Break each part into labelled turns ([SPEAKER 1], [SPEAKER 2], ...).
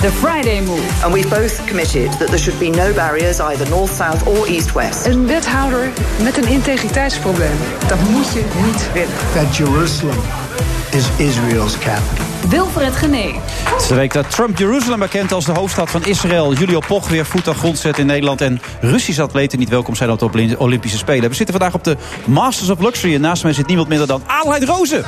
[SPEAKER 1] The Friday Move.
[SPEAKER 2] And we've both committed that there should be no barriers, either north, south or east, west.
[SPEAKER 3] Een wethouder met een integriteitsprobleem. Dat moet je niet willen.
[SPEAKER 4] That Jerusalem is Israel's capital.
[SPEAKER 1] Wilfred Gené.
[SPEAKER 5] Het is de week dat Trump Jeruzalem bekend als de hoofdstad van Israël. Julio Poch weer voet aan grond zet in Nederland. En Russische atleten niet welkom zijn op de Olympische Spelen. We zitten vandaag op de Masters of Luxury. En naast mij zit niemand minder dan Adelheid Rozen.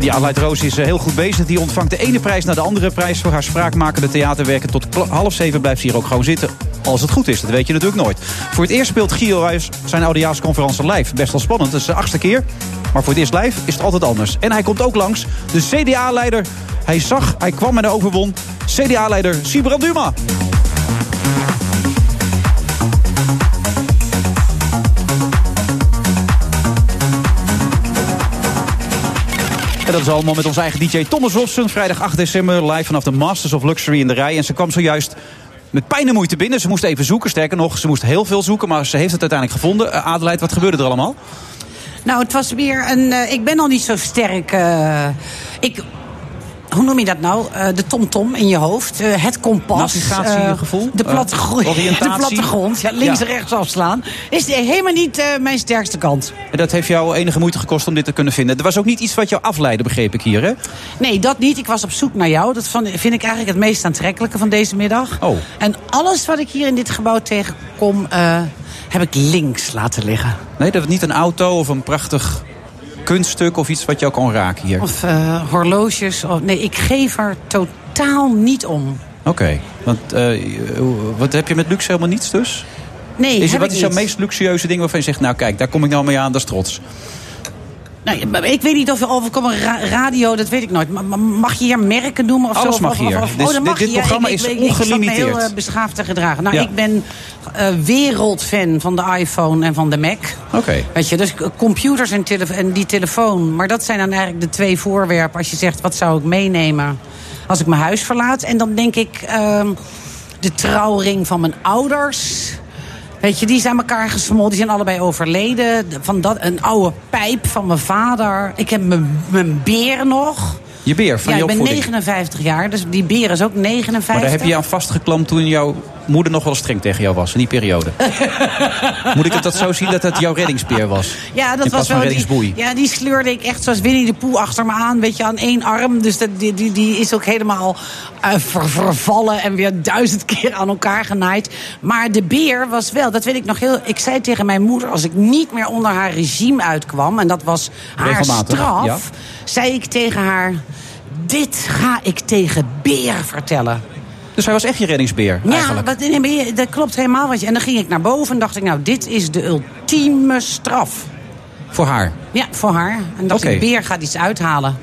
[SPEAKER 5] Die Adelheid Roos is eh, heel goed bezig. Die ontvangt de ene prijs naar de andere prijs voor haar spraakmakende theaterwerken. Tot half zeven blijft ze hier ook gewoon zitten. Als het goed is, dat weet je natuurlijk nooit. Voor het eerst speelt Gio Ruijs zijn oudejaarsconferentie live. Best wel spannend, dat is de achtste keer. Maar voor het eerst live is het altijd anders. En hij komt ook langs, de CDA-leider. Hij zag, hij kwam en overwon. CDA-leider Sibrand Duma. Dat is allemaal met onze eigen DJ Thomas Robson. Vrijdag 8 december live vanaf de Masters of Luxury in de rij. En ze kwam zojuist met pijn en moeite binnen. Ze moest even zoeken. Sterker nog, ze moest heel veel zoeken. Maar ze heeft het uiteindelijk gevonden. Uh, wat gebeurde er allemaal?
[SPEAKER 6] Nou, het was weer een... Uh, ik ben al niet zo sterk. Uh, ik hoe noem je dat nou? Uh, de tomtom in je hoofd. Uh, het kompas.
[SPEAKER 5] Navigatiegevoel?
[SPEAKER 6] Uh, de, plattegrond, de plattegrond. Ja, links en rechts afslaan. Is helemaal niet mijn sterkste kant.
[SPEAKER 5] En dat heeft jou enige moeite gekost om dit te kunnen vinden. Er was ook niet iets wat jou afleidde, begreep ik hier, hè?
[SPEAKER 6] Nee, dat niet. Ik was op zoek naar jou. Dat vind ik eigenlijk het meest aantrekkelijke van deze middag.
[SPEAKER 5] Oh.
[SPEAKER 6] En alles wat ik hier in dit gebouw tegenkom... heb ik links laten liggen.
[SPEAKER 5] Nee, dat was niet een auto of een prachtig kunststuk of iets wat jou kan raken hier?
[SPEAKER 6] Of uh, horloges. Of, nee, ik geef er totaal niet om.
[SPEAKER 5] Oké, okay. want uh, wat heb je met luxe helemaal niets dus?
[SPEAKER 6] Nee,
[SPEAKER 5] is, Wat is jouw meest luxueuze ding waarvan je zegt... nou kijk, daar kom ik nou mee aan, dat is trots?
[SPEAKER 6] Nou, ik weet niet of, een ra radio, dat weet ik nooit. Maar mag je hier merken noemen? Of
[SPEAKER 5] Alles
[SPEAKER 6] zo?
[SPEAKER 5] mag
[SPEAKER 6] of,
[SPEAKER 5] hier.
[SPEAKER 6] Of, of,
[SPEAKER 5] dus,
[SPEAKER 6] oh, mag
[SPEAKER 5] dit,
[SPEAKER 6] je.
[SPEAKER 5] programma
[SPEAKER 6] ik,
[SPEAKER 5] is
[SPEAKER 6] ik,
[SPEAKER 5] ongelimiteerd.
[SPEAKER 6] Ik, ik heel uh, beschaafd te gedragen. Nou,
[SPEAKER 5] ja.
[SPEAKER 6] ik ben uh, wereldfan van de iPhone en van de Mac.
[SPEAKER 5] Oké. Okay.
[SPEAKER 6] Weet je, dus computers en, en die telefoon. Maar dat zijn dan eigenlijk de twee voorwerpen. Als je zegt, wat zou ik meenemen als ik mijn huis verlaat? En dan denk ik, uh, de trouwring van mijn ouders... Weet je, die zijn elkaar gesmolten. Die zijn allebei overleden. Van dat, een oude pijp van mijn vader. Ik heb mijn, mijn beer nog.
[SPEAKER 5] Je beer van
[SPEAKER 6] ja,
[SPEAKER 5] je
[SPEAKER 6] ik ben
[SPEAKER 5] opvoeding?
[SPEAKER 6] 59 jaar, dus die beer is ook 59.
[SPEAKER 5] Maar daar heb je je aan vastgeklampt toen jouw moeder nog wel streng tegen jou was, in die periode. Moet ik het dat zo zien dat het jouw reddingsbeer was?
[SPEAKER 6] Ja, dat was
[SPEAKER 5] wel
[SPEAKER 6] die, ja, die sleurde ik echt zoals Winnie de Poe achter me aan, weet je, aan één arm. Dus dat, die, die, die is ook helemaal uh, ver, vervallen en weer duizend keer aan elkaar genaaid. Maar de beer was wel, dat weet ik nog heel. Ik zei tegen mijn moeder, als ik niet meer onder haar regime uitkwam, en dat was haar straf,
[SPEAKER 5] ja.
[SPEAKER 6] zei ik tegen haar: Dit ga ik tegen beer vertellen.
[SPEAKER 5] Dus hij was echt je reddingsbeer,
[SPEAKER 6] ja,
[SPEAKER 5] eigenlijk?
[SPEAKER 6] Wat, nee, dat klopt helemaal. Wat je, en dan ging ik naar boven en dacht ik, nou, dit is de ultieme straf.
[SPEAKER 5] Voor haar?
[SPEAKER 6] Ja, voor haar. En dacht
[SPEAKER 5] Oké.
[SPEAKER 6] ik, beer gaat iets uithalen.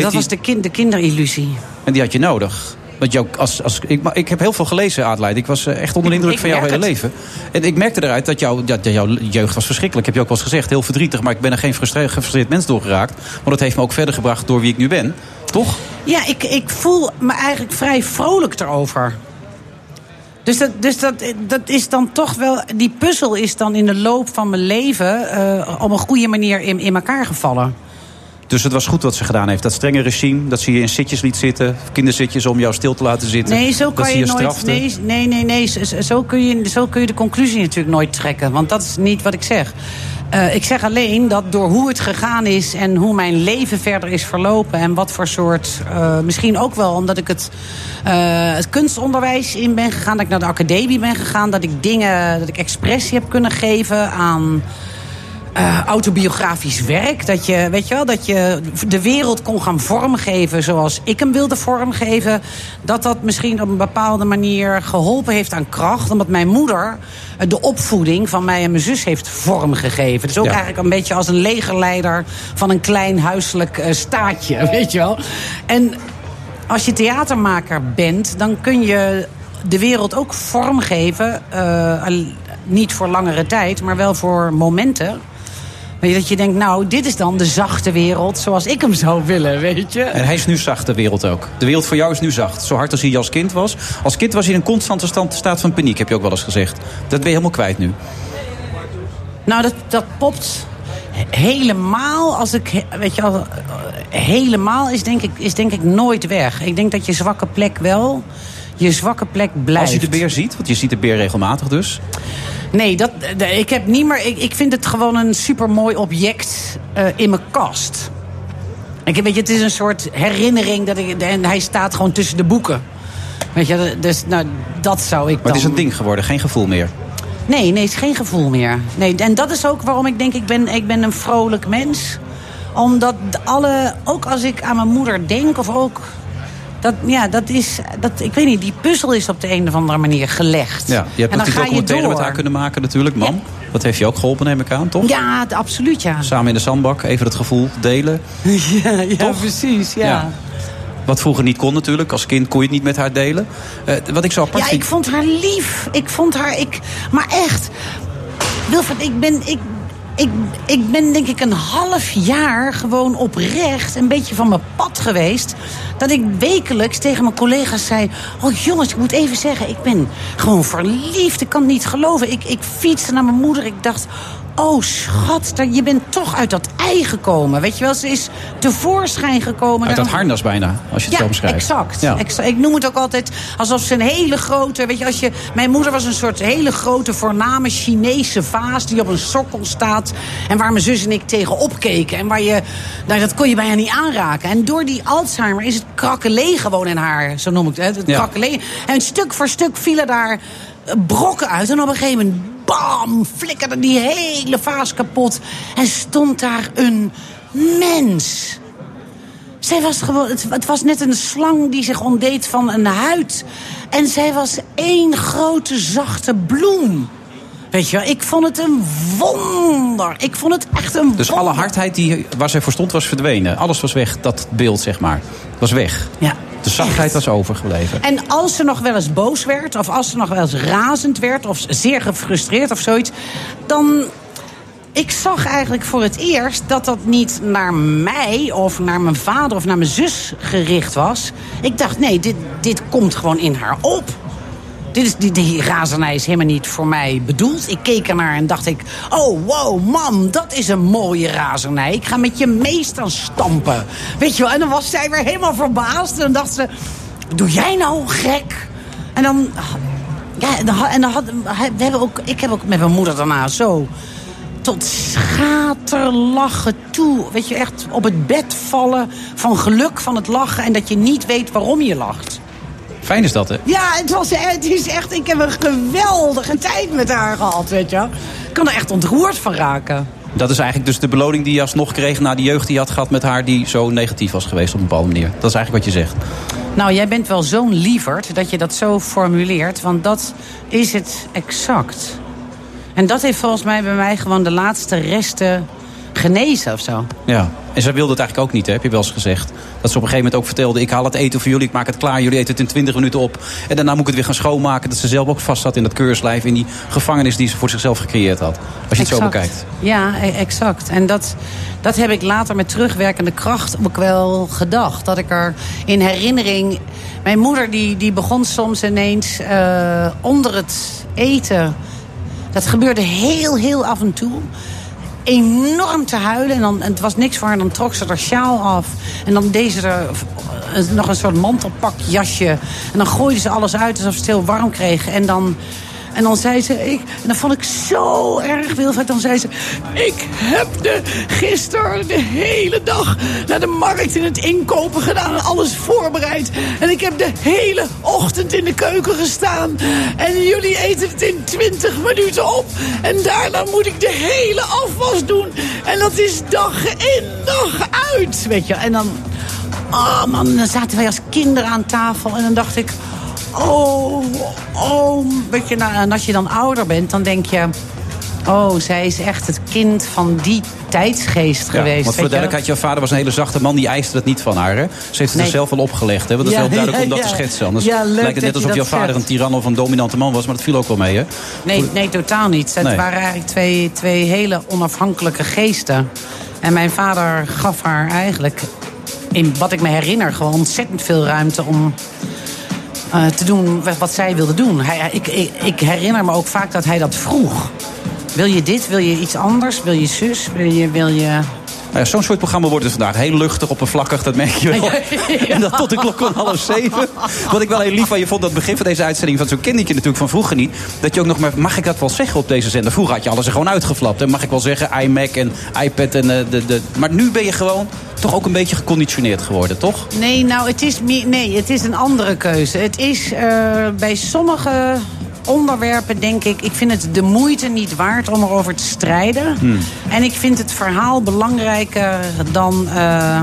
[SPEAKER 6] Dat was de, kind, de kinderillusie.
[SPEAKER 5] En die had je nodig. Want jou, als, als, ik, ik heb heel veel gelezen, Adelaide. Ik was eh, echt onder de indruk
[SPEAKER 6] Ik
[SPEAKER 5] van jouw hele
[SPEAKER 6] het.
[SPEAKER 5] leven. En ik merkte eruit dat, jou, dat jouw jeugd was verschrikkelijk. Heb je ook wel eens gezegd. Heel verdrietig. Maar ik ben er geen frustre- gefrustreerd mens door geraakt. Want dat heeft me ook verder gebracht door wie ik nu ben. Toch?
[SPEAKER 6] Ja, ik, ik voel me eigenlijk vrij vrolijk erover. Dus, dat, dus dat, dat is dan toch wel. Die puzzel is dan in de loop van mijn leven. eh, op een goede manier in, in elkaar gevallen.
[SPEAKER 5] Dus het was goed wat ze gedaan heeft. Dat strenge regime, dat ze je in zitjes liet zitten. Kinderzitjes om jou stil te laten zitten.
[SPEAKER 6] Nee, zo kan je
[SPEAKER 5] je
[SPEAKER 6] nooit.
[SPEAKER 5] strafte.
[SPEAKER 6] Nee, nee, nee, nee zo, zo kun je, zo kun je de conclusie natuurlijk nooit trekken. Want dat is niet wat ik zeg. Eh, ik zeg alleen dat door hoe het gegaan is en hoe mijn leven verder is verlopen. En wat voor soort. eh, misschien ook wel omdat ik het, eh, het kunstonderwijs in ben gegaan. Dat ik naar de academie ben gegaan. Dat ik dingen. Dat ik expressie heb kunnen geven aan. Eh, autobiografisch werk. Dat je, weet je wel, dat je de wereld kon gaan vormgeven zoals ik hem wilde vormgeven. Dat dat misschien op een bepaalde manier geholpen heeft aan kracht. Omdat mijn moeder eh, de opvoeding van mij en mijn zus heeft vormgegeven. Dus ook
[SPEAKER 5] Ja.
[SPEAKER 6] eigenlijk een beetje als een legerleider van een klein huiselijk eh, staatje, weet je wel. En als je theatermaker bent, dan kun je de wereld ook vormgeven. niet voor langere tijd, maar wel voor momenten. Je, dat je denkt, nou, dit is dan de zachte wereld zoals ik hem zou willen, weet je.
[SPEAKER 5] En hij is nu zacht, de wereld ook. De wereld voor jou is nu zacht. Zo hard als hij als kind was. Als kind was hij in een constante stand, staat van paniek, heb je ook wel eens gezegd. Dat ben je helemaal kwijt nu.
[SPEAKER 6] Nou, dat, dat popt he- helemaal, als ik, weet je helemaal is denk, ik, is denk ik nooit weg. Ik denk dat je zwakke plek wel, je zwakke plek blijft.
[SPEAKER 5] Als je de beer ziet, want je ziet de beer regelmatig dus.
[SPEAKER 6] Nee, dat, de- ik heb niet meer. Ik, ik vind het gewoon een supermooi object eh, in mijn kast. Ik, weet je, het is een soort herinnering dat ik. En hij staat gewoon tussen de boeken. Weet je, dus nou, dat zou ik
[SPEAKER 5] Maar
[SPEAKER 6] dan.
[SPEAKER 5] het is een ding geworden, geen gevoel meer.
[SPEAKER 6] Nee, nee, het is geen gevoel meer. Nee, en dat is ook waarom ik denk, ik ben, ik ben een vrolijk mens. Omdat alle, ook als ik aan mijn moeder denk, of ook... Dat, ja, dat is, dat, ik weet niet, die puzzel is op de een of andere manier gelegd.
[SPEAKER 5] Ja, je hebt
[SPEAKER 6] en dan
[SPEAKER 5] natuurlijk
[SPEAKER 6] je
[SPEAKER 5] documentaire met haar kunnen maken natuurlijk, mam. Dat heeft je ook geholpen, neem ik aan, toch?
[SPEAKER 6] Ja, absoluut, ja.
[SPEAKER 5] Samen in de zandbak, even het gevoel delen.
[SPEAKER 6] Ja, ja
[SPEAKER 5] Toch?
[SPEAKER 6] precies, ja.
[SPEAKER 5] Ja.
[SPEAKER 6] ja.
[SPEAKER 5] Wat vroeger niet kon natuurlijk. Als kind kon je het niet met haar delen. Eh, wat ik zo apart
[SPEAKER 6] Ja,
[SPEAKER 5] vind...
[SPEAKER 6] ik vond haar lief. Ik vond haar, ik, maar echt. Wilfred, ik ben, ik, ik, ik ben denk ik een half jaar gewoon oprecht een beetje van mijn pad geweest. Dat ik wekelijks tegen mijn collega's zei... Oh jongens, ik moet even zeggen, ik ben gewoon verliefd. Ik kan het niet geloven. Ik, ik fietste naar mijn moeder. Ik dacht... Oh, schat, je bent toch uit dat ei gekomen. Weet je wel, ze is tevoorschijn gekomen.
[SPEAKER 5] Uit dat harnas bijna, als je het
[SPEAKER 6] ja,
[SPEAKER 5] zo omschrijft.
[SPEAKER 6] exact.
[SPEAKER 5] Ja.
[SPEAKER 6] exact. Ik noem het ook altijd alsof ze een hele grote... Weet je, als je, mijn moeder was een soort hele grote, voorname Chinese vaas... die op een sokkel staat en waar mijn zus en ik tegen opkeken. En waar je... Nou, dat kon je bijna niet aanraken. En door die Alzheimer is het krakkelee gewoon in haar. Zo noem ik het. het
[SPEAKER 5] Ja.
[SPEAKER 6] En stuk voor stuk vielen daar brokken uit. En op een gegeven moment, bam, flikkerde die hele vaas kapot. En stond daar een mens... Zij was gewoon, het, het was net een slang die zich ontdeed van een huid. En zij was één grote zachte bloem. Weet je wel, ik vond het een wonder. Ik vond het echt een
[SPEAKER 5] Dus
[SPEAKER 6] wonder.
[SPEAKER 5] alle hardheid die, waar zij voor stond was verdwenen. Alles was weg, dat beeld zeg maar. Was weg.
[SPEAKER 6] Ja.
[SPEAKER 5] De zachtheid was overgebleven.
[SPEAKER 6] En als ze nog wel eens boos werd, of als ze nog wel eens razend werd, of zeer gefrustreerd of zoiets, dan. Ik zag eigenlijk voor het eerst dat dat niet naar mij of naar mijn vader of naar mijn zus gericht was. Ik dacht, nee, dit, dit komt gewoon in haar op. Dit is, die, die razernij is helemaal niet voor mij bedoeld. Ik keek ernaar en dacht ik... Oh, wow, mam, dat is een mooie razernij. Ik ga met je mee staan stampen. Weet je wel, en dan was zij weer helemaal verbaasd. En dan dacht ze... Doe jij nou gek? En dan... Ja, en dan, en dan we hebben ook, ik heb ook met mijn moeder daarna zo... Tot schaterlachen toe. Weet je, echt op het bed vallen van geluk van het lachen... en dat je niet weet waarom je lacht.
[SPEAKER 5] Fijn is dat, hè?
[SPEAKER 6] Ja, het, was, het is echt. Ik heb een geweldige tijd met haar gehad, weet je. Ik kan er echt ontroerd van raken.
[SPEAKER 5] Dat is eigenlijk dus de beloning die je alsnog kreeg... na die jeugd die je had gehad met haar... die zo negatief was geweest op een bepaalde manier. Dat is eigenlijk wat je zegt.
[SPEAKER 6] Nou, jij bent wel zo'n lieverd dat je dat zo formuleert. Want dat is het exact. En dat heeft volgens mij bij mij gewoon de laatste resten genezen of zo.
[SPEAKER 5] Ja. En zij wilde het eigenlijk ook niet, hè? heb je wel eens gezegd. Dat ze op een gegeven moment ook vertelde... ik haal het eten voor jullie, ik maak het klaar... jullie eten het in 20 minuten op. En daarna moet ik het weer gaan schoonmaken. Dat ze zelf ook vast zat in dat keurslijf... in die gevangenis die ze voor zichzelf gecreëerd had. Als je het zo bekijkt.
[SPEAKER 6] Ja, e- exact. En dat, dat heb ik later met terugwerkende kracht ook wel gedacht. Dat ik er in herinnering... Mijn moeder die, die begon soms ineens eh, onder het eten... Dat gebeurde heel, heel af en toe. Enorm te huilen. En, dan, en het was niks voor haar. Dan trok ze haar sjaal af. En dan deed ze er eh, nog een soort mantelpak jasje. En dan gooide ze alles uit alsof ze het heel warm kreeg. En dan En dan zei ze, ik, en dat vond ik zo erg Wilfred. Dan zei ze, ik heb de, gisteren de hele dag naar de markt in het inkopen gedaan. En alles voorbereid. En ik heb de hele ochtend in de keuken gestaan. En jullie eten het in 20 minuten op. En daarna moet ik de hele afwas doen. En dat is dag in, dag uit. Weet je, en dan... Oh man, dan zaten wij als kinderen aan tafel. En dan dacht ik... Oh, oh. Weet je, nou, en als je dan ouder bent, dan denk je... Oh, zij is echt het kind van die tijdsgeest
[SPEAKER 5] Ja,
[SPEAKER 6] geweest.
[SPEAKER 5] want voor de duidelijkheid, jouw vader was een hele zachte man. Die eiste het niet van haar. Hè? Ze heeft het
[SPEAKER 6] Nee.
[SPEAKER 5] er zelf wel opgelegd. Hè? Want dat is heel duidelijk
[SPEAKER 6] ja,
[SPEAKER 5] om dat
[SPEAKER 6] ja.
[SPEAKER 5] te schetsen. Anders lijkt het net
[SPEAKER 6] dat
[SPEAKER 5] alsof jouw
[SPEAKER 6] dat
[SPEAKER 5] vader een tiran of een dominante man was. Maar dat viel ook wel mee, hè?
[SPEAKER 6] Nee, nee, totaal niet. Het
[SPEAKER 5] Nee.
[SPEAKER 6] waren eigenlijk twee, twee hele onafhankelijke geesten. En mijn vader gaf haar eigenlijk, in wat ik me herinner, gewoon ontzettend veel ruimte om eh, te doen wat- zij wilde doen. Hij, ik, ik, ik herinner me ook vaak dat hij dat vroeg. Wil je dit? Wil je iets anders? Wil je zus? Wil je... Wil je...
[SPEAKER 5] Nou ja, Zo'n soort programma wordt het vandaag. Heel luchtig, oppervlakkig, dat merk je wel. En dat tot de klok van half zeven. Wat ik wel heel lief van je vond, dat begin van deze uitzending... van zo'n kindertje natuurlijk van vroeger niet... dat je ook nog maar, mag ik dat wel zeggen op deze zender? Vroeger had je alles er gewoon uitgeflapt. En mag ik wel zeggen, iMac en iPad en eh, de, de... Maar nu ben je gewoon toch ook een beetje geconditioneerd geworden, toch?
[SPEAKER 6] Nee, nou, het is, nee, het is een andere keuze. Het is eh, bij sommige onderwerpen, denk ik... ik vind het de moeite niet waard om erover te strijden. En ik vind het verhaal belangrijker dan... eh,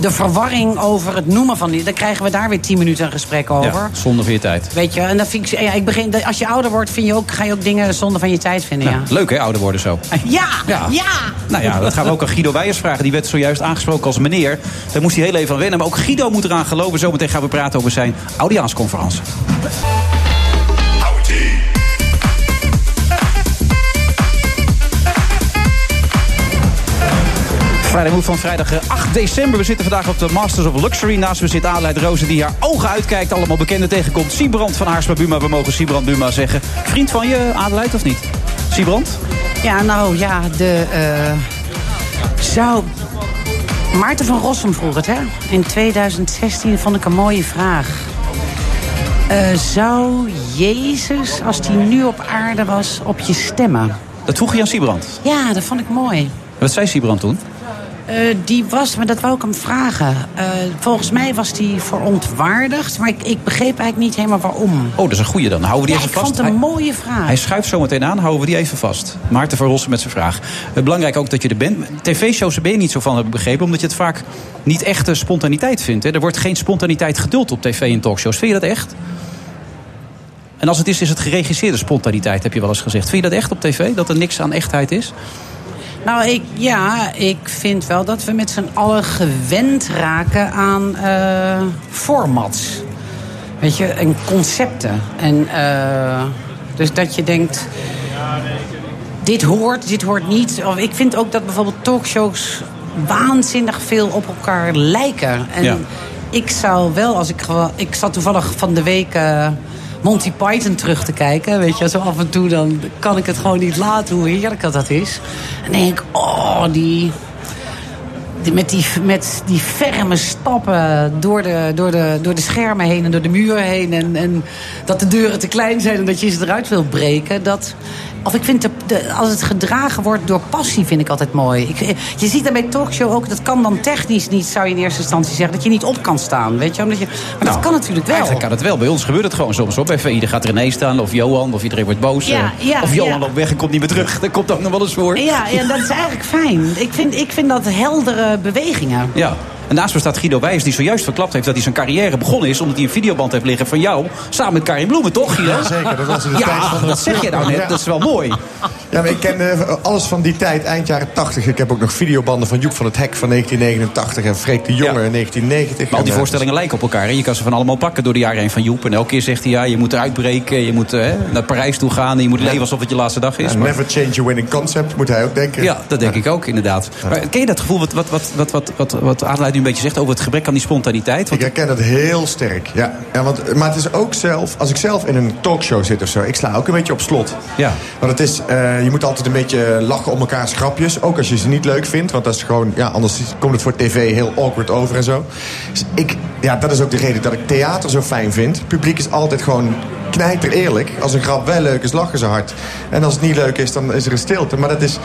[SPEAKER 6] de verwarring over het noemen van die. Dan krijgen we daar weer tien minuten een gesprek over.
[SPEAKER 5] Ja, zonde van je tijd.
[SPEAKER 6] Weet je, en dan vind ik, ja, ik begin, als je ouder wordt, vind je ook, ga je ook dingen zonder van je tijd vinden.
[SPEAKER 5] Nou, leuk hè, ouder worden zo.
[SPEAKER 6] Ja, ja,
[SPEAKER 5] Ja.
[SPEAKER 6] ja.
[SPEAKER 5] Nou ja, dat gaan we ook aan Guido Weijers vragen. Die werd zojuist aangesproken als meneer. Daar moest hij heel even aan wennen. Maar ook Guido moet eraan geloven. Zometeen gaan we praten over zijn audiaansconferentie. Move van vrijdag eh, 8 december. We zitten vandaag op de Masters of Luxury. Naast me zit Adelheid Rozen die haar ogen uitkijkt. Allemaal bekenden tegenkomt. Siebrand van Haarsma Buma. We mogen Siebrand Buma zeggen. Vriend van je, Adelheid, of niet? Siebrand?
[SPEAKER 6] Ja, nou ja, de. eh, zou. Maarten van Rossum vroeg het, hè? In 2016 vond ik een mooie vraag. Eh, zou Jezus, als hij nu op aarde was, op je stemmen?
[SPEAKER 5] Dat vroeg je aan Siebrand.
[SPEAKER 6] Ja, dat vond ik mooi.
[SPEAKER 5] Wat zei Siebrand toen?
[SPEAKER 6] Eh, die was, maar dat wou ik hem vragen. Eh, volgens mij was die verontwaardigd, maar ik, ik begreep eigenlijk niet helemaal waarom.
[SPEAKER 5] Oh, dat is een goeie dan. Houden we die
[SPEAKER 6] Ja,
[SPEAKER 5] even
[SPEAKER 6] ik
[SPEAKER 5] vast.
[SPEAKER 6] vond het een
[SPEAKER 5] Hij-
[SPEAKER 6] mooie vraag.
[SPEAKER 5] Hij schuift zo meteen aan, houden we die even vast. Maarten van Rossen met zijn vraag. Eh, belangrijk ook dat je er bent. TV-shows ben je niet zo van, heb ik begrepen. Omdat je het vaak niet echte spontaniteit vindt. Hè. Er wordt geen spontaniteit geduld op tv en talkshows. Vind je dat echt? En als het is, is het geregisseerde spontaniteit, heb je wel eens gezegd. Vind je dat echt op tv? Dat er niks aan echtheid is?
[SPEAKER 6] Nou, ik, ja, ik vind wel dat we met z'n allen gewend raken aan eh, formats. Weet je, en concepten. En eh, dus dat je denkt, dit hoort, dit hoort niet. Of ik vind ook dat bijvoorbeeld talkshows waanzinnig veel op elkaar lijken. En
[SPEAKER 5] Ja.
[SPEAKER 6] ik zou wel, als ik. Ik zat toevallig van de week... eh, Monty Python terug te kijken. Weet je, zo af en toe dan kan ik het gewoon niet laten hoe heerlijk dat, is. En denk ik, oh, die, die, met, die, met die ferme stappen door de, door, de, door de schermen heen en door de muren heen. En, en dat de deuren te klein zijn en dat je ze eruit wil breken. Dat, of ik vind de, de- als het gedragen wordt door passie, vind ik altijd mooi. Ik, je ziet dat bij talkshow ook, dat kan dan technisch niet, zou je in eerste instantie zeggen, dat je niet op kan staan. Weet je? Omdat je maar dat kan natuurlijk wel.
[SPEAKER 5] Eigenlijk kan het wel. Bij ons gebeurt het gewoon soms. Op bij VI er gaat René staan, of Johan, of iedereen wordt boos.
[SPEAKER 6] Ja,
[SPEAKER 5] eh,
[SPEAKER 6] ja,
[SPEAKER 5] of Johan
[SPEAKER 6] ja.
[SPEAKER 5] loopt weg en komt niet meer terug. Dat komt ook nog wel eens voor.
[SPEAKER 6] Ja, ja, dat is eigenlijk fijn. Ik vind, ik vind dat heldere bewegingen.
[SPEAKER 5] Ja. En naast me staat Guido Wijs, die zojuist verklapt heeft dat hij zijn carrière begonnen is. omdat hij een videoband heeft liggen van jou. Samen met Karin Bloemen, toch, Guido?
[SPEAKER 4] Ja, zeker. Dat was in de tijd
[SPEAKER 5] Ja,
[SPEAKER 4] van de-
[SPEAKER 5] dat zeg je nou net. Dat is wel mooi.
[SPEAKER 4] Ja, maar ik ken eh, alles van die tijd, eind jaren 80. Ik heb ook nog videobanden van Joep van het Hek van 1989 en Freek de Jonge
[SPEAKER 5] Ja.
[SPEAKER 4] in 1990.
[SPEAKER 5] Maar al die
[SPEAKER 4] En,
[SPEAKER 5] voorstellingen lijken op elkaar. Hè? Je kan ze van allemaal pakken door de jaren heen van Joep. En elke keer zegt hij, ja, je moet eruit breken. Je moet eh, naar Parijs toe gaan. En je moet leven alsof het je laatste dag is.
[SPEAKER 4] ja,
[SPEAKER 5] Maar-
[SPEAKER 4] never change your winning concept, moet hij ook denken.
[SPEAKER 5] Ja, dat denk ik ook, inderdaad. Maar ken je dat gevoel wat, wat, wat, wat, wat, wat, wat Adelheid nu een beetje zegt... over het gebrek aan die spontaniteit? Want
[SPEAKER 4] Ik herken dat heel sterk. Ja. Ja, want, maar het is ook zelf, als ik zelf in een talkshow zit of zo, ik sla ook een beetje op slot.
[SPEAKER 5] Ja.
[SPEAKER 4] Want het is, eh, je moet altijd een beetje lachen om elkaars grapjes. Ook als je ze niet leuk vindt. Want dat is gewoon, ja, anders komt het voor tv heel awkward over en zo. Dus ik, ja, dat is ook de reden dat ik theater zo fijn vind. Het publiek is altijd gewoon knijter eerlijk. Als een grap wel leuk is, lachen ze hard. En als het niet leuk is, dan is er een stilte. Maar dat is...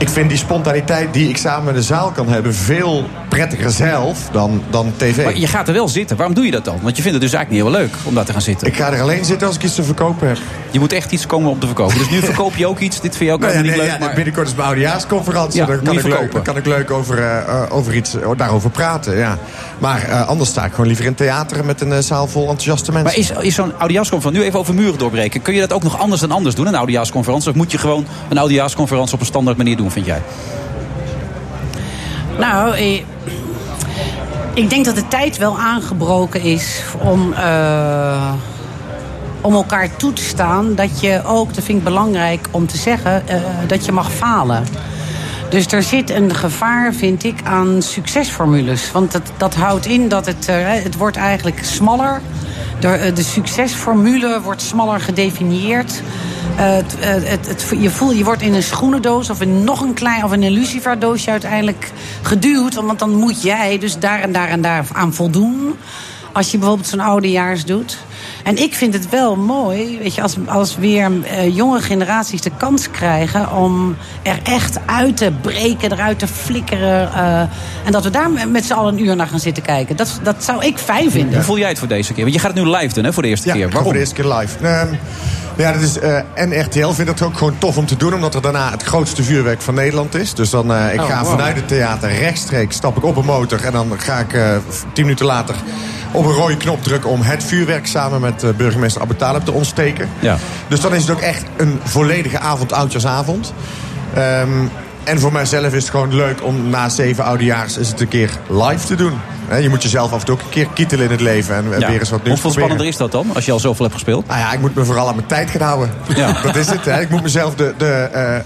[SPEAKER 4] Ik vind die spontaniteit die ik samen met de zaal kan hebben... veel prettiger zelf dan, dan tv.
[SPEAKER 5] Maar je gaat er wel zitten. Waarom doe je dat dan? Want je vindt het dus eigenlijk niet heel leuk om daar te gaan zitten.
[SPEAKER 4] Ik ga er alleen zitten als ik iets te verkopen heb.
[SPEAKER 5] Je moet echt iets komen om te verkopen. Dus nu verkoop je ook iets. Dit vind je ook
[SPEAKER 4] Nou ja,
[SPEAKER 5] helemaal
[SPEAKER 4] nee,
[SPEAKER 5] niet leuk.
[SPEAKER 4] ja,
[SPEAKER 5] maar...
[SPEAKER 4] Binnenkort is mijn oudejaarsconferentie.
[SPEAKER 5] Ja,
[SPEAKER 4] dan, kan ik leuk, dan kan ik leuk over, eh, eh, over iets, eh, daarover praten. Ja. Maar anders sta ik gewoon liever in theater met een zaal vol enthousiaste mensen.
[SPEAKER 5] Maar is, is zo'n oudejaarsconferentie, nu even over muren doorbreken... kun je dat ook nog anders dan anders doen, een oudejaarsconferentie? Of moet je gewoon een oudejaarsconferentie op een standaard manier doen, vind jij?
[SPEAKER 6] Nou, eh, ik denk dat de tijd wel aangebroken is om, eh, om elkaar toe te staan. Dat je ook, dat vind ik belangrijk om te zeggen, eh, dat je mag falen. Dus er zit een gevaar, vind ik, aan succesformules. Want dat, dat houdt in dat het, het wordt eigenlijk smaller. De, eh, de succesformule wordt smaller gedefinieerd. Eh, eh, het, je, voelt, je wordt in een schoenendoos of in nog een klein of een luciferdoosje uiteindelijk geduwd. Want dan moet jij dus daar en daar en daar aan voldoen. Als je bijvoorbeeld zo'n oudejaars doet. En ik vind het wel mooi, weet je, als, als weer eh, jonge generaties de kans krijgen om er echt uit te breken, eruit te flikkeren. eh, en dat we daar met z'n allen een uur naar gaan zitten kijken. Dat, dat zou ik fijn vinden.
[SPEAKER 5] Hoe voel jij het voor deze keer? Want je gaat het nu live doen, hè, voor de eerste
[SPEAKER 4] Ja,
[SPEAKER 5] keer. Waarom?
[SPEAKER 4] voor de eerste keer live. Ehm, ja, dat is, eh, en RTL vindt het ook gewoon tof om te doen... omdat er daarna het grootste vuurwerk van Nederland is. Dus dan, eh, ik
[SPEAKER 6] Oh,
[SPEAKER 4] ga
[SPEAKER 6] wow.
[SPEAKER 4] vanuit het theater rechtstreeks, stap ik op een motor... en dan ga ik eh, tien minuten later op een rode knop drukken... om het vuurwerk samen met eh, burgemeester Abu Talib te ontsteken.
[SPEAKER 5] Ja.
[SPEAKER 4] Dus dan is het ook echt een volledige avond, oudjaarsavond. Ehm, en voor mijzelf is het gewoon leuk om na zeven oudejaars... eens het een keer live te doen. Je moet jezelf af en toe ook een keer kietelen in het leven... en
[SPEAKER 5] Ja.
[SPEAKER 4] weer eens wat nieuws
[SPEAKER 5] Hoeveel spannender is dat dan, als je al zoveel hebt gespeeld?
[SPEAKER 4] Nou ja, ik moet me vooral aan mijn tijd gaan houden.
[SPEAKER 5] Ja.
[SPEAKER 4] Dat is het. Hè. Ik moet mezelf de, de, eh,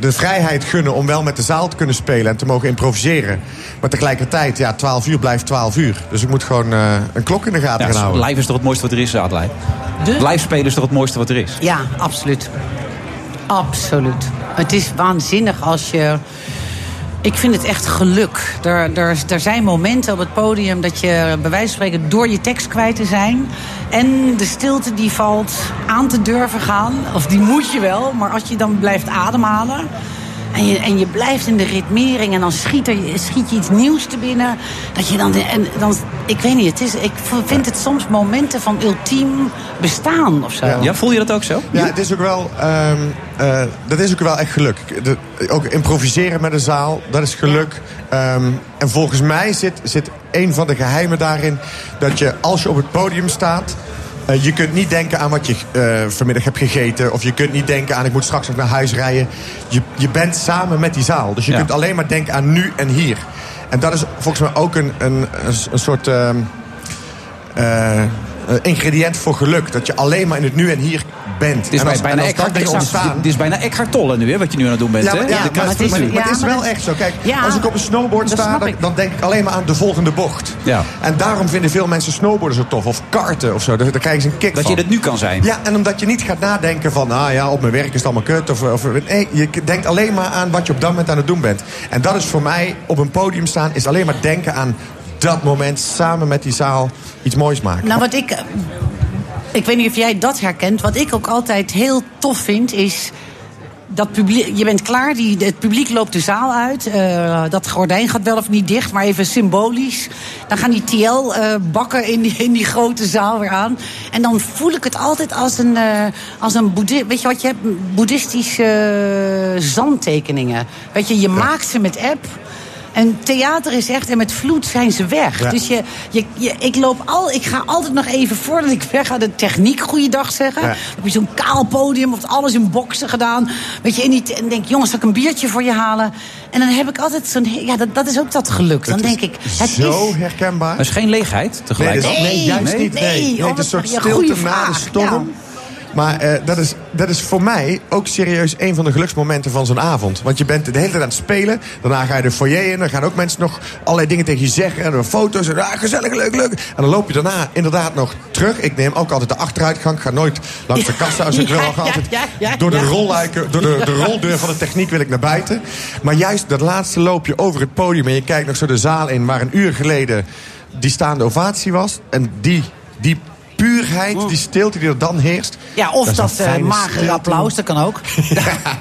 [SPEAKER 4] de vrijheid gunnen om wel met de zaal te kunnen spelen en te mogen improviseren. Maar tegelijkertijd, ja, 12 uur blijft 12 uur. Dus ik moet gewoon eh, een klok in de gaten
[SPEAKER 5] Ja,
[SPEAKER 4] gaan houden.
[SPEAKER 5] live is toch het mooiste wat er is, Adelij?
[SPEAKER 6] De?
[SPEAKER 5] Live spelen is toch het mooiste wat er is?
[SPEAKER 6] Ja, absoluut. Absoluut. Het is waanzinnig als je. Ik vind het echt geluk. Er, er, zijn momenten op het podium dat je bij wijze van spreken door je tekst kwijt te zijn. En de stilte die valt aan te durven gaan. Of die moet je wel, maar als je dan blijft ademhalen. En je, en je blijft in de ritmering en dan schiet, er, schiet je iets nieuws te binnen. Dat je dan, en dan, ik weet niet, het is, ik vind het soms momenten van ultiem bestaan of zo.
[SPEAKER 5] Ja, voel je dat ook zo?
[SPEAKER 4] Ja, het is ook wel, ehm, eh, dat is ook wel echt geluk. De- ook improviseren met een zaal, dat is geluk. Ehm, en volgens mij zit, zit een van de geheimen daarin... dat je als je op het podium staat... eh, je kunt niet denken aan wat je eh, vanmiddag hebt gegeten... of je kunt niet denken aan ik moet straks nog naar huis rijden. Je, je bent samen met die zaal. Dus je
[SPEAKER 5] Ja.
[SPEAKER 4] kunt alleen maar denken aan nu en hier. En dat is volgens mij ook een, een, een, soort... ehm, eh, eh, ingrediënt voor geluk. Dat je alleen maar in het nu en hier bent.
[SPEAKER 5] Dit is,
[SPEAKER 4] en als,
[SPEAKER 5] bijna
[SPEAKER 4] en als
[SPEAKER 5] Eckhart,
[SPEAKER 4] dat
[SPEAKER 5] is-
[SPEAKER 4] ontstaan...
[SPEAKER 5] dit is bijna Eckhart Tolle nu, hè, wat je nu aan het doen bent.
[SPEAKER 4] Ja,
[SPEAKER 5] hè?
[SPEAKER 4] maar, ja,
[SPEAKER 5] de
[SPEAKER 4] maar,
[SPEAKER 5] kaart-
[SPEAKER 4] het is, maar, het wel
[SPEAKER 6] dat-
[SPEAKER 4] echt zo. Kijk,
[SPEAKER 6] Ja,
[SPEAKER 4] als ik op een snowboard
[SPEAKER 6] dat
[SPEAKER 4] sta, dan, denk ik alleen maar aan de volgende bocht.
[SPEAKER 5] Ja.
[SPEAKER 4] En daarom vinden veel mensen snowboarden zo tof. Of karten of zo. Daar, daar krijgen ze een kick
[SPEAKER 5] Dat
[SPEAKER 4] van.
[SPEAKER 5] je het nu kan zijn.
[SPEAKER 4] Ja, en omdat je niet gaat nadenken van... ah ja, op mijn werk is het allemaal kut. Of, of, nee, je denkt alleen maar aan wat je op dat moment aan het doen bent. En dat is voor mij, op een podium staan... is alleen maar denken aan dat moment... samen met die zaal iets moois maken.
[SPEAKER 6] Nou, wat ik. Ik weet niet of jij dat herkent. Wat ik ook altijd heel tof vind, is. Dat publiek, je bent klaar, die, het publiek loopt de zaal uit. eh, dat gordijn gaat wel of niet dicht, maar even symbolisch. Dan gaan die TL-bakken in, die, in die grote zaal weer aan. En dan voel ik het altijd als een, eh, als een boeddhi- Weet je wat je hebt? Boeddhistische eh, zandtekeningen. Weet je, je maakt ze met app. En theater is echt, en met vloed zijn ze weg.
[SPEAKER 4] Ja.
[SPEAKER 6] Dus je, je, je, ik, loop al, ik ga altijd nog even voordat ik weg ga de techniek goeiedag zeggen.
[SPEAKER 4] Ja.
[SPEAKER 6] Dan heb je zo'n kaal podium, of alles in boksen gedaan. Weet je, en, die, en denk jongens, zal ik een biertje voor je halen? En dan heb ik altijd zo'n, ja, dat, dat is ook dat geluk. Dan
[SPEAKER 4] Het
[SPEAKER 6] denk
[SPEAKER 4] is
[SPEAKER 6] ik, het
[SPEAKER 4] zo
[SPEAKER 6] is...
[SPEAKER 4] herkenbaar.
[SPEAKER 5] Er is geen leegheid tegelijk.
[SPEAKER 4] Nee,
[SPEAKER 6] Nee,
[SPEAKER 4] nee, juist
[SPEAKER 6] nee,
[SPEAKER 4] niet. Nee,
[SPEAKER 6] nee,
[SPEAKER 4] nee, het is een soort stilte na de storm. Maar eh, dat, is, dat is voor mij ook serieus een van de geluksmomenten van zo'n avond. Want je bent de hele tijd aan het spelen. Daarna ga je de foyer in. Dan gaan ook mensen nog allerlei dingen tegen je zeggen. En foto's. En, ah, gezellig, leuk, leuk. En dan loop je daarna inderdaad nog terug. Ik neem ook altijd de achteruitgang. Ik ga nooit langs de kassa als ik wil.
[SPEAKER 6] Ja,
[SPEAKER 4] Ik ga
[SPEAKER 6] ja,
[SPEAKER 4] altijd
[SPEAKER 6] ja, ja,
[SPEAKER 4] door de, rolluiken, door de, de roldeur van de techniek wil ik naar buiten. Maar juist dat laatste loopje over het podium. En je kijkt nog zo de zaal in waar een uur geleden die staande ovatie was. En die, die puurheid, die stilte die er dan heerst.
[SPEAKER 6] Ja, of dat,
[SPEAKER 4] een
[SPEAKER 6] eh, magere
[SPEAKER 4] stilte.
[SPEAKER 6] applaus, dat kan ook.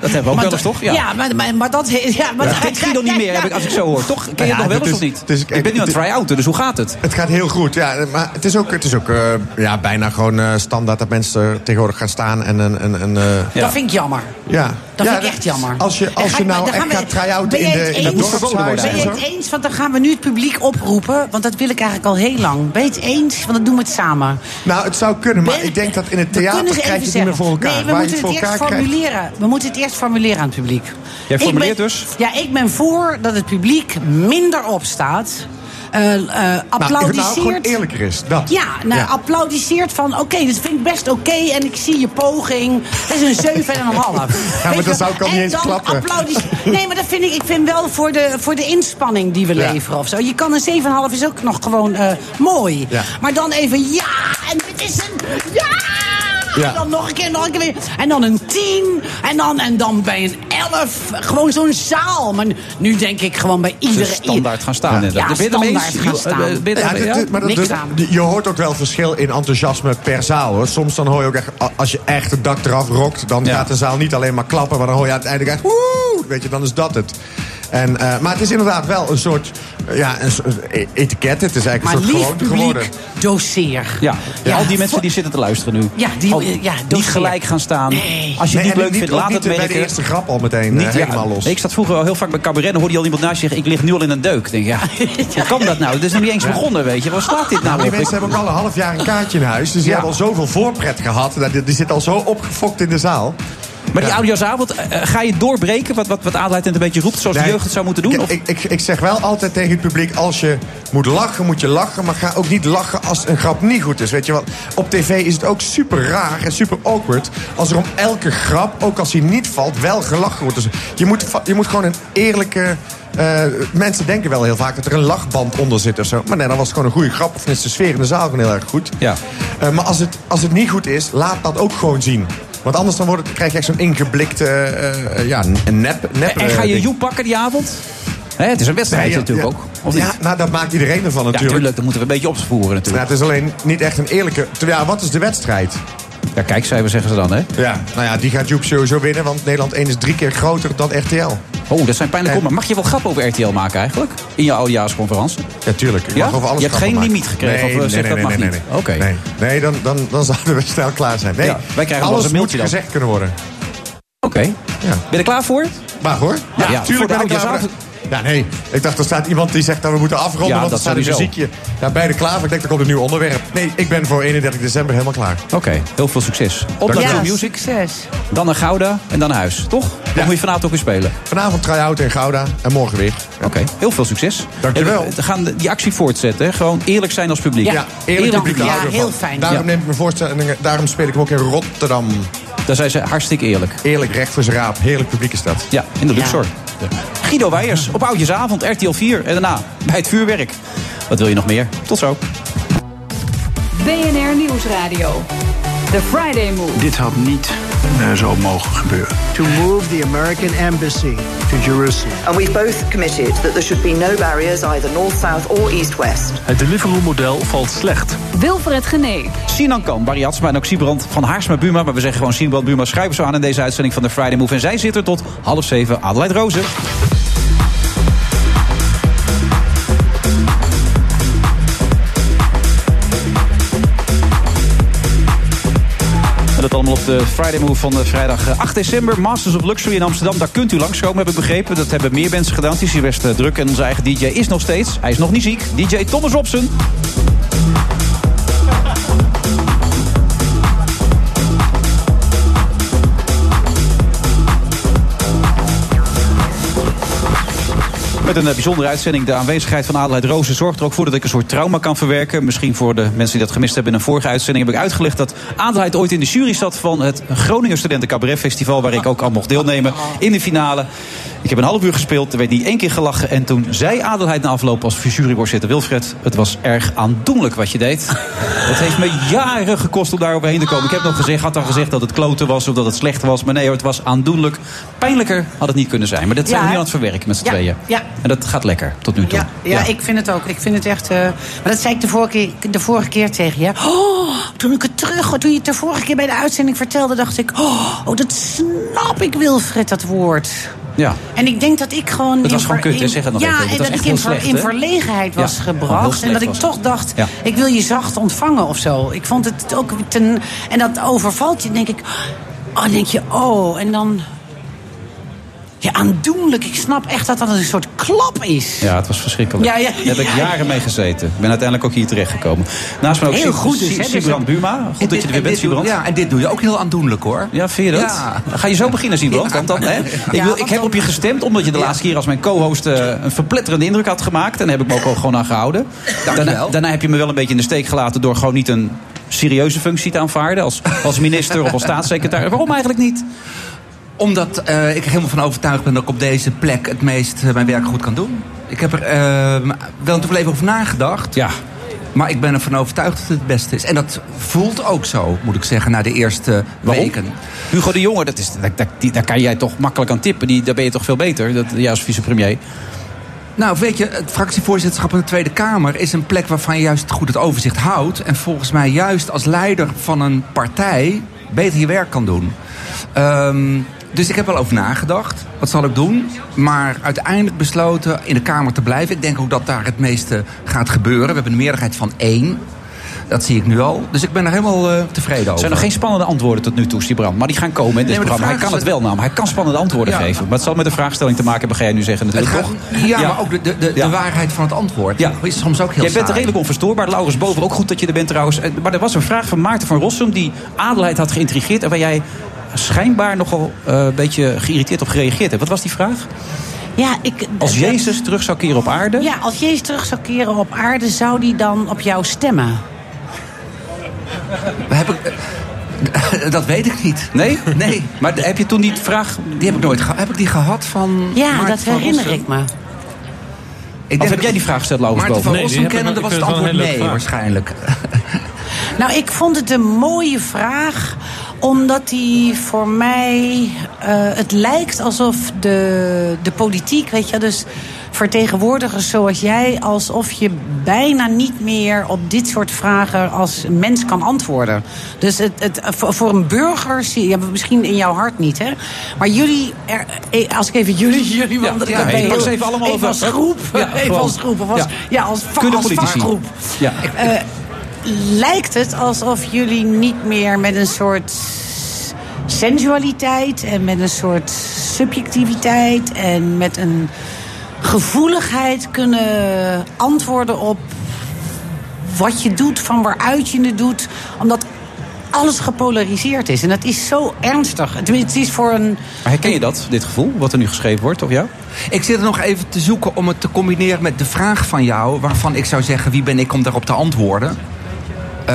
[SPEAKER 5] Dat hebben we ook
[SPEAKER 6] Maar
[SPEAKER 5] wel eens,
[SPEAKER 6] dat-
[SPEAKER 5] toch?
[SPEAKER 6] Ja, maar, maar, maar dat... Ja, maar
[SPEAKER 5] Dat kent Guido niet meer, heb ik, als ik zo hoor. Toch? Ken je
[SPEAKER 4] Ja,
[SPEAKER 5] het nog wel eens of niet?
[SPEAKER 4] is-
[SPEAKER 5] ik ben nu aan het try-outen, dus hoe gaat het?
[SPEAKER 4] Het gaat heel goed, ja. Maar het is ook, het is ook eh, ja, bijna gewoon eh, standaard dat mensen tegenwoordig gaan staan en een... een, een eh,
[SPEAKER 6] Dat vind ik jammer.
[SPEAKER 4] ja.
[SPEAKER 6] Dat
[SPEAKER 4] ja,
[SPEAKER 6] vind ik echt jammer.
[SPEAKER 4] Als je, als je nou echt gaat try-outen in de, in dorpshuis
[SPEAKER 6] Ben
[SPEAKER 4] en
[SPEAKER 6] je het eens? Want dan gaan we nu het publiek oproepen. Want dat wil ik eigenlijk al heel lang. Ben je het eens? Want dan doen we het samen.
[SPEAKER 4] Nou, het zou kunnen, maar
[SPEAKER 6] Ben-
[SPEAKER 4] ik denk dat in het theater krijg je
[SPEAKER 6] even
[SPEAKER 4] het niet meer voor elkaar.
[SPEAKER 6] Nee, we
[SPEAKER 4] Waar
[SPEAKER 6] moeten
[SPEAKER 4] het
[SPEAKER 6] eerst
[SPEAKER 4] krijgt.
[SPEAKER 6] formuleren. We moeten het eerst formuleren aan het publiek.
[SPEAKER 5] Jij formuleert
[SPEAKER 6] ben-
[SPEAKER 5] dus?
[SPEAKER 6] Ja, ik ben voor dat het publiek minder opstaat.
[SPEAKER 4] Nou, nou,
[SPEAKER 6] applaudisseert.
[SPEAKER 4] gewoon eerlijker is, dat.
[SPEAKER 6] Ja, nou,
[SPEAKER 4] Ja.
[SPEAKER 6] applaudisseert van... oké, dat vind ik best oké en ik zie je poging. Dat is een 7,5. en een half.
[SPEAKER 4] maar dan zou ik al niet
[SPEAKER 6] En
[SPEAKER 4] eens klappen.
[SPEAKER 6] Nee, maar dat vind ik, ik vind wel voor de, voor de inspanning die we
[SPEAKER 4] Ja.
[SPEAKER 6] leveren of zo. Je kan een 7,5 is ook nog gewoon eh, mooi.
[SPEAKER 4] Ja.
[SPEAKER 6] Maar dan even ja, en dit is een ja!
[SPEAKER 4] Ja.
[SPEAKER 6] En dan nog een keer, nog een keer weer. En dan een 10. En dan, en dan bij een 11. Gewoon zo'n zaal. Maar nu, denk ik gewoon bij
[SPEAKER 5] Ze
[SPEAKER 6] iedereen.
[SPEAKER 5] standaard gaan staan.
[SPEAKER 6] Ja,
[SPEAKER 5] het ermee
[SPEAKER 6] standaard gaan staan.
[SPEAKER 5] Eh, je het
[SPEAKER 4] Ja,
[SPEAKER 5] ja?
[SPEAKER 4] hoort ook wel verschil in enthousiasme per zaal. Hoor. Soms dan hoor je ook echt, als je echt het dak eraf rokt... dan
[SPEAKER 5] Ja.
[SPEAKER 4] gaat de zaal niet alleen maar klappen... maar dan hoor je uiteindelijk echt... Woe! Weet je, dan is dat het. En, eh, maar het is inderdaad wel een soort, eh, ja, een soort e- etiket. Het is eigenlijk
[SPEAKER 6] Maar
[SPEAKER 4] een soort
[SPEAKER 6] lief
[SPEAKER 4] gewoonte
[SPEAKER 6] publiek,
[SPEAKER 4] geworden.
[SPEAKER 6] doseer.
[SPEAKER 5] Ja,
[SPEAKER 6] Ja,
[SPEAKER 5] al die mensen die zitten te luisteren nu.
[SPEAKER 6] Ja, die-
[SPEAKER 5] Al-
[SPEAKER 6] ja,
[SPEAKER 5] niet gelijk gaan staan.
[SPEAKER 6] Nee.
[SPEAKER 5] Als je het
[SPEAKER 4] Nee,
[SPEAKER 5] niet
[SPEAKER 4] en
[SPEAKER 5] leuk vindt, laat
[SPEAKER 4] niet
[SPEAKER 5] het
[SPEAKER 4] bij de
[SPEAKER 5] merken.
[SPEAKER 4] eerste grap al meteen eh,
[SPEAKER 5] Niet,
[SPEAKER 4] helemaal los.
[SPEAKER 5] Ik zat vroeger wel heel vaak bij cabaret. Dan hoorde je al iemand naast je zeggen: Ik lig nu al in een deuk. Denk, ja, hoe kan dat nou? Het is nog niet eens begonnen, weet je. Waar slaat dit nou
[SPEAKER 4] die
[SPEAKER 5] op?
[SPEAKER 4] mensen hebben ook al een half jaar een kaartje in huis. Dus die hebben al zoveel voorpret gehad. Dat- Die, die zitten al zo opgefokt in de zaal.
[SPEAKER 5] Maar die
[SPEAKER 4] Ja.
[SPEAKER 5] oudejaarsavond, eh, ga je doorbreken? Wat, wat, wat Adelheid een beetje roept, zoals de
[SPEAKER 4] Nee,
[SPEAKER 5] jeugd het zou moeten doen?
[SPEAKER 4] Ik,
[SPEAKER 5] Of?
[SPEAKER 4] ik, ik, ik zeg wel altijd tegen het publiek: als je moet lachen, moet je lachen. Maar ga ook niet lachen als een grap niet goed is. Weet je wat? Op tv is het ook super raar en super awkward. Als er om elke grap, ook als die niet valt, wel gelachen wordt. Dus je moet, je moet gewoon een eerlijke. eh, mensen denken wel heel vaak dat er een lachband onder zit of zo. Maar nee, dan was het gewoon een goede grap. Of is de sfeer in de zaal gewoon heel erg goed.
[SPEAKER 5] Ja.
[SPEAKER 4] Eh, maar als het, als het niet goed is, laat dat ook gewoon zien. Want anders dan wordt krijg je echt zo'n ingeblikte, eh, ja, een nep, nep
[SPEAKER 5] en ga je
[SPEAKER 4] ding.
[SPEAKER 5] Joep pakken die avond? Het is een wedstrijd
[SPEAKER 4] Nee, ja,
[SPEAKER 5] natuurlijk
[SPEAKER 4] ja.
[SPEAKER 5] ook. Of niet?
[SPEAKER 4] Ja, nou, dat maakt iedereen ervan
[SPEAKER 5] Ja,
[SPEAKER 4] natuurlijk.
[SPEAKER 5] tuurlijk, dat moeten we een beetje opsporen
[SPEAKER 4] Ja,
[SPEAKER 5] natuurlijk.
[SPEAKER 4] het is alleen niet echt een eerlijke... Ja, wat is de wedstrijd?
[SPEAKER 5] Ja, kijkcijfers zeggen ze dan, hè?
[SPEAKER 4] Ja, nou ja, die gaat Joep sowieso winnen. Want Nederland 1 is drie keer groter dan RTL.
[SPEAKER 5] Oh, dat zijn pijnlijke
[SPEAKER 4] En-
[SPEAKER 5] maar Mag je wel grappen over RTL maken eigenlijk? In je oudejaarsconferentie?
[SPEAKER 4] Ja, tuurlijk. Ik
[SPEAKER 5] Ja?
[SPEAKER 4] mag over alles
[SPEAKER 5] Je hebt geen
[SPEAKER 4] maken.
[SPEAKER 5] limiet gekregen,
[SPEAKER 4] Nee,
[SPEAKER 5] of, eh,
[SPEAKER 4] nee,
[SPEAKER 5] zeg
[SPEAKER 4] nee,
[SPEAKER 5] dat
[SPEAKER 4] nee,
[SPEAKER 5] mag niet? Oké.
[SPEAKER 4] Nee, nee dan, dan, dan zouden we snel klaar zijn. Nee,
[SPEAKER 5] Ja, wij krijgen
[SPEAKER 4] alles
[SPEAKER 5] een mailtje
[SPEAKER 4] moet
[SPEAKER 5] dan.
[SPEAKER 4] gezegd kunnen worden.
[SPEAKER 5] Oké. Ben
[SPEAKER 4] Ja.
[SPEAKER 5] je er klaar voor?
[SPEAKER 4] Maar hoor.
[SPEAKER 5] Ja, ja,
[SPEAKER 4] tuurlijk ben ik klaar voor. Ja, nee. Ik dacht, er staat iemand die zegt dat we moeten afronden.
[SPEAKER 5] Ja,
[SPEAKER 4] want
[SPEAKER 5] dat
[SPEAKER 4] er staat een muziekje. Ja, beide klaar. Ik denk, er komt een nieuw onderwerp. Nee, ik ben voor 31 december helemaal klaar.
[SPEAKER 5] Oké, heel veel succes. Op naar
[SPEAKER 6] Ja,
[SPEAKER 5] Music,
[SPEAKER 6] succes.
[SPEAKER 5] dan naar Gouda en dan naar huis, toch?
[SPEAKER 4] Ja.
[SPEAKER 5] moet je vanavond ook weer spelen?
[SPEAKER 4] Vanavond try-out in Gouda. En morgen weer.
[SPEAKER 5] Oké, heel veel succes.
[SPEAKER 4] Dankjewel.
[SPEAKER 5] En we gaan die actie voortzetten. hè? Gewoon eerlijk zijn als publiek.
[SPEAKER 6] Ja.
[SPEAKER 4] Ja, eerlijk
[SPEAKER 6] Dank
[SPEAKER 4] publiek.
[SPEAKER 6] Ja, heel fijn.
[SPEAKER 4] Daarom
[SPEAKER 5] Ja.
[SPEAKER 4] neem ik mijn voorstellingen. Daarom speel ik hem ook in Rotterdam.
[SPEAKER 5] Daar zijn ze hartstikke eerlijk.
[SPEAKER 4] Eerlijk, recht voor zijn raap. Heerlijk publiek is dat.
[SPEAKER 5] Ja, in de Luxor. Guido Weijers op Oudjesavond, RTL 4. En daarna bij het vuurwerk. Wat wil je nog meer? Tot zo.
[SPEAKER 1] BNR Nieuwsradio. The Friday Move.
[SPEAKER 7] Dit had niet eh, zo mogen gebeuren.
[SPEAKER 8] to move the American embassy to Jerusalem.
[SPEAKER 2] And we've both committed that there should be no barriers, either north, south, or east, west.
[SPEAKER 7] Het Deliveroo-model valt slecht.
[SPEAKER 1] Wilfred Genee.
[SPEAKER 5] Sinan Kan, Barry Hatsma en ook Siebrand van Haarsma Buma. Maar we zeggen gewoon Siebrand Buma schrijven zo aan in deze uitzending van de Friday Move. En zij zit er tot half zeven. Adelheid Rozen. Dat allemaal op de Friday Move van de vrijdag eh, 8 december. Masters of Luxury in Amsterdam. Daar kunt u langskomen, heb ik begrepen. Dat hebben meer mensen gedaan. Het is hier best eh, druk. En onze eigen DJ is nog steeds. Hij is nog niet ziek. DJ Thomas Robson. Met een eh, bijzondere uitzending. De aanwezigheid van Adelheid Rozen zorgt er ook voor dat ik een soort trauma kan verwerken. Misschien voor de mensen die dat gemist hebben in een vorige uitzending heb ik uitgelegd dat Adelheid ooit in de jury zat van het Groningen Studenten Cabaret Festival. Waar ik ook aan mocht deelnemen in de finale. Ik heb een half uur gespeeld, er werd niet één keer gelachen. En toen zei Adelheid na afloop als juryvoorzitter Wilfred... het was erg aandoenlijk wat je deed. Het heeft me jaren gekost om daar overheen te komen. Ik heb nog gezegd, had dan gezegd dat het kloten was of dat het slecht was. Maar nee hoor, het was aandoenlijk. Pijnlijker had het niet kunnen zijn. Maar dat zijn
[SPEAKER 6] Ja,
[SPEAKER 5] we nu aan het verwerken met z'n
[SPEAKER 6] Ja,
[SPEAKER 5] tweeën.
[SPEAKER 6] ja.
[SPEAKER 5] En dat gaat lekker, tot nu toe.
[SPEAKER 6] Ja, ja, ik vind het ook. Ik vind het echt. eh, maar dat zei ik de vorige, keer, de vorige keer tegen je. Oh, toen ik het terug, toen je het de vorige keer bij de uitzending vertelde, dacht ik: Oh, oh dat snap ik, Wilfred, dat woord.
[SPEAKER 5] Ja.
[SPEAKER 6] En ik denk dat ik gewoon.
[SPEAKER 5] Het
[SPEAKER 6] in
[SPEAKER 5] was gewoon
[SPEAKER 6] ver-
[SPEAKER 5] kut, hè?
[SPEAKER 6] in-
[SPEAKER 5] Zeg het nog
[SPEAKER 6] ja,
[SPEAKER 5] even.
[SPEAKER 6] En dat ik in,
[SPEAKER 5] slecht,
[SPEAKER 6] verlegenheid was
[SPEAKER 5] Ja,
[SPEAKER 6] gebracht. En dat ik toch
[SPEAKER 5] het.
[SPEAKER 6] dacht:
[SPEAKER 5] Ja.
[SPEAKER 6] ik wil je zacht ontvangen of zo. Ik vond het ook ten. En dat overvalt je, denk ik. Oh, denk je, oh, en dan. Ja, aandoenlijk. Ik snap echt dat dat een soort klap is.
[SPEAKER 5] Ja, het was verschrikkelijk.
[SPEAKER 6] Ja, ja,
[SPEAKER 5] Daar heb ik
[SPEAKER 6] ja.
[SPEAKER 5] jaren mee gezeten. Ik ben uiteindelijk ook hier terechtgekomen. Naast me ook
[SPEAKER 6] Heel goed dus,
[SPEAKER 5] Sib-
[SPEAKER 6] dus
[SPEAKER 5] Sibrand
[SPEAKER 6] dat-
[SPEAKER 5] Buma. Goed dat je er weer
[SPEAKER 9] En
[SPEAKER 5] bent, Sibrand.
[SPEAKER 9] Ja, en dit doe je ook heel aandoenlijk hoor.
[SPEAKER 5] Ja, vind je dat? Ga je zo beginnen, Sibrand? Want dan, hè? Ik, wil, ik heb op je gestemd omdat je de laatste keer als mijn co-host eh, een verpletterende indruk had gemaakt. En daar heb ik me ook al gewoon aan gehouden. Daarna, daarna heb je me wel een beetje in de steek gelaten door gewoon niet een serieuze functie te aanvaarden. Als, als minister of als staatssecretaris. Waarom eigenlijk niet?
[SPEAKER 9] Omdat eh, ik er helemaal van overtuigd ben dat ik op deze plek het meest eh, mijn werk goed kan doen. Ik heb er eh, wel wel even over nagedacht.
[SPEAKER 5] Ja.
[SPEAKER 9] Maar ik ben ervan overtuigd dat het het beste is. En dat voelt ook zo, moet ik zeggen, na de eerste
[SPEAKER 5] Waarom?
[SPEAKER 9] weken.
[SPEAKER 5] Hugo de Jonge, dat is, daar, daar, die- daar kan jij toch makkelijk aan tippen. Die, daar ben je toch veel beter, dat, jij als vicepremier.
[SPEAKER 9] Nou, weet je, het fractievoorzitterschap in de Tweede Kamer is een plek waarvan je juist goed het overzicht houdt. En volgens mij juist als leider van een partij beter je werk kan doen. Ehm, dus ik heb wel over nagedacht. Wat zal ik doen? Maar uiteindelijk besloten in de Kamer te blijven. Ik denk ook dat daar het meeste gaat gebeuren. We hebben een meerderheid van één. Dat zie ik nu al. Dus ik ben er helemaal eh, tevreden over.
[SPEAKER 5] Er zijn nog geen spannende antwoorden tot nu toe, Sibrand. Maar die gaan komen in dit
[SPEAKER 9] Nee,
[SPEAKER 5] programma. Hij kan het wel namelijk. Hij kan spannende antwoorden
[SPEAKER 9] Ja.
[SPEAKER 5] geven. Maar het zal met de vraagstelling te maken hebben, ga jij nu zeggen
[SPEAKER 9] Het
[SPEAKER 5] natuurlijk
[SPEAKER 9] gaat-
[SPEAKER 5] toch?
[SPEAKER 9] ja, maar ook de, de, de,
[SPEAKER 5] Ja.
[SPEAKER 9] de waarheid van het antwoord.
[SPEAKER 5] Ja.
[SPEAKER 9] Is soms ook heel
[SPEAKER 5] Jij bent er redelijk onverstoorbaar. Laurens Boven, ook goed dat je er bent trouwens. Eh, Maar er was een vraag van Maarten van Rossum... die Adelheid had geïntrigeerd... en waar jij schijnbaar nogal eh, een beetje geïrriteerd op gereageerd hebt. Wat was die vraag?
[SPEAKER 6] Ja, ik,
[SPEAKER 5] Als Jezus terug zou keren op aarde...
[SPEAKER 6] Ja, als Jezus terug zou keren op aarde, zou die dan op jou stemmen?
[SPEAKER 9] Heb ik, eh, dat weet ik niet.
[SPEAKER 5] Nee?
[SPEAKER 9] Nee.
[SPEAKER 5] Maar heb je toen die vraag...
[SPEAKER 9] Die heb ik nooit gehad. Heb ik die gehad van.
[SPEAKER 6] Ja,
[SPEAKER 9] Maarten
[SPEAKER 6] dat herinner ik me.
[SPEAKER 9] Ik
[SPEAKER 5] Of heb jij die vraag gesteld, Laurens
[SPEAKER 9] Maarten van? Rossum
[SPEAKER 7] nog-
[SPEAKER 9] was het antwoord nee, waarschijnlijk.
[SPEAKER 6] Nou, ik vond het een mooie vraag, omdat die voor mij. eh, het lijkt alsof de, de politiek, weet je, dus vertegenwoordigers zoals jij, alsof je bijna niet meer op dit soort vragen als mens kan antwoorden. Dus het, het, voor een burger zie je, ja, misschien in jouw hart niet, hè? Maar jullie, er, eh, als ik even jullie, jullie, want
[SPEAKER 5] ja,
[SPEAKER 6] ik ben
[SPEAKER 5] even allemaal
[SPEAKER 6] even als groep,
[SPEAKER 5] Ja,
[SPEAKER 6] even als groep, of als,
[SPEAKER 5] Ja.
[SPEAKER 6] als, vakgroep.
[SPEAKER 5] Ja.
[SPEAKER 6] Eh, lijkt het alsof jullie niet meer met een soort sensualiteit en met een soort subjectiviteit en met een gevoeligheid kunnen antwoorden op wat je doet, van waaruit je het doet, omdat alles gepolariseerd is. En dat is zo ernstig. Het is voor een.
[SPEAKER 5] Maar herken je dat, dit gevoel, wat er nu geschreven wordt, of jou?
[SPEAKER 9] Ik zit er nog even te zoeken om het te combineren met de vraag van jou, waarvan ik zou zeggen: wie ben ik om daarop te antwoorden?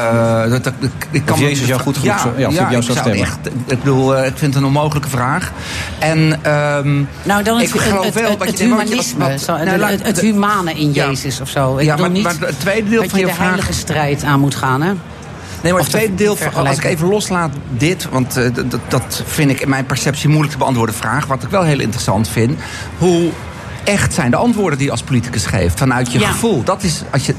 [SPEAKER 9] Eh, dat, dat- ik, ik
[SPEAKER 5] Of Jezus jou goed genoeg zou- ja, jou
[SPEAKER 9] ik
[SPEAKER 5] zou stemmen.
[SPEAKER 9] Echt, ik bedoel, eh, ik vind het een onmogelijke vraag. En ehm,
[SPEAKER 6] Nou, dan het,
[SPEAKER 9] ik geloof
[SPEAKER 6] het,
[SPEAKER 9] wel
[SPEAKER 6] het,
[SPEAKER 9] dat
[SPEAKER 6] het
[SPEAKER 9] je
[SPEAKER 6] humanisme,
[SPEAKER 9] wat-
[SPEAKER 6] zo,
[SPEAKER 9] nou,
[SPEAKER 6] het,
[SPEAKER 9] laat-
[SPEAKER 6] humane in
[SPEAKER 9] Ja.
[SPEAKER 6] Jezus of zo. Ik
[SPEAKER 9] Ja, maar-
[SPEAKER 6] niet
[SPEAKER 9] maar het tweede deel
[SPEAKER 6] dat
[SPEAKER 9] van
[SPEAKER 6] je
[SPEAKER 9] je
[SPEAKER 6] de
[SPEAKER 9] vraag-
[SPEAKER 6] heilige strijd aan moet gaan, hè?
[SPEAKER 9] Nee, maar het tweede deel, van, als ik even loslaat dit... want eh, dat vind ik in mijn perceptie moeilijk te beantwoorden vraag... wat ik wel heel interessant vind. Hoe echt zijn de antwoorden die je als politicus geeft? Vanuit je
[SPEAKER 6] Ja.
[SPEAKER 9] gevoel. Dat is, als je,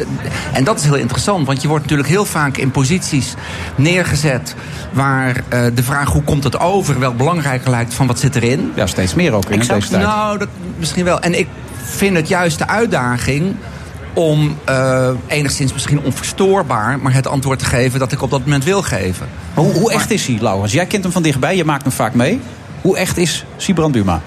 [SPEAKER 9] en dat is heel interessant, want je wordt natuurlijk heel vaak in posities neergezet... waar eh, de vraag hoe komt het over wel belangrijker lijkt van wat zit erin.
[SPEAKER 5] Ja, steeds meer ook in deze tijd.
[SPEAKER 9] Nou, dat, misschien wel. En ik vind het juist de uitdaging om eh, enigszins misschien onverstoorbaar... maar het antwoord te geven dat ik op dat moment wil geven.
[SPEAKER 5] Hoe, hoe echt is hij, Laurens? Jij kent hem van dichtbij, je maakt hem vaak mee. Hoe echt is Sibrand Buma?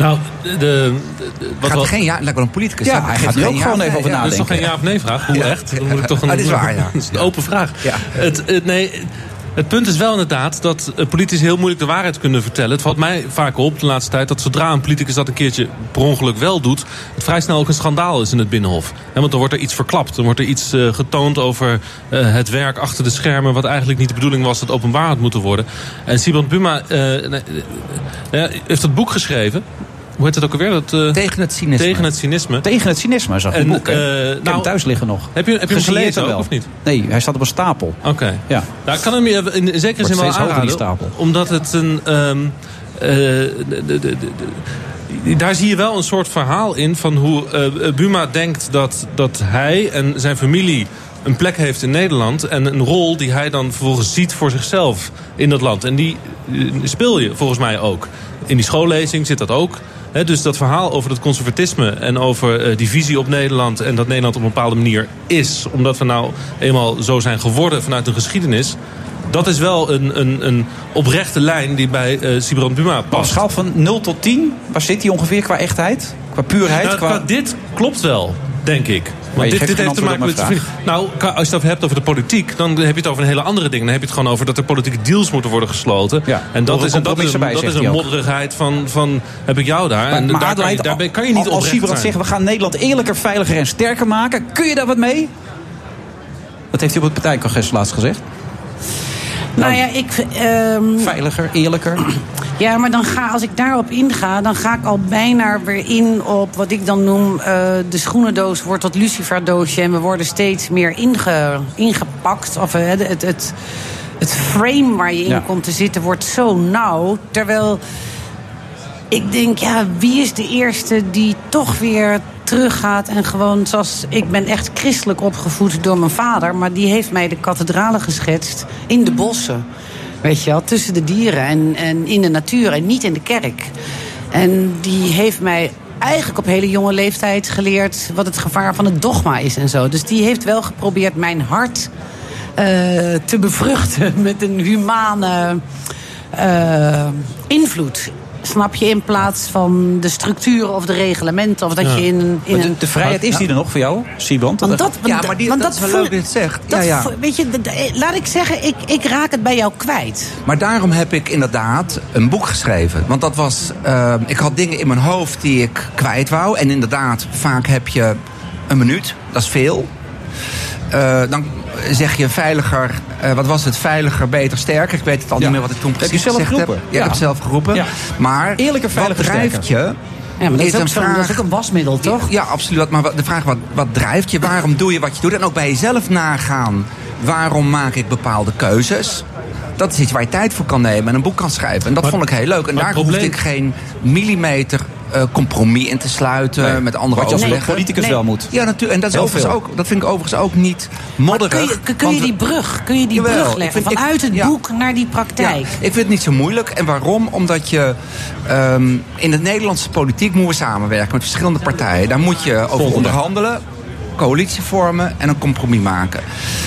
[SPEAKER 7] Nou, de, de, wat
[SPEAKER 9] Gaat
[SPEAKER 7] wel-
[SPEAKER 9] er geen ja, lijkt wel een politicus.
[SPEAKER 5] Ja, hij gaat
[SPEAKER 9] geen
[SPEAKER 5] ook gewoon even over
[SPEAKER 9] Ja,
[SPEAKER 7] Dat is toch geen ja of nee vraag? Hoe echt? Dan moet ik toch een,
[SPEAKER 9] Ah, dat is waar, ja.
[SPEAKER 7] dat is een open vraag.
[SPEAKER 9] Ja.
[SPEAKER 7] Het, het, nee, het punt is wel inderdaad dat eh, politici heel moeilijk de waarheid kunnen vertellen. Het valt mij vaak op de laatste tijd dat zodra een politicus dat een keertje per ongeluk wel doet... het vrij snel ook een schandaal is in het Binnenhof. Want dan wordt er iets verklapt. Dan wordt er iets eh, getoond over eh, het werk achter de schermen... wat eigenlijk niet de bedoeling was dat openbaar had moeten worden. En Sibrand Buma heeft dat boek geschreven... hoe heet het ook alweer? Dat, eh,
[SPEAKER 9] Tegen het cynisme.
[SPEAKER 7] Tegen het cynisme.
[SPEAKER 5] Tegen het cynisme, zag
[SPEAKER 7] En,
[SPEAKER 5] boek. heb
[SPEAKER 7] nou,
[SPEAKER 5] hem thuis liggen nog.
[SPEAKER 7] Heb je, heb je hem gelezen
[SPEAKER 5] dan
[SPEAKER 7] ook,
[SPEAKER 5] wel.
[SPEAKER 7] of niet?
[SPEAKER 5] Nee, hij staat op een stapel.
[SPEAKER 7] Oké.
[SPEAKER 5] Ja.
[SPEAKER 7] Nou, ik kan hem je in zekere zin wel aanraden.
[SPEAKER 5] stapel.
[SPEAKER 7] Omdat het een... ehm, eh, de- de- de- de- daar zie je wel een soort verhaal in van hoe Buma denkt dat, dat hij en zijn familie een plek heeft in Nederland. En een rol die hij dan vervolgens ziet voor zichzelf in dat land. En die speel je volgens mij ook. In die schoollezing zit dat ook. Dus dat verhaal over het conservatisme en over eh, die visie op Nederland... en dat Nederland op een bepaalde manier is... omdat we nou eenmaal zo zijn geworden vanuit de geschiedenis... dat is wel een, een, een oprechte lijn die bij eh Sibrand Buma
[SPEAKER 5] Op
[SPEAKER 7] past.
[SPEAKER 5] schaal van 0 tot 10, waar zit hij ongeveer qua echtheid? Qua puurheid?
[SPEAKER 7] Nou,
[SPEAKER 5] qua...
[SPEAKER 7] qua dit klopt wel, denk ik. Want dit, heeft te maken met...
[SPEAKER 5] op
[SPEAKER 7] Nou, als je het hebt over de politiek... dan heb je het over een hele andere ding. Dan heb je het gewoon over dat er politieke deals moeten worden gesloten.
[SPEAKER 5] Ja,
[SPEAKER 7] en dat is, en dat is een,
[SPEAKER 5] bij,
[SPEAKER 7] dat
[SPEAKER 5] zegt
[SPEAKER 7] is een
[SPEAKER 5] hij ook.
[SPEAKER 7] modderigheid van, van... heb ik jou daar.
[SPEAKER 5] Maar,
[SPEAKER 7] en
[SPEAKER 5] maar
[SPEAKER 7] daar, kan je,
[SPEAKER 5] Adelheid,
[SPEAKER 7] daar ben- kan je niet
[SPEAKER 5] als
[SPEAKER 7] oprecht
[SPEAKER 5] Sibrand
[SPEAKER 7] zijn.
[SPEAKER 5] zegt, we gaan Nederland eerlijker, veiliger en sterker maken. Kun je daar wat mee? Dat heeft hij op het partijcongres laatst gezegd.
[SPEAKER 6] Nou ja, ik... ehm,
[SPEAKER 5] Veiliger, eerlijker.
[SPEAKER 6] Ja, maar dan ga, als ik daarop inga, dan ga ik al bijna weer in op wat ik dan noem... eh, de schoenendoos wordt tot luciferdoosje... en we worden steeds meer inge, ingepakt. Of eh, het, het, het, het frame waar je in
[SPEAKER 5] Ja.
[SPEAKER 6] komt te zitten wordt zo nauw. Terwijl ik denk, ja, wie is de eerste die toch weer teruggaat en gewoon zoals ik ben echt christelijk opgevoed door mijn vader, maar die heeft mij de kathedralen geschetst in de bossen. Weet je wel, tussen de dieren en, en in de natuur en niet in de kerk. En die heeft mij eigenlijk op hele jonge leeftijd geleerd wat het gevaar van het dogma is en zo. Dus die heeft wel geprobeerd mijn hart eh, te bevruchten met een humane eh, invloed. Snap je, in plaats van de structuren of de reglementen. Of dat
[SPEAKER 5] Ja.
[SPEAKER 6] je in, in
[SPEAKER 5] de, vrijheid is die er nog voor jou, Sibrand?
[SPEAKER 6] Want dat,
[SPEAKER 9] Ja, maar die-
[SPEAKER 6] want
[SPEAKER 9] dat is wel
[SPEAKER 6] voel-
[SPEAKER 9] leuk dat je het zegt.
[SPEAKER 6] dat
[SPEAKER 9] Ja, ja.
[SPEAKER 6] voel- Weet je, d- laat ik zeggen, ik, ik raak het bij jou kwijt.
[SPEAKER 9] Maar daarom heb ik inderdaad een boek geschreven. Want dat was. eh, ik had dingen in mijn hoofd die ik kwijt wou. En inderdaad, vaak heb je een minuut. Dat is veel. Eh, dan zeg je veiliger. eh, wat was het? Veiliger, beter, sterker. Ik weet het al
[SPEAKER 5] Ja.
[SPEAKER 9] niet meer wat ik toen
[SPEAKER 5] Heb je
[SPEAKER 9] precies
[SPEAKER 5] zelf
[SPEAKER 9] gezegd
[SPEAKER 5] geroepen?
[SPEAKER 9] heb. Ja,
[SPEAKER 5] Ja.
[SPEAKER 9] ik heb zelf geroepen.
[SPEAKER 5] Ja.
[SPEAKER 9] Maar
[SPEAKER 5] Eerlijker, veiliger,
[SPEAKER 9] wat drijft
[SPEAKER 5] sterker.
[SPEAKER 9] je?
[SPEAKER 6] Ja, maar dat is, ook
[SPEAKER 9] een
[SPEAKER 6] zo, dat is ook een wasmiddel, toch?
[SPEAKER 9] Ja, absoluut. Maar de vraag, wat, wat drijft je? Waarom doe je wat je doet? En ook bij jezelf nagaan. Waarom maak ik bepaalde keuzes? Dat is iets waar je tijd voor kan nemen en een boek kan schrijven. En dat
[SPEAKER 7] Maar-
[SPEAKER 9] vond ik heel leuk. En daar
[SPEAKER 7] het
[SPEAKER 9] hoefde
[SPEAKER 7] probleem-
[SPEAKER 9] ik geen millimeter eh, compromis in te sluiten
[SPEAKER 5] Nee.
[SPEAKER 9] met andere
[SPEAKER 5] Wat je als politicus
[SPEAKER 6] Nee.
[SPEAKER 5] wel moet.
[SPEAKER 9] Ja, natuurlijk. En dat, is
[SPEAKER 5] Heel
[SPEAKER 9] overigens
[SPEAKER 5] veel.
[SPEAKER 9] ook, dat vind ik overigens ook niet
[SPEAKER 6] Maar
[SPEAKER 9] modderig.
[SPEAKER 6] kun je, kun je die brug, kun je die
[SPEAKER 9] Jawel,
[SPEAKER 6] brug leggen?
[SPEAKER 9] vind- ik-
[SPEAKER 6] Vanuit het
[SPEAKER 9] ja.
[SPEAKER 6] boek naar die praktijk.
[SPEAKER 9] Ja, ik vind het niet zo moeilijk. En waarom? Omdat je ehm, in de Nederlandse politiek moet samenwerken met verschillende partijen. Daar moet je over onderhandelen, coalitie vormen en een compromis maken.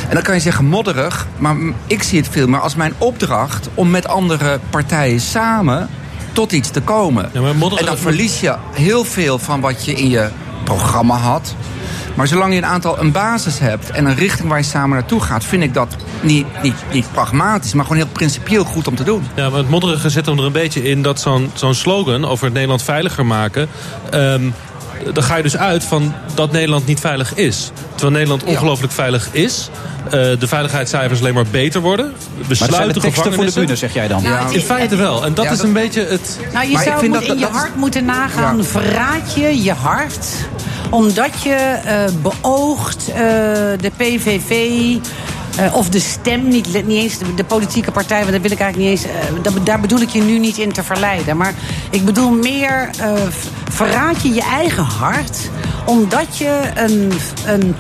[SPEAKER 9] En dan kan je zeggen modderig, maar ik zie het veel meer als mijn opdracht om met andere partijen samen tot iets te komen.
[SPEAKER 7] Ja, maar modderig-
[SPEAKER 9] en dan verlies je heel veel van wat je in je programma had. Maar zolang je een aantal een basis hebt en een richting waar je samen naartoe gaat, vind ik dat niet, niet, niet pragmatisch, maar gewoon heel principieel goed om te doen.
[SPEAKER 7] Ja, maar het modderige zit hem er een beetje in dat zo'n zo'n slogan over het Nederland veiliger maken. ehm, dan ga je dus uit van dat Nederland niet veilig is. Terwijl Nederland ongelooflijk veilig is. Eh, de veiligheidscijfers alleen maar beter worden. We
[SPEAKER 5] Maar het zijn
[SPEAKER 7] sluiten
[SPEAKER 5] de teksten voor de
[SPEAKER 7] gevangenissen.
[SPEAKER 5] bühne, zeg jij dan.
[SPEAKER 6] Nou,
[SPEAKER 7] In feite wel. En dat
[SPEAKER 9] Ja,
[SPEAKER 7] is
[SPEAKER 9] dat-
[SPEAKER 7] een beetje het...
[SPEAKER 6] Nou, je
[SPEAKER 9] Maar ik
[SPEAKER 6] zou
[SPEAKER 9] vind
[SPEAKER 6] moet
[SPEAKER 9] dat-
[SPEAKER 6] in je
[SPEAKER 9] dat
[SPEAKER 6] hart moeten nagaan.
[SPEAKER 9] Ja.
[SPEAKER 6] Verraad je je hart omdat je eh, beoogt eh, de PVV eh, of de stem, niet, niet eens de, de politieke partij, want dat wil ik eigenlijk niet eens. eh, dat- daar bedoel ik je nu niet in te verleiden. Maar ik bedoel meer, v- verraad je je eigen hart omdat je een, een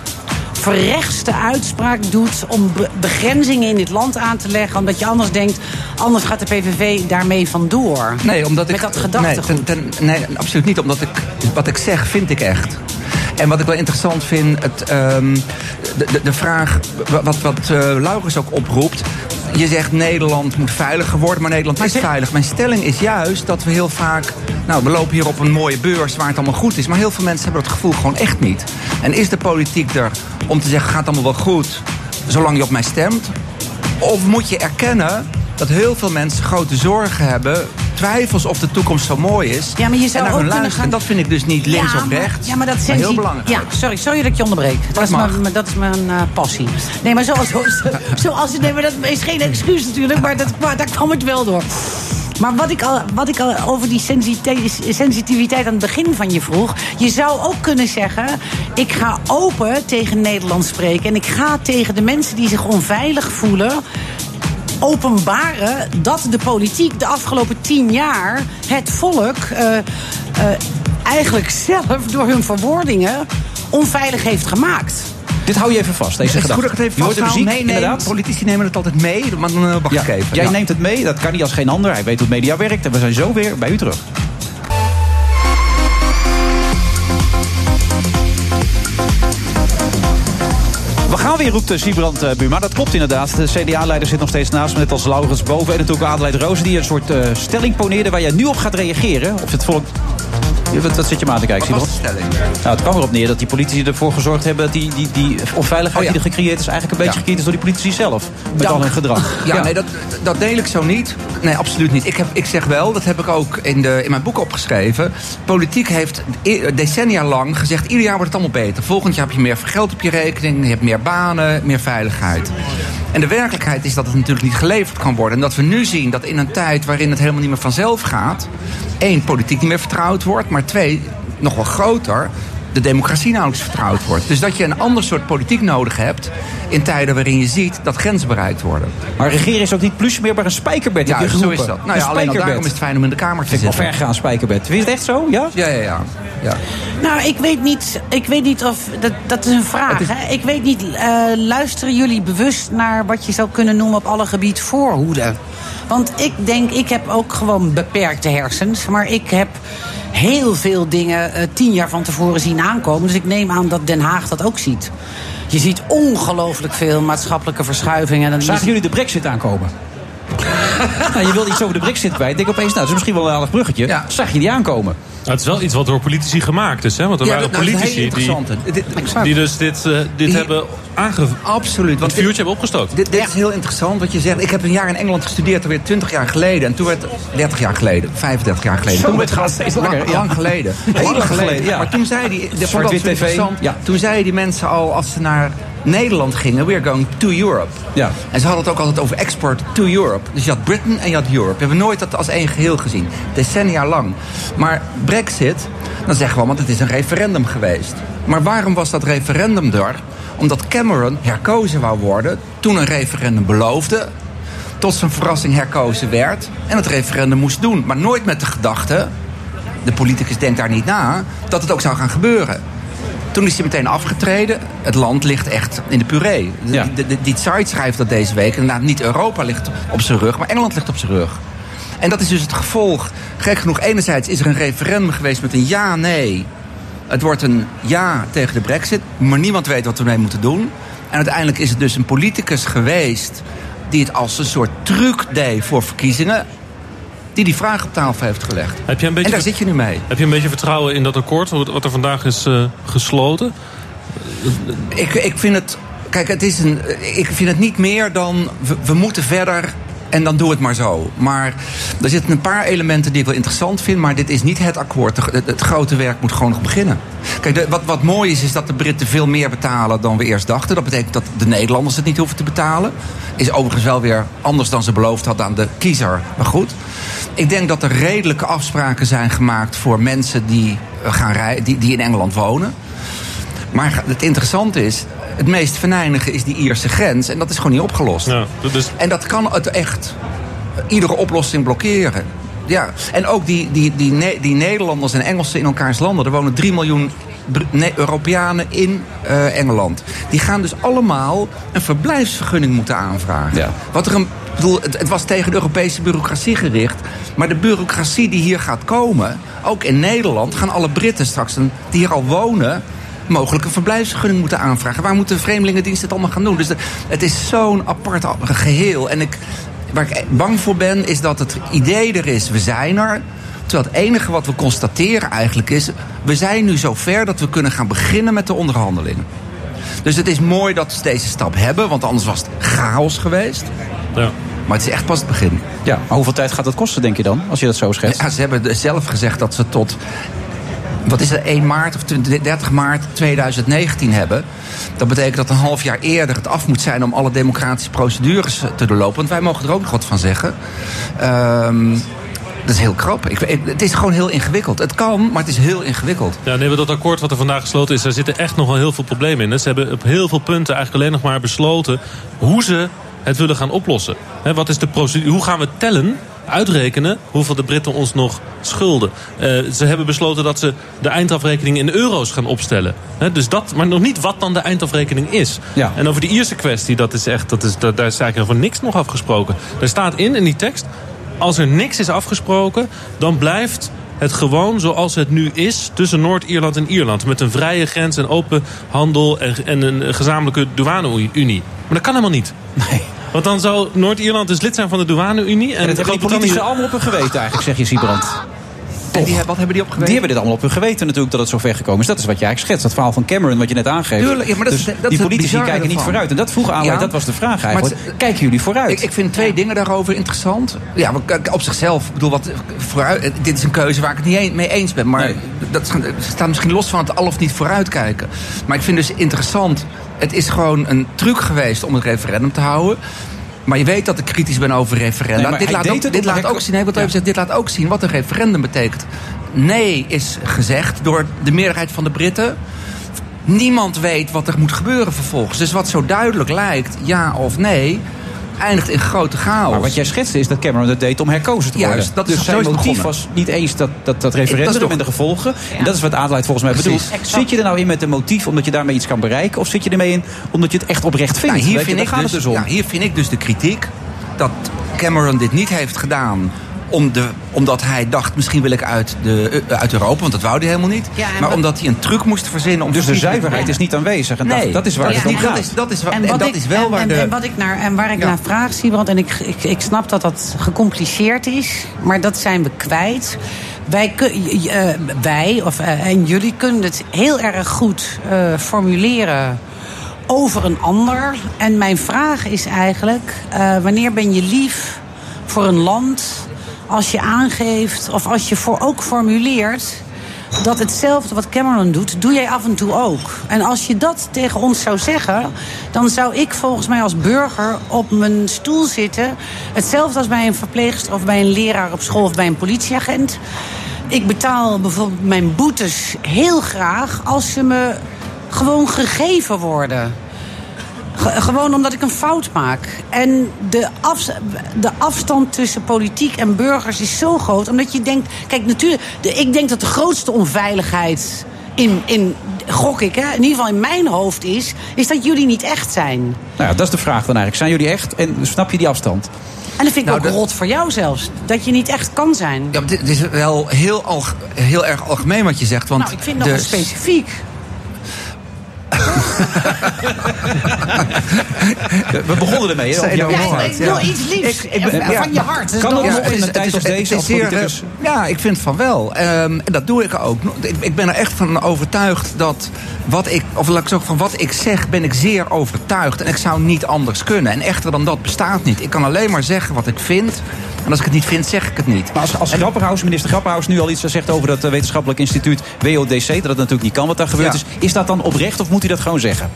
[SPEAKER 6] verrechtste uitspraak doet om be- begrenzingen in dit land aan te leggen. Omdat je anders denkt, anders gaat de PVV daarmee vandoor.
[SPEAKER 9] Nee, omdat
[SPEAKER 6] Met
[SPEAKER 9] ik.
[SPEAKER 6] dat gedachtegoed.
[SPEAKER 9] Nee, ten- ten- nee, absoluut niet. Omdat ik. Wat ik zeg, vind ik echt. En wat ik wel interessant vind, het, ehm, de, de, de vraag. Wat, wat eh Laurens ook oproept. Je zegt Nederland moet veiliger worden, maar Nederland is veilig. Mijn stelling is juist dat we heel vaak. Nou, we lopen hier op een mooie beurs waar het allemaal goed is. Maar heel veel mensen hebben dat gevoel gewoon echt niet. En is de politiek er om te zeggen: gaat allemaal wel goed, zolang je op mij stemt? Of moet je erkennen dat heel veel mensen grote zorgen hebben, twijfels of de toekomst zo mooi is.
[SPEAKER 6] Ja, maar je zou
[SPEAKER 9] en
[SPEAKER 6] ook kunnen gaan-
[SPEAKER 9] En dat vind ik dus niet links
[SPEAKER 6] Ja,
[SPEAKER 9] of
[SPEAKER 6] maar-
[SPEAKER 9] rechts.
[SPEAKER 6] Ja, maar dat sensi-
[SPEAKER 9] heel belangrijk.
[SPEAKER 6] Ja, sorry, sorry dat ik je onderbreek. Dat, is
[SPEAKER 9] mag.
[SPEAKER 6] mijn, dat is mijn eh, passie. Nee, maar zoals, zoals, nee, maar dat is geen excuus natuurlijk, maar dat, maar daar kwam het wel door. Maar wat ik al, wat ik al over die sensitiviteit aan het begin van je vroeg. Je zou ook kunnen zeggen: ik ga open tegen Nederland spreken. En ik ga tegen de mensen die zich onveilig voelen openbaren dat de politiek de afgelopen tien jaar het volk eh, eh, eigenlijk zelf door hun verwoordingen onveilig heeft gemaakt.
[SPEAKER 5] Dit hou je even vast, deze
[SPEAKER 9] het goed
[SPEAKER 5] gedachte.
[SPEAKER 9] dat ik het
[SPEAKER 5] Je
[SPEAKER 9] even
[SPEAKER 5] muziek,
[SPEAKER 9] Nee, politici nemen het altijd mee, maar dan uh, wacht
[SPEAKER 5] Ja,
[SPEAKER 9] ik even.
[SPEAKER 5] Jij
[SPEAKER 9] Ja.
[SPEAKER 5] neemt het mee, dat kan niet als geen ander. Hij weet hoe media werkt en we zijn zo weer bij u terug. We gaan weer, roept Siebrand uh, Buma. Dat klopt inderdaad. De CDA-leider zit nog steeds naast me, net als Laurens boven. En natuurlijk Adelheid Rozen, die een soort eh, stelling poneerde... waar jij nu op gaat reageren. Of het volk... Wat, wat zit je maar aan te kijken? Nou, het kwam erop neer dat die politici ervoor gezorgd hebben... dat die, die, die onveiligheid
[SPEAKER 9] Oh ja.
[SPEAKER 5] die er gecreëerd is... eigenlijk een beetje
[SPEAKER 9] Ja.
[SPEAKER 5] gecreëerd is door die politici zelf. Met
[SPEAKER 9] Dank.
[SPEAKER 5] al hun gedrag.
[SPEAKER 9] Ja, nee, dat, dat deel ik zo niet. Nee, absoluut niet. Ik, heb, ik zeg wel, dat heb ik ook in, de, in mijn boek opgeschreven. Politiek heeft decennia lang gezegd... ieder jaar wordt het allemaal beter. Volgend jaar heb je meer geld op je rekening... je hebt meer banen, meer veiligheid. En de werkelijkheid is dat het natuurlijk niet geleverd kan worden. En dat we nu zien dat in een tijd waarin het helemaal niet meer vanzelf gaat... één, politiek niet meer vertrouwd wordt... maar twee, nog wel groter de democratie nauwelijks vertrouwd wordt. Dus dat je een ander soort politiek nodig hebt... in tijden waarin je ziet dat grenzen bereikt worden.
[SPEAKER 5] Maar regeren is ook niet plusje meer, maar een spijkerbed.
[SPEAKER 9] Ja, zo is dat. Nou ja, alleen al daarom is het fijn om in de kamer te
[SPEAKER 5] ik
[SPEAKER 9] zitten.
[SPEAKER 5] ver gaan, spijkerbed. Vind je het echt zo? Ja?
[SPEAKER 9] Ja, ja, ja. ja.
[SPEAKER 6] Nou, ik weet niet, ik weet niet of. Dat, dat is een vraag. Hè? Ik weet niet. eh, luisteren jullie bewust naar wat je zou kunnen noemen op alle gebied voorhoede? Want ik denk, ik heb ook gewoon beperkte hersens. Maar ik heb heel veel dingen eh, tien jaar van tevoren zien aankomen. Dus ik neem aan dat Den Haag dat ook ziet. Je ziet ongelooflijk veel maatschappelijke verschuivingen.
[SPEAKER 5] Zagen jullie de brexit aankomen? Nou, je wilde iets over de brexit kwijt. Ik denk opeens, nou, dat is misschien wel een aardig bruggetje. Zag je die aankomen?
[SPEAKER 7] Nou, het is wel iets wat door politici gemaakt is. Hè? Want er
[SPEAKER 9] Ja,
[SPEAKER 7] waren
[SPEAKER 9] dat- nou,
[SPEAKER 7] politici die.
[SPEAKER 9] Dit-
[SPEAKER 7] die dus dit, eh, dit
[SPEAKER 9] Die-
[SPEAKER 7] hebben aange...
[SPEAKER 9] Absoluut.
[SPEAKER 7] het vuurtje hebben opgestookt.
[SPEAKER 9] Dit, dit is heel interessant wat je zegt. Ik heb een jaar in Engeland gestudeerd, alweer 20 jaar geleden. En toen werd 30 jaar geleden, 35 jaar geleden.
[SPEAKER 5] Zo,
[SPEAKER 9] toen
[SPEAKER 5] het
[SPEAKER 9] werd
[SPEAKER 5] gaat steeds langer,
[SPEAKER 9] lang,
[SPEAKER 5] ja.
[SPEAKER 9] lang geleden.
[SPEAKER 5] Heel lang geleden, ja.
[SPEAKER 9] Maar toen zei die, vond dat zo
[SPEAKER 5] TV,
[SPEAKER 9] interessant.
[SPEAKER 5] ja.
[SPEAKER 9] Toen zeiden die mensen al, als ze naar Nederland gingen, we're going to Europe.
[SPEAKER 5] Ja.
[SPEAKER 9] En ze hadden het ook altijd over export to Europe. Dus je had Britain en je had Europe. We hebben nooit dat als één geheel gezien. Decennia lang. Maar Brexit, dan zeggen we, want het is een referendum geweest. Maar waarom was dat referendum er? Omdat Cameron herkozen wou worden toen een referendum beloofde. Tot zijn verrassing herkozen werd. En het referendum moest doen. Maar nooit met de gedachte, de politicus denkt daar niet na, dat het ook zou gaan gebeuren. Toen is hij meteen afgetreden. Het land ligt echt in de puree. De-
[SPEAKER 5] Ja.
[SPEAKER 9] de- de- die site schrijft dat deze week. Inderdaad, niet Europa ligt op zijn rug, maar Engeland ligt op zijn rug. En dat is dus het gevolg. Gek genoeg, enerzijds is er een referendum geweest met een ja-nee. Het wordt een ja tegen de brexit, maar niemand weet wat we ermee moeten doen. En uiteindelijk is het dus een politicus geweest... die het als een soort truc deed voor verkiezingen... die die vraag op tafel heeft gelegd.
[SPEAKER 7] Heb je een beetje
[SPEAKER 9] En daar zit je nu mee.
[SPEAKER 7] Heb je een beetje vertrouwen in dat akkoord wat er vandaag is eh, gesloten?
[SPEAKER 9] Ik, ik vind het. Kijk, het is een, ik vind het niet meer dan. We, we moeten verder. En dan doe het maar zo. Maar er zitten een paar elementen die ik wel interessant vind. Maar dit is niet het akkoord. Het, grote werk moet gewoon nog beginnen. Kijk, wat, wat mooi is, is dat de Britten veel meer betalen dan we eerst dachten. Dat betekent dat de Nederlanders het niet hoeven te betalen. Is overigens wel weer anders dan ze beloofd hadden aan de kiezer. Maar goed. Ik denk dat er redelijke afspraken zijn gemaakt voor mensen die, eh, gaan rij, die, die in Engeland wonen. Maar het interessante is, het meest venijnige is die Ierse grens. En dat is gewoon niet opgelost.
[SPEAKER 7] Ja, dus
[SPEAKER 9] En dat kan het echt iedere oplossing blokkeren. Ja, en ook die, die, die, Ne- die Nederlanders en Engelsen in elkaars landen. Er wonen 3 miljoen Europeanen in eh, Engeland. Die gaan dus allemaal een verblijfsvergunning moeten aanvragen.
[SPEAKER 5] Ja.
[SPEAKER 9] Wat er een, ik bedoel, het, het was tegen de Europese bureaucratie gericht. Maar de bureaucratie die hier gaat komen, ook in Nederland, gaan alle Britten straks een- die hier al wonen mogelijk een verblijfsvergunning moeten aanvragen. Waar moet de Vreemdelingendienst het allemaal gaan doen? Dus de- het is zo'n apart geheel. En ik, waar ik bang voor ben, is dat het idee er is, we zijn er. Terwijl het enige wat we constateren eigenlijk is... we zijn nu zo ver dat we kunnen gaan beginnen met de onderhandelingen. Dus het is mooi dat ze deze stap hebben, want anders was het chaos geweest.
[SPEAKER 7] ja.
[SPEAKER 9] Maar het is echt pas het begin.
[SPEAKER 5] Ja, maar hoeveel tijd gaat dat kosten, denk je dan? Als je dat zo schetst.
[SPEAKER 9] Ja, ze hebben zelf gezegd dat ze tot. Wat is het, 1 maart of 20 30 maart 2019 hebben. Dat betekent dat een half jaar eerder het af moet zijn om alle democratische procedures te doorlopen. Want wij mogen er ook nog wat van zeggen. Ehm, Dat is heel krap. Ik, het is gewoon heel ingewikkeld. Het kan, maar het is heel ingewikkeld.
[SPEAKER 7] Ja, nee, dat akkoord wat er vandaag gesloten is, daar zitten echt nog wel heel veel problemen in. Ze hebben op heel veel punten eigenlijk alleen nog maar besloten hoe ze het willen gaan oplossen. Wat is de procedure? Hoe gaan we tellen, uitrekenen hoeveel de Britten ons nog schulden? Eh, ze hebben besloten dat ze de eindafrekening in euro's gaan opstellen. Dus dat, maar nog niet wat dan de eindafrekening is.
[SPEAKER 5] Ja.
[SPEAKER 7] En over de Ierse kwestie, dat is echt, dat is, daar, is eigenlijk voor niks nog afgesproken. Er staat in, in die tekst, als er niks is afgesproken, dan blijft het gewoon zoals het nu is tussen Noord-Ierland en Ierland. Met een vrije grens en open handel en, en een gezamenlijke douane-unie. Maar dat kan helemaal niet.
[SPEAKER 5] Nee.
[SPEAKER 7] Want dan zou Noord-Ierland dus lid zijn van de douane-unie.
[SPEAKER 5] En dat hebben die politici
[SPEAKER 7] Groot-Brittannië-
[SPEAKER 5] allemaal op hun geweten eigenlijk, zeg je Siebrand.
[SPEAKER 9] En die, wat hebben die opgeweten?
[SPEAKER 5] Die hebben dit allemaal op hun geweten natuurlijk dat het zo ver gekomen is. Dat is wat jij eigenlijk schetst. Dat verhaal van Cameron wat je net aangeeft.
[SPEAKER 9] Tuurlijk, ja, maar dat is-
[SPEAKER 5] dus
[SPEAKER 9] dat
[SPEAKER 5] die politici kijken niet vooruit. En dat vroeg aan,
[SPEAKER 9] Ja.
[SPEAKER 5] dat was de vraag
[SPEAKER 9] Maar
[SPEAKER 5] eigenlijk.
[SPEAKER 9] het-
[SPEAKER 5] Kijken jullie vooruit?
[SPEAKER 9] Ik, ik vind twee dingen daarover interessant. Ja, op zichzelf, ik bedoel, wat, vooruit, dit is een keuze waar ik het niet mee eens ben. Maar
[SPEAKER 5] Nee.
[SPEAKER 9] dat staat misschien los van het al of niet vooruitkijken. Maar ik vind dus interessant, het is gewoon een truc geweest om het referendum te houden. Maar je weet dat ik kritisch ben over referenda.
[SPEAKER 5] Nee,
[SPEAKER 9] dit laat, ook, dit laat ook zien, nee, het even zeggen, dit laat ook zien wat een referendum betekent. Nee is gezegd door de meerderheid van de Britten. Niemand weet wat er moet gebeuren vervolgens. Dus wat zo duidelijk lijkt, ja of nee, eindigt in grote chaos.
[SPEAKER 5] Maar wat jij schetste is dat Cameron het deed om herkozen te worden.
[SPEAKER 9] Juist, dat is
[SPEAKER 5] dus zijn motief
[SPEAKER 9] begonnen.
[SPEAKER 5] was niet eens dat, dat, dat
[SPEAKER 9] Dat
[SPEAKER 5] referendum
[SPEAKER 9] toch-
[SPEAKER 5] en de gevolgen. En dat is wat Adelheid volgens mij bedoelt. Zit je er nou in met een motief omdat je daarmee iets kan bereiken? Of zit je ermee in omdat je het echt oprecht vindt?
[SPEAKER 9] Nou, hier,
[SPEAKER 5] je,
[SPEAKER 9] vind ik
[SPEAKER 5] gaat
[SPEAKER 9] dus,
[SPEAKER 5] het dus om.
[SPEAKER 9] ja, hier vind ik dus de kritiek dat Cameron dit niet heeft gedaan. Om de, omdat hij dacht, misschien wil ik uit, de, eh, uit Europa, want dat wou hij helemaal niet.
[SPEAKER 6] Ja,
[SPEAKER 9] maar
[SPEAKER 6] wat-
[SPEAKER 9] omdat hij een truc moest verzinnen om
[SPEAKER 5] Dus de zuiverheid is niet aanwezig. En
[SPEAKER 9] Nee,
[SPEAKER 5] dat, dat is waar
[SPEAKER 9] dat
[SPEAKER 5] het
[SPEAKER 9] is
[SPEAKER 5] om
[SPEAKER 9] niet-
[SPEAKER 5] gaat.
[SPEAKER 9] dat is- dat is en dat
[SPEAKER 6] ik-
[SPEAKER 9] is wel
[SPEAKER 6] en,
[SPEAKER 9] waar
[SPEAKER 6] en,
[SPEAKER 9] de-
[SPEAKER 6] en wat ik naar, en waar ik
[SPEAKER 9] Ja.
[SPEAKER 6] naar vraag, Siebrand, en ik, ik, ik snap dat dat gecompliceerd is, maar dat zijn we kwijt. Wij, eh, wij of, eh, en jullie kunnen het heel erg goed eh, formuleren over een ander. En mijn vraag is eigenlijk: eh, wanneer ben je lief voor een land als je aangeeft of als je voor ook formuleert dat hetzelfde wat Cameron doet, doe jij af en toe ook. En als je dat tegen ons zou zeggen, dan zou ik volgens mij als burger op mijn stoel zitten. Hetzelfde als bij een verpleegster of bij een leraar op school of bij een politieagent. Ik betaal bijvoorbeeld mijn boetes heel graag als ze me gewoon gegeven worden. Ge- gewoon omdat ik een fout maak. En de, af, de afstand tussen politiek en burgers is zo groot. Omdat je denkt. Kijk, natuurlijk. De, ik denk dat de grootste onveiligheid. In, in, gok ik, hè, in ieder geval in mijn hoofd is. Is dat jullie niet echt zijn.
[SPEAKER 5] Nou ja, dat is de vraag dan eigenlijk. Zijn jullie echt? En snap je die afstand?
[SPEAKER 6] En dat vind ik
[SPEAKER 9] Nou,
[SPEAKER 6] ook rot voor jou zelfs. Dat je niet echt kan zijn.
[SPEAKER 9] Ja, maar dit, dit is wel heel, alg- heel erg algemeen wat je zegt. Want
[SPEAKER 6] nou, ik vind dat
[SPEAKER 9] de-
[SPEAKER 6] wel specifiek.
[SPEAKER 5] We begonnen ermee. hè,
[SPEAKER 6] Ja, ik wil iets liefs.
[SPEAKER 9] Ik- ik ben- ja.
[SPEAKER 6] van je hart. Dus
[SPEAKER 5] Kan
[SPEAKER 6] dat-
[SPEAKER 5] nog in
[SPEAKER 9] is-
[SPEAKER 5] een tijd als deze als politicus?
[SPEAKER 9] eh, Ja, ik vind van wel. Ehm, en dat doe ik ook. Ik, ik ben er echt van overtuigd dat wat ik, of laat ik zeggen, van wat ik zeg, ben ik zeer overtuigd. En ik zou niet anders kunnen. En echter dan dat bestaat niet. Ik kan alleen maar zeggen wat ik vind. En als ik het niet vind, zeg ik het niet.
[SPEAKER 5] Maar als, als Grapperhaus, minister Grapperhaus nu al iets zegt over dat eh, wetenschappelijk instituut WODC, dat het natuurlijk niet kan wat daar gebeurd
[SPEAKER 9] Ja.
[SPEAKER 5] is, is dat dan oprecht of moet hij dat gewoon zeggen?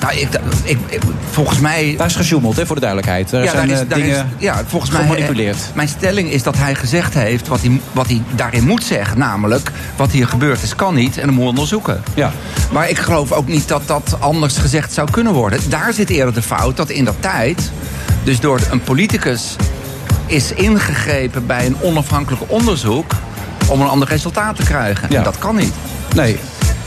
[SPEAKER 9] Nou, ik, ik, ik- volgens mij
[SPEAKER 5] Daar is gesjoemeld, hè, voor de duidelijkheid. Er
[SPEAKER 9] Ja,
[SPEAKER 5] zijn
[SPEAKER 9] daar is,
[SPEAKER 5] eh,
[SPEAKER 9] daar
[SPEAKER 5] dingen
[SPEAKER 9] is, ja, volgens mij.
[SPEAKER 5] gemanipuleerd.
[SPEAKER 9] eh, Mijn stelling is dat hij gezegd heeft wat hij, wat hij daarin moet zeggen. Namelijk, wat hier gebeurd is, kan niet en dan moet onderzoeken.
[SPEAKER 5] Ja.
[SPEAKER 9] Maar ik geloof ook niet dat dat anders gezegd zou kunnen worden. Daar zit eerder de fout dat in dat tijd, dus door een politicus is ingegrepen bij een onafhankelijk onderzoek om een ander resultaat te krijgen.
[SPEAKER 5] Ja.
[SPEAKER 9] En dat kan niet.
[SPEAKER 5] Nee.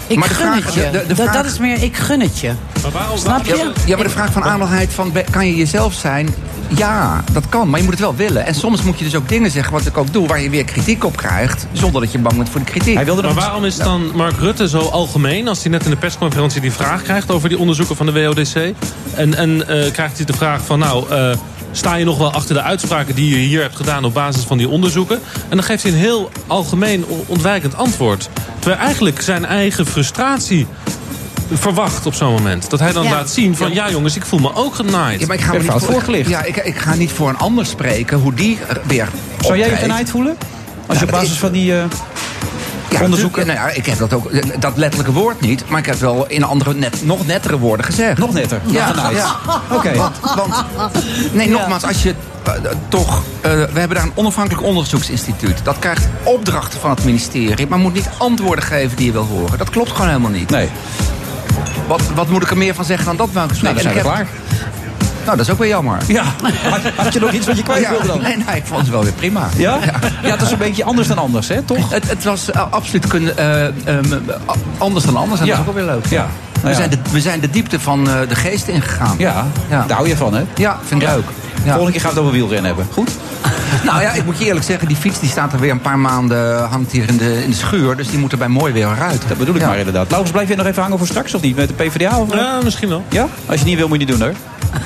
[SPEAKER 6] Ik
[SPEAKER 9] Maar de
[SPEAKER 6] gun
[SPEAKER 9] vraag-
[SPEAKER 6] het je.
[SPEAKER 9] de- vraag-
[SPEAKER 6] dat is meer, ik gun het je.
[SPEAKER 7] Maar waarom,
[SPEAKER 6] Snap je?
[SPEAKER 9] Ja, maar de vraag van Adelheid van kan je jezelf zijn? Ja, dat kan, maar je moet het wel willen. En soms moet je dus ook dingen zeggen, wat ik ook doe, waar je weer kritiek op krijgt, zonder dat je bang bent voor de kritiek.
[SPEAKER 5] Hij wilde
[SPEAKER 7] Maar waarom is dan Mark Rutte zo algemeen als hij net in de persconferentie die vraag krijgt over die onderzoeken van de WODC? En, en eh, krijgt hij de vraag van nou, eh, sta je nog wel achter de uitspraken die je hier hebt gedaan op basis van die onderzoeken? En dan geeft hij een heel algemeen ontwijkend antwoord. Terwijl eigenlijk zijn eigen frustratie verwacht op zo'n moment. Dat hij dan
[SPEAKER 6] Ja.
[SPEAKER 7] laat zien van ja jongens, ik voel me ook genaaid.
[SPEAKER 9] Ja, maar ik ga, me niet voor,
[SPEAKER 5] voorgelicht.
[SPEAKER 9] ja, ik, ik ga niet voor een ander spreken hoe die er weer
[SPEAKER 5] Zou jij je genaaid voelen? Als je
[SPEAKER 9] Ja,
[SPEAKER 5] op basis
[SPEAKER 9] is-
[SPEAKER 5] van die... eh,
[SPEAKER 9] Ja,
[SPEAKER 5] onderzoeken?
[SPEAKER 9] Nou ja, ik heb dat ook, dat letterlijke woord niet, maar ik heb wel in andere, net, nog nettere woorden gezegd.
[SPEAKER 5] Nog netter?
[SPEAKER 9] Ja,
[SPEAKER 5] nice.
[SPEAKER 9] ja.
[SPEAKER 5] Oké.
[SPEAKER 9] Want, want- nee, nogmaals, als je eh, toch. eh, we hebben daar een onafhankelijk onderzoeksinstituut. Dat krijgt opdrachten van het ministerie, maar moet niet antwoorden geven die je wil horen. Dat klopt gewoon helemaal niet.
[SPEAKER 5] Nee.
[SPEAKER 9] Wat, wat moet ik er meer van zeggen dan dat
[SPEAKER 5] Nou, zijn we
[SPEAKER 9] En ik
[SPEAKER 5] klaar.
[SPEAKER 9] Nou, dat is ook weer jammer.
[SPEAKER 5] Ja, had, had je nog iets wat je kwijt wilde dan?
[SPEAKER 9] Nee, nee, ik vond het wel weer prima.
[SPEAKER 5] Ja? Ja, het is een beetje anders dan anders, hè, toch?
[SPEAKER 9] Het, het was eh, absoluut kun, eh, ehm, a- anders dan anders. En
[SPEAKER 5] Ja.
[SPEAKER 9] dat is ook wel weer leuk.
[SPEAKER 5] Ja.
[SPEAKER 9] We,
[SPEAKER 5] ja.
[SPEAKER 9] zijn de, we zijn de diepte van eh, de geest ingegaan.
[SPEAKER 5] Ja,
[SPEAKER 9] Ja.
[SPEAKER 5] daar hou je van, hè?
[SPEAKER 9] Ja, vind ik
[SPEAKER 5] Ja.
[SPEAKER 9] leuk. Ja.
[SPEAKER 5] Volgende keer gaan we het over wielrennen hebben. Goed?
[SPEAKER 9] Nou ja, ik moet je eerlijk zeggen, die fiets die staat er weer een paar maanden hangt hier in de, in de schuur. Dus die moet er bij mooi weer uit.
[SPEAKER 5] Dat bedoel ik
[SPEAKER 9] Ja.
[SPEAKER 5] maar inderdaad. Laurens, blijf je nog even hangen voor straks of niet? Met de PvdA? Of,
[SPEAKER 7] Ja, misschien wel.
[SPEAKER 5] Ja? Als je niet wil, moet je niet doen, hoor.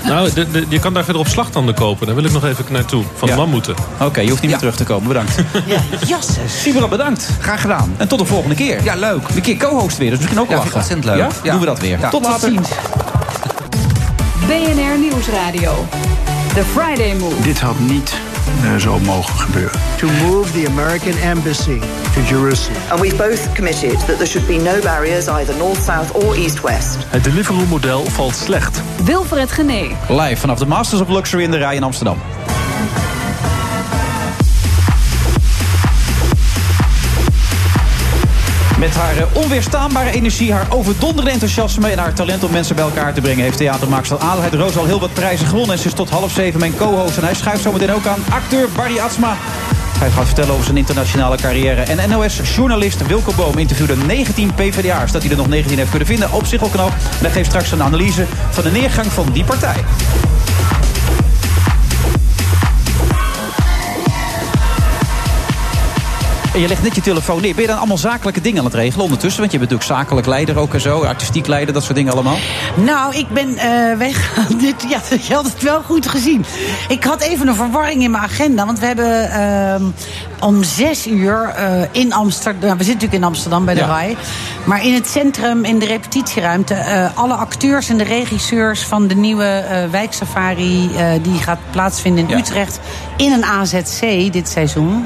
[SPEAKER 7] Nou, de, de- je kan daar verder op slagtanden kopen. Daar wil ik nog even naartoe. Van
[SPEAKER 5] Ja.
[SPEAKER 7] de mammoeten.
[SPEAKER 5] Oké, je hoeft niet meer terug te komen. Bedankt.
[SPEAKER 6] Ja, jasses.
[SPEAKER 5] Sibera, bedankt.
[SPEAKER 9] Graag gedaan.
[SPEAKER 5] En tot de volgende keer.
[SPEAKER 9] Ja, leuk.
[SPEAKER 5] Een keer co-host weer, dus misschien ook wel lachen.
[SPEAKER 9] ontzettend leuk.
[SPEAKER 5] Ja?
[SPEAKER 9] Ja.
[SPEAKER 5] Doen we dat weer.
[SPEAKER 9] Ja.
[SPEAKER 5] Tot
[SPEAKER 6] Tot
[SPEAKER 5] later.
[SPEAKER 6] ziens.
[SPEAKER 1] BNR Nieuwsradio. The Friday Move.
[SPEAKER 8] Dit had niet eh, zo mogen gebeuren. To move the American embassy to Jerusalem.
[SPEAKER 2] And we've both committed that there should be no barriers either north, south or east, west.
[SPEAKER 7] Het Deliveroo-model valt slecht.
[SPEAKER 1] Wilfred Genee.
[SPEAKER 5] Live vanaf de Masters of Luxury in de Rij in Amsterdam. Met haar eh, onweerstaanbare energie, haar overdonderende enthousiasme... en haar talent om mensen bij elkaar te brengen... heeft theatermaakster Adelheid Roos al heel wat prijzen gewonnen. En ze is tot half zeven mijn co-host. En hij schuift zo meteen ook aan acteur Barry Atsma. Hij gaat vertellen over zijn internationale carrière. En NOS-journalist Wilco Boom interviewde 19 PvdA'ers. Dat hij er nog 19 heeft kunnen vinden op zich al. En hij geeft straks een analyse van de neergang van die partij. En je legt net je telefoon neer. Ben je dan allemaal zakelijke dingen aan het regelen ondertussen? Want je bent natuurlijk zakelijk leider ook en zo. Artistiek leider, dat soort dingen allemaal.
[SPEAKER 6] Nou, ik ben eh weg. Dit, ja, je had het wel goed gezien. Ik had even een verwarring in mijn agenda. Want we hebben ehm, om zes uur eh, in Amsterdam... Nou, we zitten natuurlijk in Amsterdam bij de
[SPEAKER 5] Ja.
[SPEAKER 6] RAI. Maar in het centrum, in de repetitieruimte... eh, alle acteurs en de regisseurs van de nieuwe wijksafari... die gaat plaatsvinden in
[SPEAKER 5] Ja.
[SPEAKER 6] Utrecht in een AZC dit seizoen.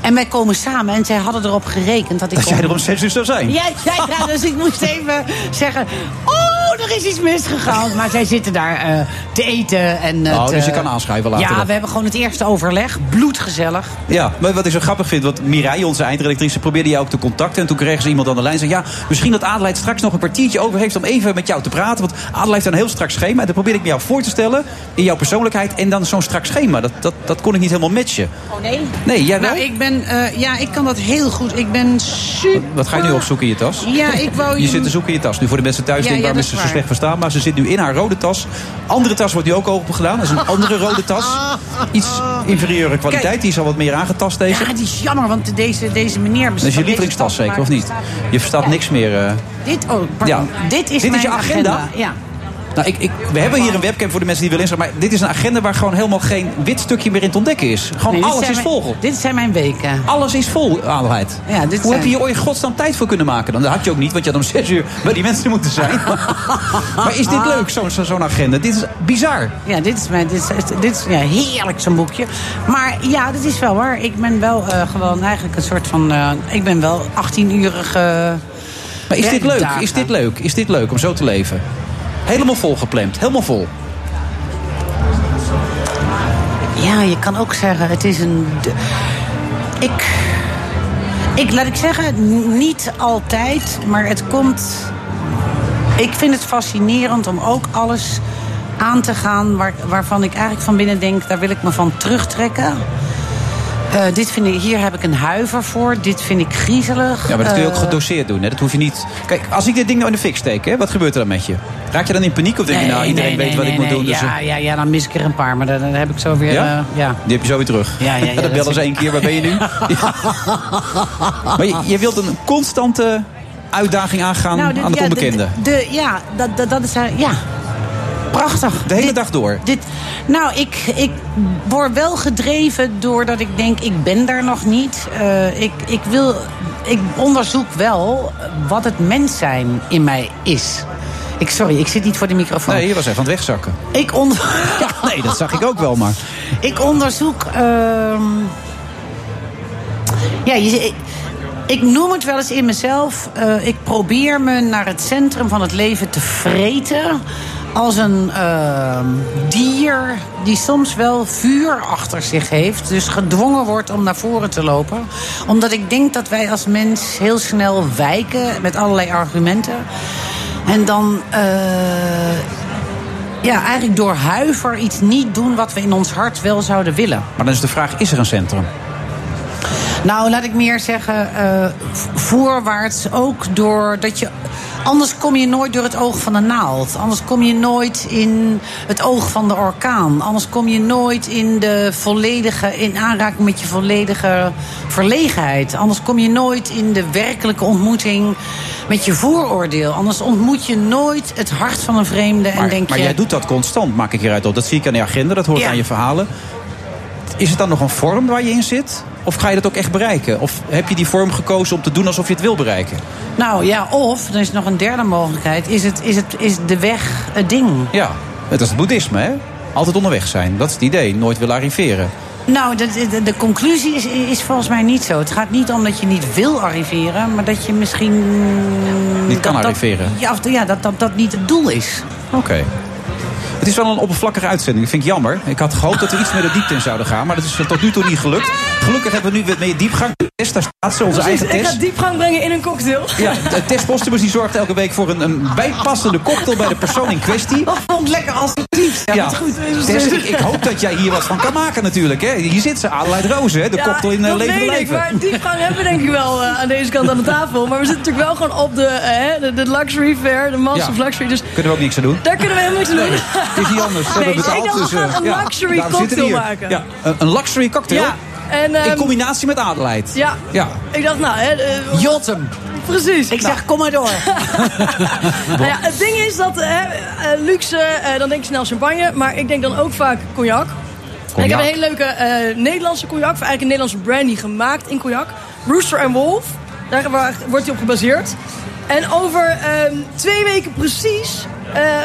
[SPEAKER 6] En wij komen samen en zij hadden erop gerekend dat ik...
[SPEAKER 5] Dat jij
[SPEAKER 6] om-
[SPEAKER 5] er om zes uur zou zijn.
[SPEAKER 6] ja, ja, ja, dus ik moest even zeggen... Oh, er is iets misgegaan. Maar zij zitten daar eh, te eten. En
[SPEAKER 5] Oh, dus je
[SPEAKER 6] eh,
[SPEAKER 5] kan aanschrijven later
[SPEAKER 6] Ja, we hebben gewoon het eerste overleg. Bloedgezellig.
[SPEAKER 5] Ja, maar wat ik zo grappig vind, want Mirai, onze eindredactrice, probeerde jou ook te contacten. En toen kregen ze iemand aan de lijn en zei: Ja, misschien dat Adelheid straks nog een kwartiertje over heeft om even met jou te praten. Want Adelheid heeft een heel strak schema. En dat probeerde ik me jou voor te stellen in jouw persoonlijkheid. En dan zo'n strak schema. Dat, dat, dat kon ik niet helemaal matchen.
[SPEAKER 6] Oh nee?
[SPEAKER 5] Nee, jij wel?
[SPEAKER 6] Nou, ik ben... eh, ja, ik kan dat heel goed. Ik ben super...
[SPEAKER 5] Wat ga je nu opzoeken in je tas?
[SPEAKER 6] Ja, ik wou...
[SPEAKER 5] Je zit te zoeken in je tas. Nu voor de mensen thuis
[SPEAKER 6] Ja,
[SPEAKER 5] denken,
[SPEAKER 6] ja,
[SPEAKER 5] waarom is ze
[SPEAKER 6] is
[SPEAKER 5] zo slecht verstaan? Maar ze zit nu in haar rode tas. Andere tas wordt nu ook open gedaan. Dat is een andere rode tas. Iets inferieure kwaliteit.
[SPEAKER 6] Kijk.
[SPEAKER 5] Die is al wat meer aangetast deze.
[SPEAKER 6] Ja, die is jammer, want deze, deze meneer...
[SPEAKER 5] Dat is je lievelingstas zeker, of niet? Je verstaat niks meer. eh.
[SPEAKER 6] Dit, oh, pardon. Dit is
[SPEAKER 5] Dit is
[SPEAKER 6] mijn
[SPEAKER 5] je agenda?
[SPEAKER 6] Ja.
[SPEAKER 5] Nou, ik, ik, we hebben hier een webcam voor de mensen die willen inschrijven. Maar dit is een agenda waar gewoon helemaal geen wit stukje meer in te ontdekken is. Gewoon
[SPEAKER 6] Nee,
[SPEAKER 5] alles is
[SPEAKER 6] mijn-
[SPEAKER 5] vol.
[SPEAKER 6] Dit zijn mijn weken.
[SPEAKER 5] Alles is vol, Adelheid.
[SPEAKER 6] Ja, dit
[SPEAKER 5] Hoe
[SPEAKER 6] zijn-
[SPEAKER 5] heb je hier ooit godsnaam tijd voor kunnen maken? Dan dat had je ook niet, want je had om zes uur bij die mensen moeten zijn. maar is dit leuk, zo'n zo, zo'n agenda? Dit is bizar.
[SPEAKER 6] Ja, dit is, mijn, dit is, dit is ja, heerlijk zo'n boekje. Maar ja, dat is wel waar. Ik ben wel eh, gewoon eigenlijk een soort van... eh, ik ben wel 18-urige...
[SPEAKER 5] Maar is dit leuk? Is dit leuk? Is dit leuk om zo te leven? Helemaal vol gepland. Helemaal vol.
[SPEAKER 6] Ja, je kan ook zeggen, het is een... Ik... Ik, laat ik zeggen, niet altijd, maar het komt... Ik vind het fascinerend om ook alles aan te gaan... Waar, waarvan ik eigenlijk van binnen denk, daar wil ik me van terugtrekken. Eh, dit vind ik, hier heb ik een huiver voor. Dit vind ik griezelig.
[SPEAKER 5] Ja, maar dat kun je ook
[SPEAKER 6] Eh,
[SPEAKER 5] gedoseerd doen. Hè? Dat hoef je niet... Kijk, als ik dit ding nou in de fik steek, hè, wat gebeurt er dan met je? Raak je dan in paniek of denk je, nou, iedereen
[SPEAKER 6] nee,
[SPEAKER 5] weet wat ik moet doen? Dus,
[SPEAKER 6] ja,
[SPEAKER 5] eh,
[SPEAKER 6] ja, ja, dan mis ik er een paar. Maar dan, dan heb ik zo weer...
[SPEAKER 5] Ja?
[SPEAKER 6] ja.
[SPEAKER 5] Die heb je zo weer terug.
[SPEAKER 6] Ja, ja, ja,
[SPEAKER 5] dan
[SPEAKER 6] dat
[SPEAKER 5] bellen ze één keer, waar ben je nu? Maar je, je wilt een constante uitdaging aangaan
[SPEAKER 6] Nou, dit-
[SPEAKER 5] aan het onbekende.
[SPEAKER 6] De, de- ja, dat, dat, dat is... Ja, prachtig.
[SPEAKER 5] De hele
[SPEAKER 6] Dit-
[SPEAKER 5] dag door.
[SPEAKER 6] Dit, nou, ik, ik word wel gedreven doordat ik denk, ik ben daar nog niet. Eh, ik, ik, wil, ik onderzoek wel wat het mens zijn in mij is. Ik, sorry, ik zit niet voor de microfoon.
[SPEAKER 5] Nee, je was even aan het wegzakken.
[SPEAKER 6] Ik, onder,
[SPEAKER 5] Ja, nee, dat zag ik ook wel, maar...
[SPEAKER 6] ik onderzoek... ehm, ja, je, Ik noem het wel eens in mezelf. eh, ik probeer me naar het centrum van het leven te vreten. Als een eh, dier die soms wel vuur achter zich heeft. Dus gedwongen wordt om naar voren te lopen. Omdat ik denk dat wij als mens heel snel wijken met allerlei argumenten. En dan eh, ja, eigenlijk door huiver iets niet doen wat we in ons hart wel zouden willen.
[SPEAKER 5] Maar dan is de vraag, is er een centrum?
[SPEAKER 6] Nou, laat ik meer zeggen, eh, voorwaarts ook door dat je. Anders kom je nooit door het oog van de naald. Anders kom je nooit in het oog van de orkaan. Anders kom je nooit in de volledige in aanraking met je volledige verlegenheid. Anders kom je nooit in de werkelijke ontmoeting met je vooroordeel. Anders ontmoet je nooit het hart van een vreemde en
[SPEAKER 5] Maar,
[SPEAKER 6] denk
[SPEAKER 5] maar
[SPEAKER 6] je.
[SPEAKER 5] jij doet dat constant, maak ik hieruit op. Dat zie ik aan de agenda, dat hoort
[SPEAKER 6] Ja.
[SPEAKER 5] aan je verhalen. Is het dan nog een vorm waar je in zit? Of ga je dat ook echt bereiken? Of heb je die vorm gekozen om te doen alsof je het wil bereiken?
[SPEAKER 6] Nou ja, of, er is nog een derde mogelijkheid. Is, het, is, het, is de weg het ding?
[SPEAKER 5] Ja, het is het boeddhisme, hè? Altijd onderweg zijn. Dat is het idee. Nooit willen arriveren.
[SPEAKER 6] Nou, de, de, de conclusie is, is volgens mij niet zo. Het gaat niet om dat je niet wil arriveren, maar dat je misschien.
[SPEAKER 5] Niet kan
[SPEAKER 6] dat- dat-
[SPEAKER 5] arriveren.
[SPEAKER 6] ja, of, ja, dat, dat dat niet het doel is.
[SPEAKER 5] Oké. Het is wel een oppervlakkige uitzending. Dat vind ik jammer. Ik had gehoopt dat we iets meer de diepte in zouden gaan. Maar dat is tot nu toe niet gelukt. Gelukkig hebben we nu wat meer diepgang. Tess, daar staat ze, onze
[SPEAKER 10] Precies,
[SPEAKER 5] eigen
[SPEAKER 10] ik ga
[SPEAKER 5] test.
[SPEAKER 10] diepgang brengen in een cocktail.
[SPEAKER 5] Ja, de Tess Postibus die zorgt elke week voor een, een bijpassende cocktail bij de persoon in kwestie.
[SPEAKER 6] Dat vond ik lekker assertief. Ja,
[SPEAKER 5] Ja,
[SPEAKER 6] goed.
[SPEAKER 5] Tess, ik, ik hoop dat jij hier wat van kan maken natuurlijk. Hè. Hier zit ze, Adelheid Rozen, hè, de
[SPEAKER 10] Ja,
[SPEAKER 5] cocktail in uh,
[SPEAKER 10] dat
[SPEAKER 5] leven
[SPEAKER 10] weet ik,
[SPEAKER 5] leven.
[SPEAKER 10] maar diepgang hebben we denk ik wel eh, aan deze kant aan de tafel. Maar we zitten natuurlijk wel gewoon op de, eh, de, de luxury fair, de master
[SPEAKER 5] Ja.
[SPEAKER 10] of luxury. Dus
[SPEAKER 5] Kunnen we ook niks aan doen.
[SPEAKER 10] daar kunnen we helemaal niks aan doen.
[SPEAKER 5] Het is niet anders.
[SPEAKER 10] Nee,
[SPEAKER 5] betaald. dus,
[SPEAKER 10] we gaan
[SPEAKER 5] eh,
[SPEAKER 10] een luxury cocktail maken.
[SPEAKER 5] Ja, een, luxury cocktail.
[SPEAKER 10] Ja, en, ehm,
[SPEAKER 5] in combinatie met Adelheid.
[SPEAKER 10] Ja.
[SPEAKER 5] ja.
[SPEAKER 10] Ik dacht, nou, hè, eh,
[SPEAKER 6] Jotem.
[SPEAKER 10] Precies.
[SPEAKER 6] Ik zeg, kom maar door.
[SPEAKER 10] Nou ja, het ding is dat eh, eh, luxe, dan denk je snel champagne, maar ik denk dan ook vaak cognac. En ik heb een hele leuke Nederlandse cognac, of eigenlijk een Nederlandse brandy gemaakt in cognac. Rooster and Wolf, daar wordt hij op gebaseerd. En over ehm, twee weken precies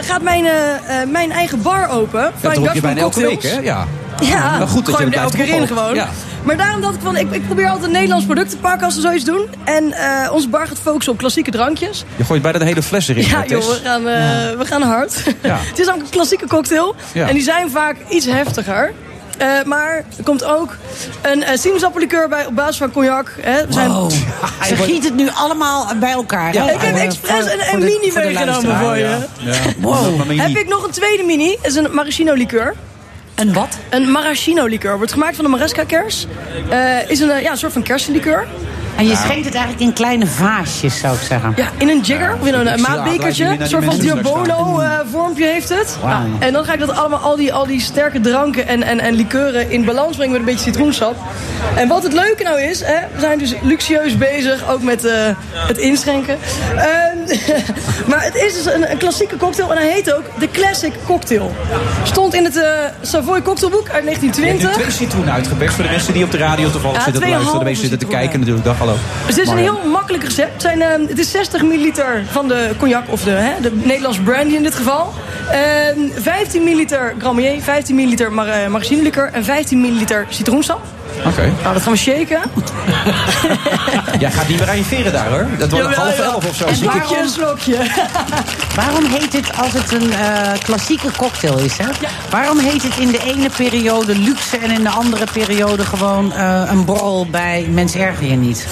[SPEAKER 10] gaat mijn, eh, eh, mijn eigen bar open.
[SPEAKER 5] Dat doe je bijna elke week, hè? Ja.
[SPEAKER 10] Ja,
[SPEAKER 5] Maar goed dat
[SPEAKER 10] gooi
[SPEAKER 5] je
[SPEAKER 10] elke keer in gewoon.
[SPEAKER 5] Ja.
[SPEAKER 10] Maar daarom dacht ik van, ik, ik probeer altijd een Nederlands product te pakken als we zoiets doen. En eh, onze bar gaat focussen op klassieke drankjes.
[SPEAKER 5] Je gooit bijna de hele fles erin.
[SPEAKER 10] Ja joh, we gaan, eh, we gaan hard.
[SPEAKER 5] Ja.
[SPEAKER 10] het is ook een klassieke cocktail.
[SPEAKER 5] Ja.
[SPEAKER 10] En die zijn vaak iets heftiger. Eh, maar er komt ook een uh, sinaasappellikeur bij op basis van cognac. Hè. We zijn...
[SPEAKER 6] Wow. Ze giet het nu allemaal bij elkaar.
[SPEAKER 10] Ja, ik heb expres een, een mini meegenomen voor je.
[SPEAKER 5] Ja.
[SPEAKER 6] Wow.
[SPEAKER 10] Heb ik nog een tweede mini. Dat is een maraschino likeur.
[SPEAKER 6] Een wat?
[SPEAKER 10] Een maraschino likeur. Wordt gemaakt van de maresca kers. Eh, is een, ja, een soort van kersenlikeur.
[SPEAKER 6] En je schenkt het eigenlijk in kleine vaasjes, zou ik zeggen.
[SPEAKER 10] Ja, in een jigger. of in een, een maatbekertje. Een soort van
[SPEAKER 5] die mensen straks
[SPEAKER 10] Diabolo eh, vormpje heeft het. Nou, en dan ga ik dat allemaal, al die, al die sterke dranken en, en, en likeuren in balans brengen met een beetje citroensap. En wat het leuke nou is, hè, we zijn dus luxueus bezig, ook met eh, het inschenken. Ehm, maar het is dus een, een klassieke cocktail en hij heet ook de Classic Cocktail. Stond in het eh, Savoy cocktailboek uit
[SPEAKER 5] Je hebt
[SPEAKER 10] 1920.
[SPEAKER 5] nu twee citroenen uitgeperst voor de mensen die op de radio toevallig
[SPEAKER 10] Ja,
[SPEAKER 5] zitten te luisteren. De mensen zitten te kijken natuurlijk. Hallo.
[SPEAKER 10] Dus het is een heel makkelijk recept. Het, zijn, eh, het is 60 milliliter van de cognac, of de, hè, de Nederlands brandy in dit geval. Ehm, 15 milliliter Gramier, 15 milliliter mar uh, maraschino en 15 milliliter citroensap.
[SPEAKER 5] Oké.
[SPEAKER 10] Nou, dat gaan we shaken.
[SPEAKER 5] Jij gaat niet meer arriveren daar hoor. Dat wordt
[SPEAKER 10] Jawel,
[SPEAKER 5] half elf of zo.
[SPEAKER 6] En
[SPEAKER 5] zie ik.
[SPEAKER 10] Slokje, een slokje.
[SPEAKER 6] Waarom heet het als het een eh, klassieke cocktail is? Hè? Waarom heet het in de ene periode luxe en in de andere periode gewoon eh, een borrel bij Mens Erger je niet?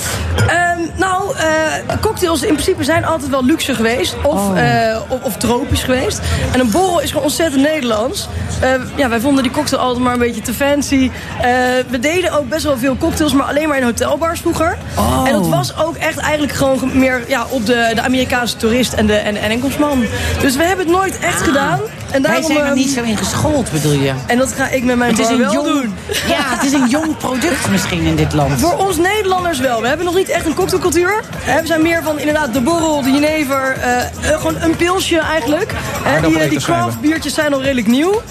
[SPEAKER 10] Ehm, nou, eh, cocktails in principe zijn altijd wel luxe geweest. Of,
[SPEAKER 6] Oh.
[SPEAKER 10] eh, of, of tropisch geweest. En een borrel is gewoon ontzettend Nederlands. Eh, ja, wij vonden die cocktail altijd maar een beetje te fancy. We deden ook best wel veel cocktails, maar alleen maar in hotelbars vroeger.
[SPEAKER 6] Oh.
[SPEAKER 10] En dat was ook echt eigenlijk gewoon ge- meer ja, op de, de Amerikaanse toerist en de en. Dus we hebben het nooit echt gedaan. En
[SPEAKER 6] Wij
[SPEAKER 10] daarom,
[SPEAKER 6] zijn er
[SPEAKER 10] ehm,
[SPEAKER 6] niet zo in geschoold, bedoel je?
[SPEAKER 10] En dat ga ik met mijn
[SPEAKER 6] Het is
[SPEAKER 10] bar
[SPEAKER 6] een
[SPEAKER 10] wel
[SPEAKER 6] jong,
[SPEAKER 10] doen.
[SPEAKER 6] Ja, het is een jong product misschien in dit land.
[SPEAKER 10] Voor ons Nederlanders wel. We hebben nog niet echt een cocktailcultuur. We zijn meer van inderdaad de borrel, de jenever. eh, eh, gewoon een pilsje eigenlijk. Hè, die, eh, die craft biertjes zijn al redelijk nieuw.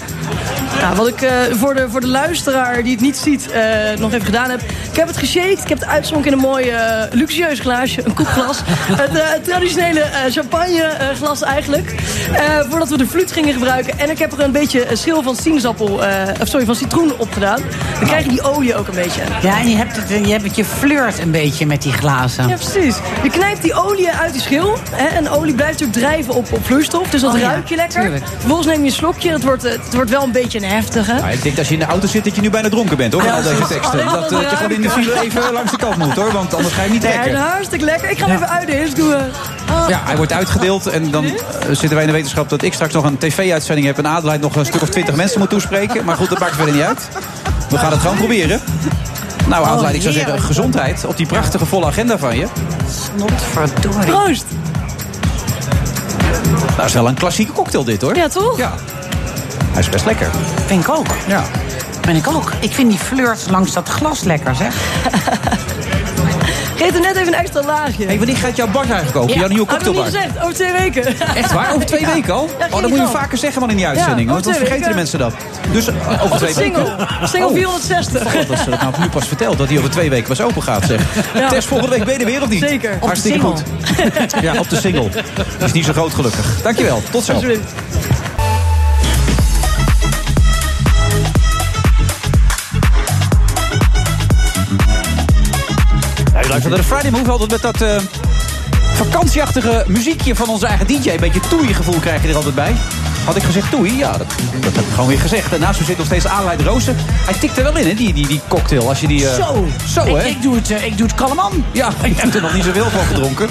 [SPEAKER 10] Nou, wat ik eh, voor, de, voor de luisteraar die het niet ziet eh, nog even gedaan heb. Ik heb het geshaked. Ik heb het uitgezonken in een mooi luxueus glaasje. Een koekglas. het eh, traditionele eh, champagneglas eigenlijk. Eh, voordat we de fluit gingen gebruiken. En ik heb er een beetje schil van sinaasappel, eh, of sorry, van citroen op gedaan. Dan krijg je die olie ook een beetje.
[SPEAKER 6] Ja, en je hebt het, je, hebt het, je flirt een beetje met die glazen.
[SPEAKER 10] Ja, precies. Je knijpt die olie uit die schil. Hè, en olie blijft natuurlijk drijven op, op vloeistof. Dus dat
[SPEAKER 6] Oh ja,
[SPEAKER 10] ruik je lekker.
[SPEAKER 6] tuurlijk.
[SPEAKER 10] Vervolgens neem je een slokje. Het wordt, eh, het wordt wel een beetje een heftige.
[SPEAKER 5] Nou, ik denk dat als je in de auto zit dat je nu bijna dronken bent, hoor.
[SPEAKER 10] Ja,
[SPEAKER 5] al deze
[SPEAKER 10] dat
[SPEAKER 5] teksten. Dat,
[SPEAKER 10] maar
[SPEAKER 5] eh, dat je gewoon in de file even langs de kant moet, hoor. Want anders ga je niet
[SPEAKER 10] Nee,
[SPEAKER 5] trekken.
[SPEAKER 10] hartstikke lekker. Ik ga hem even uitdelen. Dus doe, eh, ah.
[SPEAKER 5] Ja, hij wordt uitgedeeld en dan eh, zitten wij in de wetenschap dat ik straks nog een tv-uitzending heb en Adelheid nog een stuk of twintig mensen moet toespreken. Maar goed, dat maakt verder niet uit. We gaan het gewoon proberen. Nou, Adelheid, ik zou zeggen gezondheid op die prachtige volle agenda van je.
[SPEAKER 6] Snotverdorie.
[SPEAKER 10] Proost.
[SPEAKER 5] Nou, dat is wel een klassieke cocktail dit, hoor.
[SPEAKER 10] Ja, toch?
[SPEAKER 5] Ja. Hij is best lekker.
[SPEAKER 6] Vind ik ook.
[SPEAKER 5] Ja.
[SPEAKER 6] Vind ik ook. Ik vind die flirt langs dat glas lekker, zeg.
[SPEAKER 10] Geef er net even een extra laagje.
[SPEAKER 5] Hey, wanneer gaat jouw bar eigenlijk open?
[SPEAKER 10] Ja.
[SPEAKER 5] Jouw nieuwe
[SPEAKER 10] Had ik
[SPEAKER 5] cocktailbar?
[SPEAKER 10] niet gezegd. Over twee weken.
[SPEAKER 5] Echt waar? Over twee
[SPEAKER 10] Ja.
[SPEAKER 5] weken al?
[SPEAKER 10] Ja,
[SPEAKER 5] oh, dan moet je vaker zeggen man in die uitzending. Want dan vergeten de mensen dat. Dus eh, over twee
[SPEAKER 10] Single.
[SPEAKER 5] weken.
[SPEAKER 10] Single
[SPEAKER 5] Oh.
[SPEAKER 10] 460.
[SPEAKER 5] God, dat ze dat nou nu pas verteld. Dat hij over twee weken pas open gaat, zeg.
[SPEAKER 10] Ja.
[SPEAKER 5] Tess, volgende week ben je er weer of niet?
[SPEAKER 10] Zeker.
[SPEAKER 5] Hartstikke goed. ja, op de single. Die is niet zo groot gelukkig. Dankjewel. Tot zo. Naar de Friday Move altijd met dat eh, vakantieachtige muziekje van onze eigen DJ. Een beetje toei-gevoel krijg je er altijd bij. Had ik gezegd toei? Ja, dat, dat heb ik gewoon weer gezegd. En naast me zit nog steeds Adelheid Roosen. Hij tikt er wel in, hè, die, die, die cocktail. Als je die, eh,
[SPEAKER 6] Zo.
[SPEAKER 5] Zo,
[SPEAKER 6] ik,
[SPEAKER 5] hè?
[SPEAKER 6] ik, doe het, eh, ik doe het kalman.
[SPEAKER 5] Ja, je hebt er nog niet zoveel van gedronken.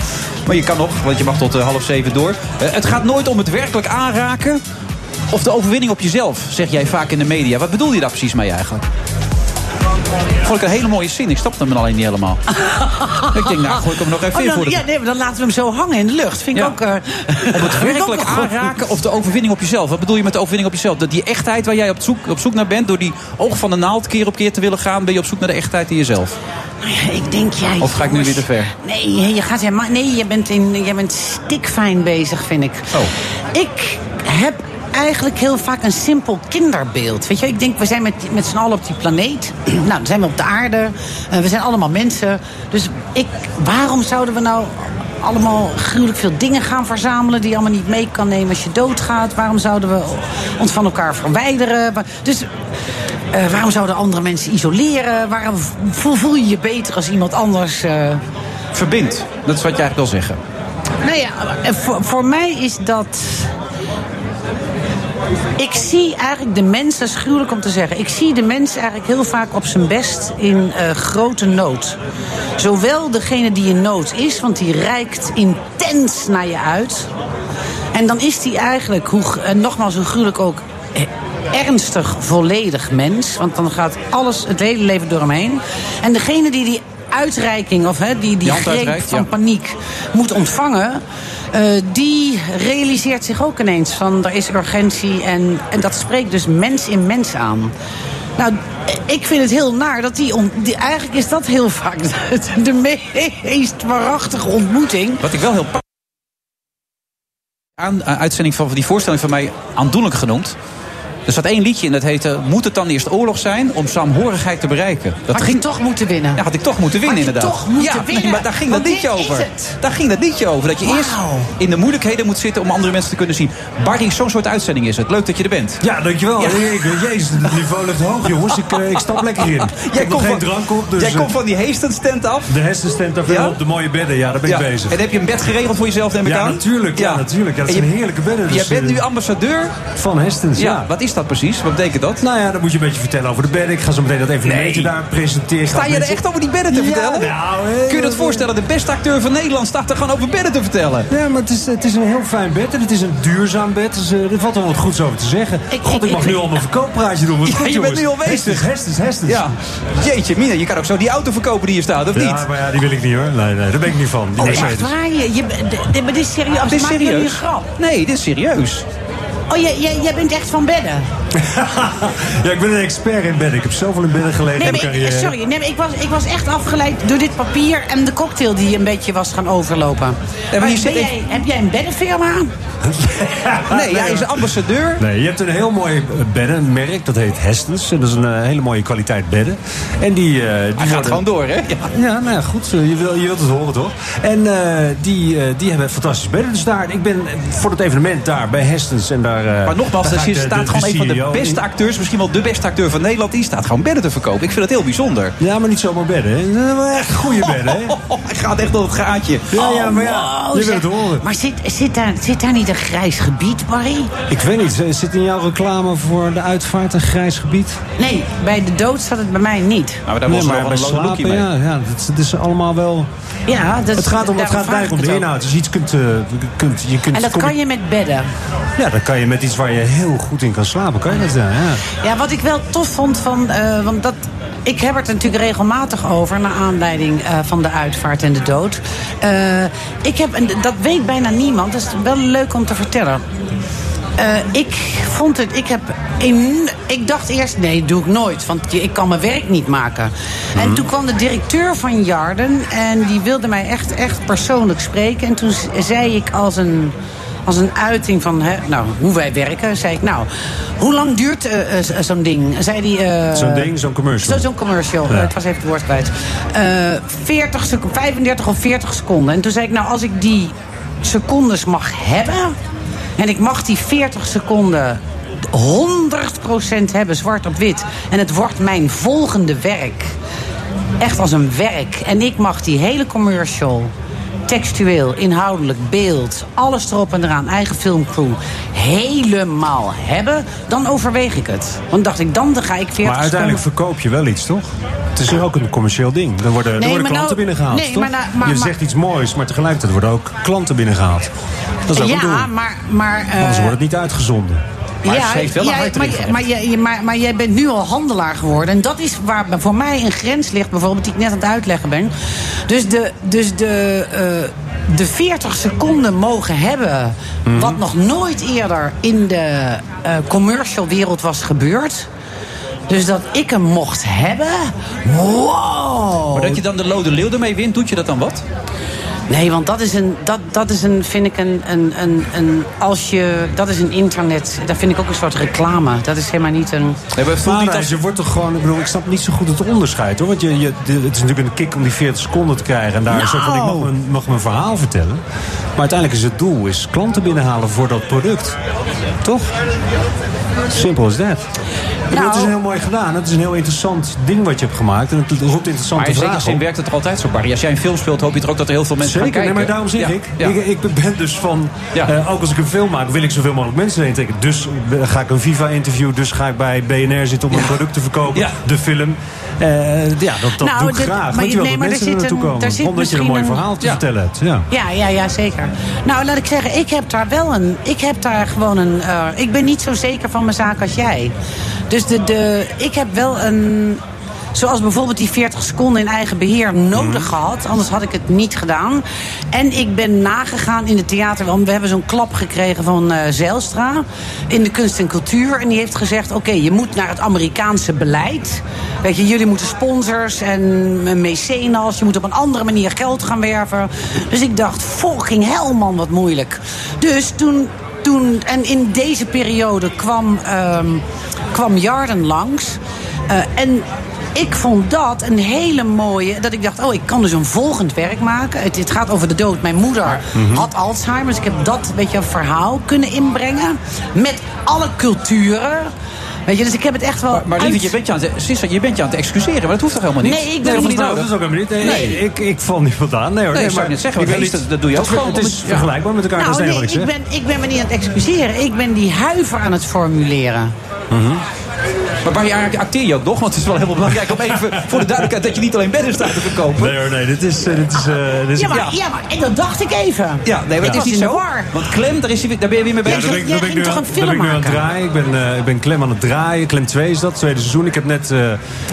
[SPEAKER 5] Maar je kan nog, want je mag tot half zeven door. Het gaat nooit om het werkelijk aanraken... of de overwinning op jezelf, zeg jij vaak in de media. Wat bedoel je daar precies mee eigenlijk? Vond ik een hele mooie zin. Ik snapte hem alleen niet helemaal. ik denk, nou, gooi ik hem nog even
[SPEAKER 6] Oh,
[SPEAKER 5] in voor de...
[SPEAKER 6] ja, nee, maar dan laten we hem zo hangen in de lucht. Vind ik
[SPEAKER 5] Ja.
[SPEAKER 6] ook... eh,
[SPEAKER 5] Om het werkelijk aanraken of de overwinning op jezelf. Wat bedoel je met de overwinning op jezelf? Dat die echtheid waar jij op zoek, op zoek naar bent... door die oog van de naald keer op keer te willen gaan... ben je op zoek naar de echtheid in jezelf?
[SPEAKER 6] Nou ja, ik denk jij.
[SPEAKER 5] Of ga ik nu weer te ver?
[SPEAKER 6] Nee, je gaat. Nee, je bent, in, je bent stikfijn bezig, vind ik.
[SPEAKER 5] Oh.
[SPEAKER 6] Ik heb eigenlijk heel vaak een simpel kinderbeeld. Weet je, ik denk, we zijn met, met z'n allen op die planeet. nou, dan zijn we op de aarde. Eh, we zijn allemaal mensen. Dus ik, waarom zouden we nou allemaal gruwelijk veel dingen gaan verzamelen... die je allemaal niet mee kan nemen als je doodgaat? Waarom zouden we ons van elkaar verwijderen? Dus eh, waarom zouden andere mensen isoleren? Waarom voel, voel je je beter als iemand anders... eh,
[SPEAKER 5] Verbindt. Dat is wat je eigenlijk wil zeggen.
[SPEAKER 6] nou ja, voor, voor mij is dat. Ik zie eigenlijk de mens, dat is gruwelijk om te zeggen. Ik zie de mens eigenlijk heel vaak op zijn best in eh, grote nood. Zowel degene die in nood is, want die reikt intens naar je uit. En dan is die eigenlijk, hoe, nogmaals, hoe gruwelijk ook. eh, Ernstig, volledig mens. Want dan gaat alles, het hele leven door hem heen. En degene die die uitreiking, of hè, die, die, greep van
[SPEAKER 5] ja.
[SPEAKER 6] paniek moet ontvangen. eh, die realiseert zich ook ineens van er is urgentie. En, en dat spreekt dus mens in mens aan. Nou, ik vind het heel naar dat die, on- die eigenlijk is dat heel vaak de, de meest waarachtige ontmoeting.
[SPEAKER 5] Wat ik wel heel... Aan, aan uitzending van die voorstelling van mij aandoenlijk genoemd. Er zat één liedje in dat heette... Moet het dan eerst oorlog zijn om saamhorigheid te bereiken? Dat
[SPEAKER 6] Had je toch moeten winnen.
[SPEAKER 5] Ja, had ik toch moeten winnen,
[SPEAKER 6] Had je
[SPEAKER 5] inderdaad.
[SPEAKER 6] toch moeten
[SPEAKER 5] ja,
[SPEAKER 6] winnen.
[SPEAKER 5] Nee, maar daar ging
[SPEAKER 6] Want
[SPEAKER 5] dat liedje
[SPEAKER 6] is
[SPEAKER 5] over.
[SPEAKER 6] het.
[SPEAKER 5] Daar ging dat liedje over. Dat je eerst in de moeilijkheden moet zitten om andere mensen te kunnen zien. Barry, zo'n soort uitzending is het. Leuk dat je er bent.
[SPEAKER 11] Ja, dankjewel.
[SPEAKER 5] Ja.
[SPEAKER 11] Jezus, het niveau ligt hoog, jongens. Ik, eh, ik stap lekker in. Heb nog geen
[SPEAKER 5] van,
[SPEAKER 11] drank op, dus...
[SPEAKER 5] jij
[SPEAKER 11] eh,
[SPEAKER 5] komt van die Heeston stand af.
[SPEAKER 11] De hersenstent daar
[SPEAKER 5] Ja?
[SPEAKER 11] op de mooie bedden. Ja, daar ben ik bezig.
[SPEAKER 5] En heb je een bed geregeld voor jezelf, neem ik
[SPEAKER 11] Ja,
[SPEAKER 5] aan?
[SPEAKER 11] natuurlijk. Ja, natuurlijk. Ja, dat
[SPEAKER 5] En
[SPEAKER 11] zijn
[SPEAKER 5] je-
[SPEAKER 11] heerlijke bedden.
[SPEAKER 5] Jij
[SPEAKER 11] dus,
[SPEAKER 5] bent
[SPEAKER 11] eh,
[SPEAKER 5] nu ambassadeur
[SPEAKER 11] Van Hestens, ja.
[SPEAKER 5] Wat is dat precies? Wat betekent dat?
[SPEAKER 11] Nou ja, dan moet je een beetje vertellen over de bedden. Ik ga zo meteen dat evenementje
[SPEAKER 5] Nee.
[SPEAKER 11] daar presenteren.
[SPEAKER 5] Sta je er echt over die bedden te
[SPEAKER 11] Ja,
[SPEAKER 5] vertellen?
[SPEAKER 11] nou, eh,
[SPEAKER 5] Kun je dat voorstellen? De beste acteur van Nederland staat er gewoon over bedden te vertellen.
[SPEAKER 11] Ja, maar het is, het is een heel fijn bed en het is een duurzaam bed. Dus eh, er valt wel wat goeds over te zeggen.
[SPEAKER 6] Ik-
[SPEAKER 11] God, ik,
[SPEAKER 6] ik-
[SPEAKER 11] mag
[SPEAKER 6] ik-
[SPEAKER 11] nu al mijn verkooppraatje doen.
[SPEAKER 5] Ja,
[SPEAKER 11] goed,
[SPEAKER 5] je bent nu al bezig.
[SPEAKER 11] Hestens, Hestens.
[SPEAKER 5] Ja. Jeetje, Mina, je kan ook zo die auto verkopen die hier staat, of
[SPEAKER 11] Ja,
[SPEAKER 5] niet?
[SPEAKER 11] maar ja, die wil ik niet hoor. Nee, nee, daar ben ik niet van. Die
[SPEAKER 6] Oh, echt waar? Je, je, dit is serieus.
[SPEAKER 5] Dit is serieus.
[SPEAKER 6] grap?
[SPEAKER 5] Nee, dit is serieus.
[SPEAKER 6] Oh, jij, jij, jij bent echt van bedden?
[SPEAKER 11] ja, ik ben een expert in bedden. Ik heb zoveel in bedden gelegen
[SPEAKER 6] Nee,
[SPEAKER 11] in mijn
[SPEAKER 6] ik-
[SPEAKER 11] carrière.
[SPEAKER 6] sorry, nee, ik, was, ik was echt afgeleid door dit papier en de cocktail die een beetje was gaan overlopen.
[SPEAKER 5] maar
[SPEAKER 6] Maar
[SPEAKER 5] hier zit
[SPEAKER 6] ben
[SPEAKER 5] ik-
[SPEAKER 6] jij, heb jij een beddenfirma?
[SPEAKER 5] Nee, jij is ambassadeur.
[SPEAKER 11] Nee, je hebt een heel mooi eh, beddenmerk, dat heet Hestens. En dat is een eh, hele mooie kwaliteit bedden. En die, eh, die
[SPEAKER 5] Hij gaat gewoon door, hè? Ja.
[SPEAKER 11] Ja, nou ja, goed. Je, wil, je wilt het horen, toch? En eh, die, eh, die hebben fantastische bedden. Dus daar, ik ben voor het evenement daar bij Hestens. En daar, eh,
[SPEAKER 5] Maar nogmaals, er
[SPEAKER 11] ik de-
[SPEAKER 5] staat
[SPEAKER 11] de-
[SPEAKER 5] gewoon
[SPEAKER 11] de
[SPEAKER 5] een van de beste acteurs, misschien wel de beste acteur van Nederland, die staat gewoon bedden te verkopen. Ik vind het heel bijzonder.
[SPEAKER 11] Ja, maar niet zomaar bedden. hè. Dat echt goede bedden, hè?
[SPEAKER 5] Hij gaat echt door het gaatje.
[SPEAKER 11] Ja, ja, maar ja,
[SPEAKER 6] Oh,
[SPEAKER 11] je wil
[SPEAKER 6] zeg.
[SPEAKER 11] het horen.
[SPEAKER 6] Maar zit, zit, daar, zit daar niet een grijs gebied, Barry?
[SPEAKER 11] Ik weet niet, zit in jouw reclame voor de uitvaart een grijs gebied?
[SPEAKER 6] Nee, bij de dood zat het bij mij niet.
[SPEAKER 5] Maar daar
[SPEAKER 11] Nee,
[SPEAKER 5] was
[SPEAKER 11] maar
[SPEAKER 5] wel
[SPEAKER 11] bij
[SPEAKER 5] een lookie
[SPEAKER 11] slapen,
[SPEAKER 5] mee.
[SPEAKER 11] ja, ja dat, het is allemaal wel...
[SPEAKER 6] Ja, dat,
[SPEAKER 11] het gaat, om, het gaat eigenlijk om de inhoud. Dus iets kunt, eh, kunt, je kunt
[SPEAKER 6] En dat kan je met bedden.
[SPEAKER 11] Ja, dan kan je met iets waar je heel goed in kan slapen. Kan Ja, ja.
[SPEAKER 6] Wat ik wel tof vond van. eh, want dat. Ik heb het er natuurlijk regelmatig over, naar aanleiding eh, van de uitvaart en de dood. Eh, ik heb, en dat weet bijna niemand, dat is wel leuk om te vertellen. Ik vond het, ik heb, in, ik dacht eerst, nee, doe ik nooit, want ik kan mijn werk niet maken. En toen kwam de directeur van Jarden en die wilde mij echt, echt persoonlijk spreken. En toen zei ik als een, als een uiting van hè, nou, hoe wij werken, zei ik, nou, hoe lang duurt eh, eh, zo'n ding? Zei die, eh,
[SPEAKER 11] Zo'n ding, zo'n commercial.
[SPEAKER 6] zo- Zo'n commercial,
[SPEAKER 11] Ja.
[SPEAKER 6] Het was even het woord kwijt. Eh 40 seconden, 35 of 40 seconden. En toen zei ik, nou, als ik die secondes mag hebben... en ik mag die 40 seconden 100% hebben, zwart op wit... en het wordt mijn volgende werk. Echt als een werk. En ik mag die hele commercial textueel, inhoudelijk, beeld, alles erop en eraan, eigen filmcrew, helemaal hebben, dan overweeg ik het. Want dacht ik, dan ga ik 40
[SPEAKER 11] Maar uiteindelijk
[SPEAKER 6] seconden-
[SPEAKER 11] verkoop je wel iets, toch? Het is ook een commercieel ding. Er worden, er klanten
[SPEAKER 6] nou-
[SPEAKER 11] binnengehaald,
[SPEAKER 6] nee,
[SPEAKER 11] toch?
[SPEAKER 6] maar nou- maar-
[SPEAKER 11] je
[SPEAKER 6] maar-
[SPEAKER 11] zegt iets moois, maar tegelijkertijd worden ook klanten binnengehaald. Dat is ook een doel.
[SPEAKER 6] ja, maar... maar eh,
[SPEAKER 11] Anders wordt het niet uitgezonden.
[SPEAKER 5] Maar
[SPEAKER 6] ja,
[SPEAKER 5] heeft wel een
[SPEAKER 6] ja, maar, maar, maar, maar jij bent nu al handelaar geworden. En dat is waar voor mij een grens ligt, bijvoorbeeld, die ik net aan het uitleggen ben. Dus de, dus de, eh, de 40 seconden mogen hebben.
[SPEAKER 5] Mhm.
[SPEAKER 6] Wat nog nooit eerder in de eh, commercial wereld was gebeurd. Dus dat ik hem mocht hebben. Wow!
[SPEAKER 5] Maar dat je dan de Lode Leeuw ermee wint, doet je dat dan wat?
[SPEAKER 6] Nee, want dat is een, dat, dat is een vind ik een, een, een, een, als je, dat is een internet, dat vind ik ook een soort reclame. Dat is helemaal niet een...
[SPEAKER 5] Nee, maar voel niet als...
[SPEAKER 11] je wordt toch gewoon, ik bedoel, ik snap niet zo goed het onderscheid hoor. Want je, je, het is natuurlijk een kick om die 40 seconden te krijgen. En daar is ook van, ik mag
[SPEAKER 6] Nou.
[SPEAKER 11] mijn, mag mijn verhaal vertellen. Maar uiteindelijk is het doel is klanten binnenhalen voor dat product. Toch? Simpel als dat.
[SPEAKER 6] Nou.
[SPEAKER 11] het is heel mooi gedaan. Het is een heel interessant ding wat je hebt gemaakt. En het roept
[SPEAKER 5] Maar
[SPEAKER 11] interessante
[SPEAKER 5] in zekere
[SPEAKER 11] vragen
[SPEAKER 5] zin
[SPEAKER 11] op.
[SPEAKER 5] werkt het toch altijd zo, Barry? Als jij een film speelt, hoop je toch ook dat er heel veel mensen
[SPEAKER 11] Zeker,
[SPEAKER 5] gaan
[SPEAKER 11] nee,
[SPEAKER 5] kijken?
[SPEAKER 11] maar daarom zeg
[SPEAKER 5] Ja,
[SPEAKER 11] ik,
[SPEAKER 5] ja.
[SPEAKER 11] ik. Ik ben dus van,
[SPEAKER 5] Ja.
[SPEAKER 11] eh, ook als ik een film maak, wil ik zoveel mogelijk mensen erin trekken. Dus ga ik een Viva-interview, dus ga ik bij BNR zitten om een product te verkopen.
[SPEAKER 5] Ja.
[SPEAKER 11] De film. Eh, ja, dat, dat
[SPEAKER 6] Nou,
[SPEAKER 11] doe ik graag.
[SPEAKER 6] maar
[SPEAKER 11] je
[SPEAKER 6] nee, maar er
[SPEAKER 11] er
[SPEAKER 6] zit een-
[SPEAKER 11] komen.
[SPEAKER 6] daar zit
[SPEAKER 11] Omdat je een mooi verhaal te
[SPEAKER 5] Ja.
[SPEAKER 11] vertellen hebt. Ja.
[SPEAKER 6] Ja, ja, ja, zeker. Nou, laat ik zeggen, ik heb daar wel een. Ik heb daar gewoon een. eh, ik ben niet zo zeker van mijn zaak als jij. Dus de, de, ik heb wel een. Zoals bijvoorbeeld die 40 seconden in eigen beheer nodig gehad. Anders had ik het niet gedaan. En ik ben nagegaan in het theater. Want we hebben zo'n klap gekregen van eh Zijlstra. In de kunst en cultuur. En die heeft gezegd: Oké, je moet naar het Amerikaanse beleid. Weet je, jullie moeten sponsors en mecenas. Je moet op een andere manier geld gaan werven. Dus ik dacht: fucking hell, man, wat moeilijk. Dus toen toen, en in deze periode kwam, ehm, kwam Jarden langs. Eh, en ik vond dat een hele mooie. Dat ik dacht, oh, ik kan dus een volgend werk maken. Het, het gaat over de dood. Mijn moeder had Alzheimer. Dus ik heb dat weet je, een verhaal kunnen inbrengen. Met alle culturen. Weet je, dus ik heb het echt wel.
[SPEAKER 5] Maar, maar je bent je, aan het, je bent je aan het excuseren, maar dat hoeft toch helemaal niet?
[SPEAKER 6] Nee, ik ben
[SPEAKER 5] dat
[SPEAKER 6] niet
[SPEAKER 5] niet
[SPEAKER 6] nodig.
[SPEAKER 11] Nou, dat is ook helemaal niet. Nee,
[SPEAKER 5] Nee.
[SPEAKER 11] Ik, ik val niemand aan. Nee, hoor.
[SPEAKER 5] Nee,
[SPEAKER 11] nee,
[SPEAKER 5] zou ik net zeggen,
[SPEAKER 11] ik niet-
[SPEAKER 5] dat doe je ook
[SPEAKER 11] het is-
[SPEAKER 5] gewoon
[SPEAKER 11] Het is
[SPEAKER 5] ja.
[SPEAKER 11] vergelijkbaar met elkaar. dat is
[SPEAKER 6] Nou,
[SPEAKER 11] het
[SPEAKER 6] nee, ik ben, ik ben me niet aan het excuseren. Ik ben die huiver aan het formuleren.
[SPEAKER 5] Maar Maar waar je acteer je ook nog? Want het is wel heel belangrijk om even voor de duidelijkheid dat je niet alleen bedden staat te verkopen.
[SPEAKER 11] Nee hoor, nee, dit is... eh, dit is, eh, dit is
[SPEAKER 6] Ja, maar, ja, maar en dat dacht ik even.
[SPEAKER 5] Ja, nee, maar het is niet
[SPEAKER 6] was
[SPEAKER 5] zo.
[SPEAKER 6] de war.
[SPEAKER 5] Want Clem, daar, is daar ben je weer mee
[SPEAKER 11] Ja,
[SPEAKER 5] bezig.
[SPEAKER 11] daar ben ik,
[SPEAKER 6] jij ging
[SPEAKER 11] nu,
[SPEAKER 6] toch
[SPEAKER 11] aan-
[SPEAKER 6] een
[SPEAKER 11] daar ben
[SPEAKER 6] film
[SPEAKER 11] ik nu aan het draaien. Ik ben, eh, ik ben Clem aan het draaien. Clem 2 is dat, tweede seizoen. Ik heb net eh,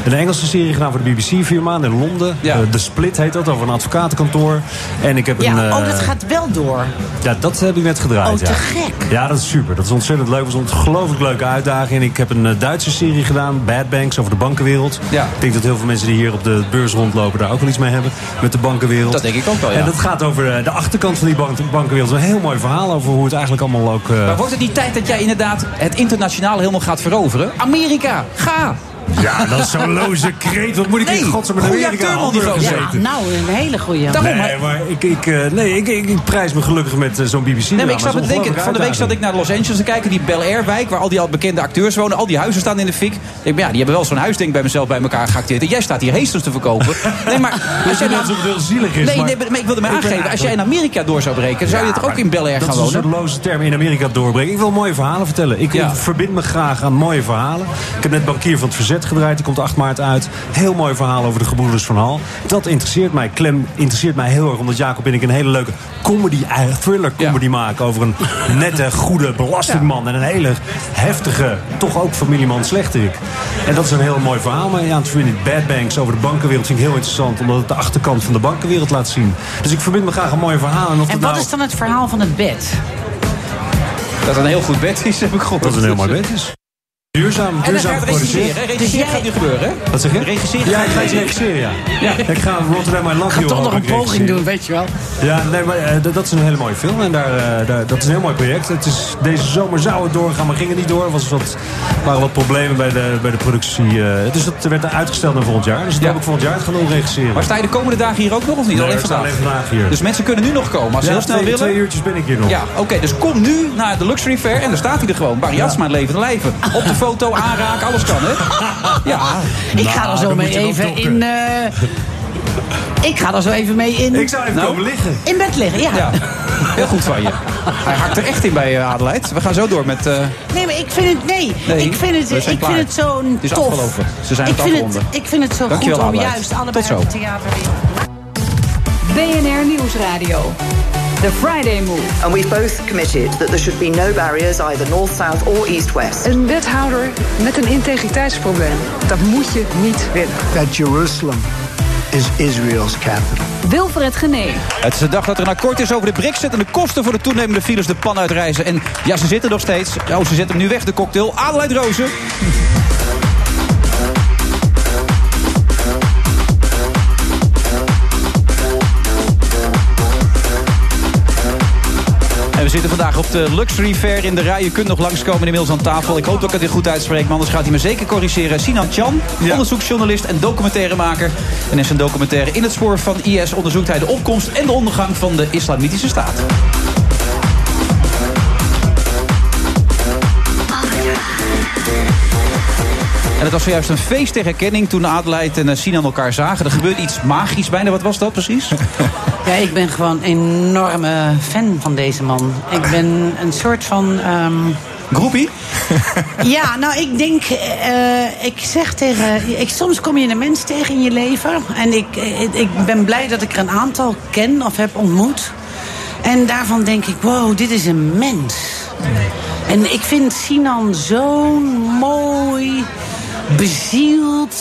[SPEAKER 11] een Engelse serie gedaan voor de BBC, vier maanden in Londen.
[SPEAKER 5] Ja.
[SPEAKER 11] The Split heet dat, over een advocatenkantoor. En ik heb
[SPEAKER 6] Ja,
[SPEAKER 11] een...
[SPEAKER 6] oh, dat gaat wel door.
[SPEAKER 11] Ja, dat heb ik net gedraaid.
[SPEAKER 6] Oh, te
[SPEAKER 11] ja.
[SPEAKER 6] gek.
[SPEAKER 11] Ja, dat is super. Dat is ontzettend leuk. Dat is een ongelooflijk leuke uitdaging. Ik heb een Duitse serie gedaan, Bad Banks, over de bankenwereld.
[SPEAKER 5] Ja.
[SPEAKER 11] Ik denk dat heel veel mensen die hier op de beurs rondlopen daar ook wel iets mee hebben. Met de bankenwereld.
[SPEAKER 5] Dat denk ik ook wel, ja.
[SPEAKER 11] En dat gaat over eh, de achterkant van die bank- bankenwereld. Een heel mooi verhaal over hoe het eigenlijk allemaal ook... eh,
[SPEAKER 5] Maar wordt het niet tijd dat jij inderdaad het internationaal helemaal gaat veroveren? Amerika, ga!
[SPEAKER 11] Ja, dat is zo'n loze kreet. Wat moet ik
[SPEAKER 5] Nee,
[SPEAKER 11] in godsnaam in
[SPEAKER 5] goeie
[SPEAKER 11] Amerika hamburger
[SPEAKER 6] Ja, nou, een hele goeie.
[SPEAKER 5] Daarom,
[SPEAKER 11] Nee,
[SPEAKER 5] hè?
[SPEAKER 11] maar ik, ik, eh, nee, ik, ik, ik prijs me gelukkig met eh, zo'n BBC.
[SPEAKER 5] Nee, maar ik zat me denken, van de week zat ik naar Los Angeles te kijken, die Bel Air wijk, waar al die al bekende acteurs wonen. Al die huizen staan in de fik. Ik denk, ja, die hebben wel zo'n huis, denk ik bij mezelf, bij elkaar geacteerd. En jij staat hier heesters te verkopen. Nee, maar als jij
[SPEAKER 11] dat het heel zielig is.
[SPEAKER 5] Nee, nee, maar ik wilde me aangeven, als jij in Amerika door zou breken, zou je
[SPEAKER 11] Ja,
[SPEAKER 5] het ook in Bel Air
[SPEAKER 11] dat
[SPEAKER 5] gaan
[SPEAKER 11] is een
[SPEAKER 5] wonen?
[SPEAKER 11] soort loze term in Amerika doorbrengen. Ik wil mooie verhalen vertellen. Ik,
[SPEAKER 5] Ja.
[SPEAKER 11] ik verbind me graag aan mooie verhalen. Ik heb net Bankier van het Verzet gedraaid. Die komt 8 maart uit. Heel mooi verhaal over de gebroeders van Hal. Dat interesseert mij. Clem interesseert mij heel erg. Omdat Jacob en ik een hele leuke comedy, eh, thriller comedy maken. Over een nette, goede belastingman. En een hele heftige, toch ook familieman slechterik. En dat is een heel mooi verhaal. Maar ja, het verbinden Bad Banks over de bankenwereld vind ik heel interessant. Omdat het de achterkant van de bankenwereld laat zien. Dus ik verbind me graag aan mooie verhalen. En, of
[SPEAKER 6] En wat
[SPEAKER 11] nou-
[SPEAKER 6] is dan het verhaal van het bed?
[SPEAKER 5] Dat het een heel goed bed is, heb ik gehoord.
[SPEAKER 11] Dat het een heel mooi bed is. Duurzaam, duurzaam
[SPEAKER 5] het regisseren. gaat nu gebeuren, hè?
[SPEAKER 11] Wat zeg je?
[SPEAKER 5] Regisseren
[SPEAKER 11] Ja, ik ga iets regisseren, ja.
[SPEAKER 5] Ja.
[SPEAKER 11] Ik ga Rotterdam I Love
[SPEAKER 6] Ik ga toch nog een poging doen, weet je wel.
[SPEAKER 11] Ja, nee, maar eh, dat, is een hele mooie film. En daar, eh, daar, dat is een heel mooi project. Het is, deze zomer zou het doorgaan, maar ging het niet door. Er was wat, waren wat problemen bij de, bij de productie. eh, dus dat werd uitgesteld naar volgend jaar. Dus dat
[SPEAKER 5] Ja.
[SPEAKER 11] heb ik volgend jaar gaan doen regisseren.
[SPEAKER 5] Maar sta je de komende dagen hier ook nog of niet?
[SPEAKER 11] Nee,
[SPEAKER 5] alleen vandaag?
[SPEAKER 11] alleen vandaag hier.
[SPEAKER 5] Dus mensen kunnen nu nog komen als ze
[SPEAKER 11] ja,
[SPEAKER 5] heel snel
[SPEAKER 11] twee,
[SPEAKER 5] willen.
[SPEAKER 11] twee uurtjes ben ik hier nog.
[SPEAKER 5] Ja, oké, dus kom nu naar de Luxury Fair en dan staat hij er gewoon. Barry Jatsma in levende lijven. Op de foto, aanraken, alles kan, hè? Ja.
[SPEAKER 6] Ik ga er zo
[SPEAKER 11] dan
[SPEAKER 6] mee even in... eh, ik ga er zo even mee in...
[SPEAKER 11] Ik zou even
[SPEAKER 5] Nou?
[SPEAKER 11] komen liggen.
[SPEAKER 6] In bed liggen, ja.
[SPEAKER 5] ja, heel goed van je. Hij hakt er echt in bij uh, Adelheid. We gaan zo door met... eh,
[SPEAKER 6] Nee, maar ik vind het... Nee,
[SPEAKER 5] Nee,
[SPEAKER 6] ik vind het, ik
[SPEAKER 5] klaar.
[SPEAKER 6] vind het zo
[SPEAKER 5] Het is
[SPEAKER 6] tof.
[SPEAKER 5] afgelopen. Ze zijn
[SPEAKER 6] ik
[SPEAKER 5] het
[SPEAKER 6] vind het, ik vind het zo
[SPEAKER 5] Dankjewel,
[SPEAKER 6] goed om
[SPEAKER 5] Adelheid.
[SPEAKER 6] juist allebei
[SPEAKER 5] Tot zo.
[SPEAKER 6] uit de theaterwereld...
[SPEAKER 1] BNR Nieuwsradio. The Friday Move.
[SPEAKER 2] And we've both committed that there should be no barriers, either north, south or east, west.
[SPEAKER 3] Een wethouder met een integriteitsprobleem. Dat moet je niet willen.
[SPEAKER 8] That Jerusalem is Israel's capital.
[SPEAKER 1] Wilfred Genee.
[SPEAKER 5] Het is de dag dat er een akkoord is over de brexit en de kosten voor de toenemende files de pan uitreizen. En ja, ze zitten nog steeds. Oh, ze zetten hem nu weg, de cocktail. Adelheid Rozen. Zitten vandaag op de Luxury Fair in de rij. Je kunt nog langskomen inmiddels aan tafel. Ik hoop dat ik het weer goed uitspreek, maar anders gaat hij me zeker corrigeren. Sinan Chan, onderzoeksjournalist en documentairemaker. En in zijn documentaire In het spoor van IS onderzoekt hij de opkomst en de ondergang van de Islamitische Staat. En het was zojuist een feest ter herkenning toen Adelheid en eh, Sinan elkaar zagen. Er gebeurde iets magisch bijna. Wat was dat precies?
[SPEAKER 6] Ja, ik ben gewoon een enorme fan van deze man. Ik ben een soort van... ehm,
[SPEAKER 5] Groepie?
[SPEAKER 6] Ja, nou, ik denk, eh, ik zeg tegen, ik, soms kom je een mens tegen in je leven. En ik, ik, ik ben blij dat ik er een aantal ken of heb ontmoet. En daarvan denk ik, wow, dit is een mens. En ik vind Sinan zo'n mooi, bezield,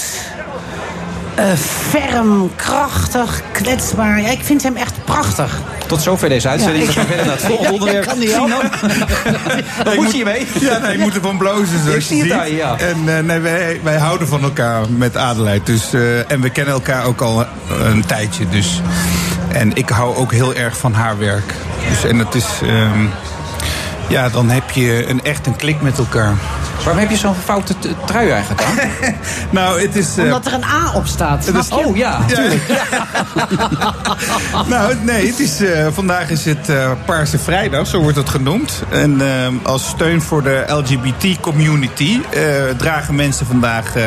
[SPEAKER 6] eh, ferm, krachtig, kletsbaar. Ja, ik vind hem echt prachtig.
[SPEAKER 5] Tot zover deze uitzending.
[SPEAKER 6] Ja,
[SPEAKER 5] We gaan verder naar het volgende
[SPEAKER 6] Ja,
[SPEAKER 5] onderwerp.
[SPEAKER 6] ik kan
[SPEAKER 5] wat moet je mee?
[SPEAKER 12] Ja, nee, je moet ervan blozen, zoals
[SPEAKER 5] Ik zie
[SPEAKER 12] je
[SPEAKER 5] het
[SPEAKER 12] ziet.
[SPEAKER 5] aan je, ja.
[SPEAKER 12] En eh, nee, wij, wij houden van elkaar met Adelheid. Dus, eh, en we kennen elkaar ook al een, een tijdje. Dus. En ik hou ook heel erg van haar werk. Dus, en het is... ehm, ja, dan heb je een, echt een klik met elkaar.
[SPEAKER 5] Waarom heb je zo'n foute trui eigenlijk aan?
[SPEAKER 12] Nou, het is... eh,
[SPEAKER 6] Omdat er een A op staat.
[SPEAKER 12] Het is-?
[SPEAKER 5] Oh ja, tuurlijk.
[SPEAKER 12] nou, nee, het is, eh, vandaag is het eh, Paarse Vrijdag, zo wordt het genoemd. En als steun voor de LGBT-community eh, dragen mensen vandaag eh,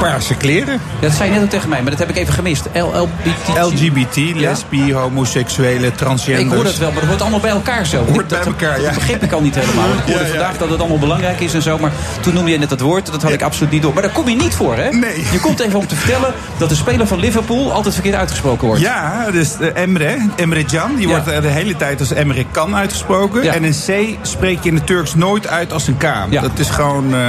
[SPEAKER 12] paarse kleren.
[SPEAKER 5] Dat zei je net ook tegen mij, maar dat heb ik even gemist. LLBT.
[SPEAKER 12] LGBT, lesbi, homoseksuele, transgenders.
[SPEAKER 5] Ik hoor dat wel, maar het hoort allemaal bij elkaar zo.
[SPEAKER 12] Hoort
[SPEAKER 5] dat,
[SPEAKER 12] bij elkaar, ja.
[SPEAKER 5] Dat begreep ik al niet helemaal. Ik hoorde
[SPEAKER 12] Ja, ja.
[SPEAKER 5] vandaag dat het allemaal belangrijk is en zo. Maar Toen noemde je net dat woord, dat had ik absoluut niet door. Maar daar kom je niet voor, hè?
[SPEAKER 12] Nee.
[SPEAKER 5] Je komt even om te vertellen dat de speler van Liverpool altijd verkeerd uitgesproken wordt.
[SPEAKER 12] Ja, dus eh, Emre, Emre Can, die
[SPEAKER 5] Ja.
[SPEAKER 12] wordt eh, de hele tijd als Emre Kan uitgesproken.
[SPEAKER 5] Ja.
[SPEAKER 12] En een C spreek je in het Turks nooit uit als een K. Dat is gewoon eh,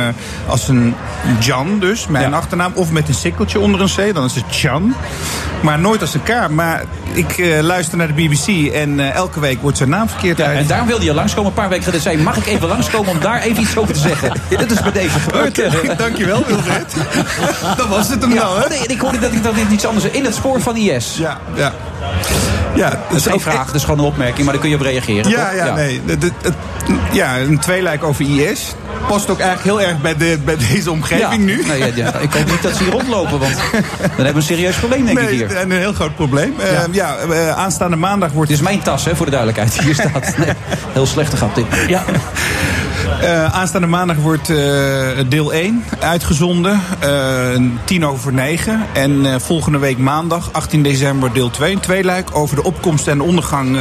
[SPEAKER 12] als een Can dus, mijn achternaam. Of met een sikkeltje onder een C, dan is het Can. Maar nooit als een K. Maar ik eh, luister naar de BBC en eh, elke week wordt zijn naam verkeerd uit.
[SPEAKER 5] En daarom wilde je langskomen een paar weken geleden. Zei, mag ik even langskomen om daar even iets over te zeggen? Ja, dat is bij deze gebeurd.
[SPEAKER 12] Oké, dankjewel Wilfred. dat was het hem
[SPEAKER 5] Ja,
[SPEAKER 12] dan, hè?
[SPEAKER 5] nee, ik hoorde dat ik dat iets anders... In het spoor van IS.
[SPEAKER 12] Ja, ja. Ja,
[SPEAKER 5] dat is geen vraag, dat is gewoon een opmerking, maar daar kun je op reageren.
[SPEAKER 12] Ja,
[SPEAKER 5] toch?
[SPEAKER 12] ja, nee. Ja, een tweeluik over IS. Past ook eigenlijk heel erg bij, de, bij deze omgeving
[SPEAKER 5] Ja.
[SPEAKER 12] nu.
[SPEAKER 5] Nee, ja, ja. Ik hoop niet dat ze hier rondlopen, want dan hebben we een serieus probleem, denk ik
[SPEAKER 12] Nee,
[SPEAKER 5] hier.
[SPEAKER 12] een heel groot probleem. Ja, ja eh, aanstaande maandag wordt...
[SPEAKER 5] Dit is mijn tas, hè, voor de duidelijkheid. Hier staat. Nee, heel slechte grap dit. Ja.
[SPEAKER 12] Eh, aanstaande maandag wordt eh, deel 1 uitgezonden. eh, tien over negen. En volgende week maandag, 18 december, deel 2. Een tweeluik over de opkomst en de ondergang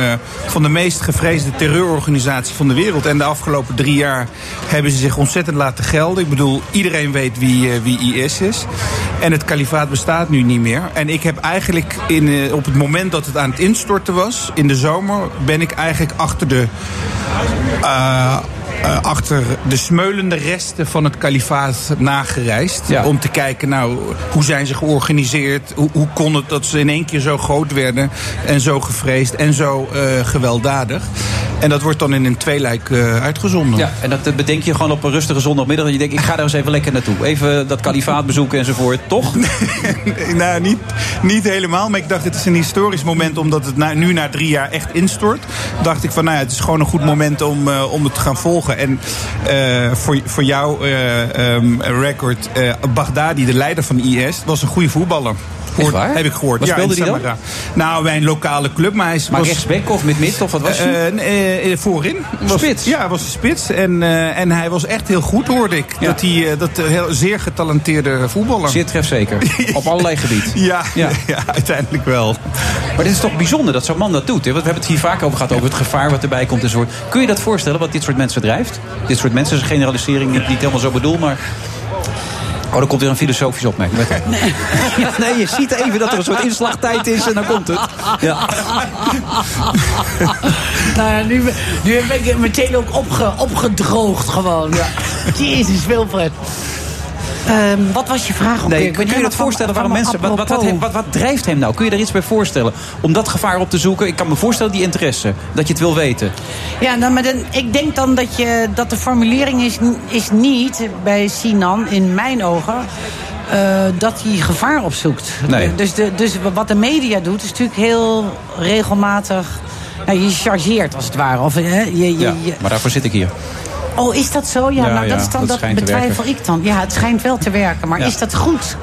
[SPEAKER 12] van de meest gevreesde terreurorganisatie van de wereld. En de afgelopen drie jaar hebben ze zich ontzettend laten gelden. Ik bedoel, iedereen weet wie, wie IS is. En het kalifaat bestaat nu niet meer. En ik heb eigenlijk in, op het moment dat het aan het instorten was, in de zomer, ben ik eigenlijk achter de. Eh, achter de smeulende resten van het kalifaat nagereisd. Om te kijken, nou, hoe zijn ze georganiseerd? Hoe, hoe kon het dat ze in één keer zo groot werden? En zo gevreesd en zo eh, gewelddadig? En dat wordt dan in een tweeluik eh, uitgezonden.
[SPEAKER 5] Ja, en dat bedenk je gewoon op een rustige zondagmiddag. Dat je denkt, ik ga daar eens even lekker naartoe. Even dat kalifaat bezoeken enzovoort, toch?
[SPEAKER 12] nou, niet, niet helemaal. Maar ik dacht, het is een historisch moment omdat het na- nu na drie jaar echt instort. Dacht ik van, nou ja, het is gewoon een goed moment om, om het te gaan volgen. En eh, voor, voor jouw eh, ehm, record, eh Baghdadi, de leider van IS, was een goede voetballer. Heb ik gehoord.
[SPEAKER 5] Wat
[SPEAKER 12] ja,
[SPEAKER 5] speelde dan?
[SPEAKER 12] Samara. Nou, bij een lokale club. Maar hij is-
[SPEAKER 5] Maar
[SPEAKER 12] was...
[SPEAKER 5] rechtsback of met mid, of wat was hij?
[SPEAKER 12] Eh, eh, voorin. Was,
[SPEAKER 5] Spits?
[SPEAKER 12] Ja, hij was een spits. En, eh, en hij was echt heel goed, hoorde ik. Dat hij eh, dat eh, heel, zeer getalenteerde voetballer.
[SPEAKER 5] Zeer trefzeker. Op allerlei gebieden.
[SPEAKER 12] Ja,
[SPEAKER 5] Ja.
[SPEAKER 12] ja. uiteindelijk wel.
[SPEAKER 5] Maar dit is toch bijzonder dat zo'n man dat doet. Hè? Want we hebben het hier vaak over gehad, over het gevaar wat erbij komt enzovoort. Kun je dat voorstellen, wat dit soort mensen drijft? Dit soort mensen is een generalisering, niet, niet helemaal zo bedoel, maar... Oh, dan komt weer een filosofisch opmerking. Nee. nee, je ziet even dat er een soort inslagtijd is en dan komt het. Ja.
[SPEAKER 6] Nou ja, nu, nu ben ik meteen ook opge, opgedroogd gewoon. Ja. Jezus, Wilfred. Ehm, wat was je vraag
[SPEAKER 5] Nee,
[SPEAKER 6] ben
[SPEAKER 5] kun je
[SPEAKER 6] helemaal
[SPEAKER 5] dat voorstellen
[SPEAKER 6] van-
[SPEAKER 5] waarom
[SPEAKER 6] van
[SPEAKER 5] mensen. Wat, wat, wat, wat, drijft hem nou? Kun je daar iets bij voorstellen? Om dat gevaar op te zoeken? Ik kan me voorstellen, die interesse. Dat je het wil weten.
[SPEAKER 6] Ja, nou, maar dan, ik denk dan dat, je, dat de formulering is, is niet bij Sinan, in mijn ogen, eh, dat hij gevaar opzoekt.
[SPEAKER 5] Nee.
[SPEAKER 6] Dus, de, dus wat de media doet, is natuurlijk heel regelmatig. Nou, je chargeert als het ware. Of, hè, je, je,
[SPEAKER 5] Ja,
[SPEAKER 6] je-
[SPEAKER 5] maar daarvoor zit ik hier.
[SPEAKER 6] Oh, is dat zo? Ja,
[SPEAKER 5] Ja,
[SPEAKER 6] nou, dat, is dan,
[SPEAKER 5] dat
[SPEAKER 6] betwijfel ik dan. Ja, het schijnt wel te werken. Maar is dat goed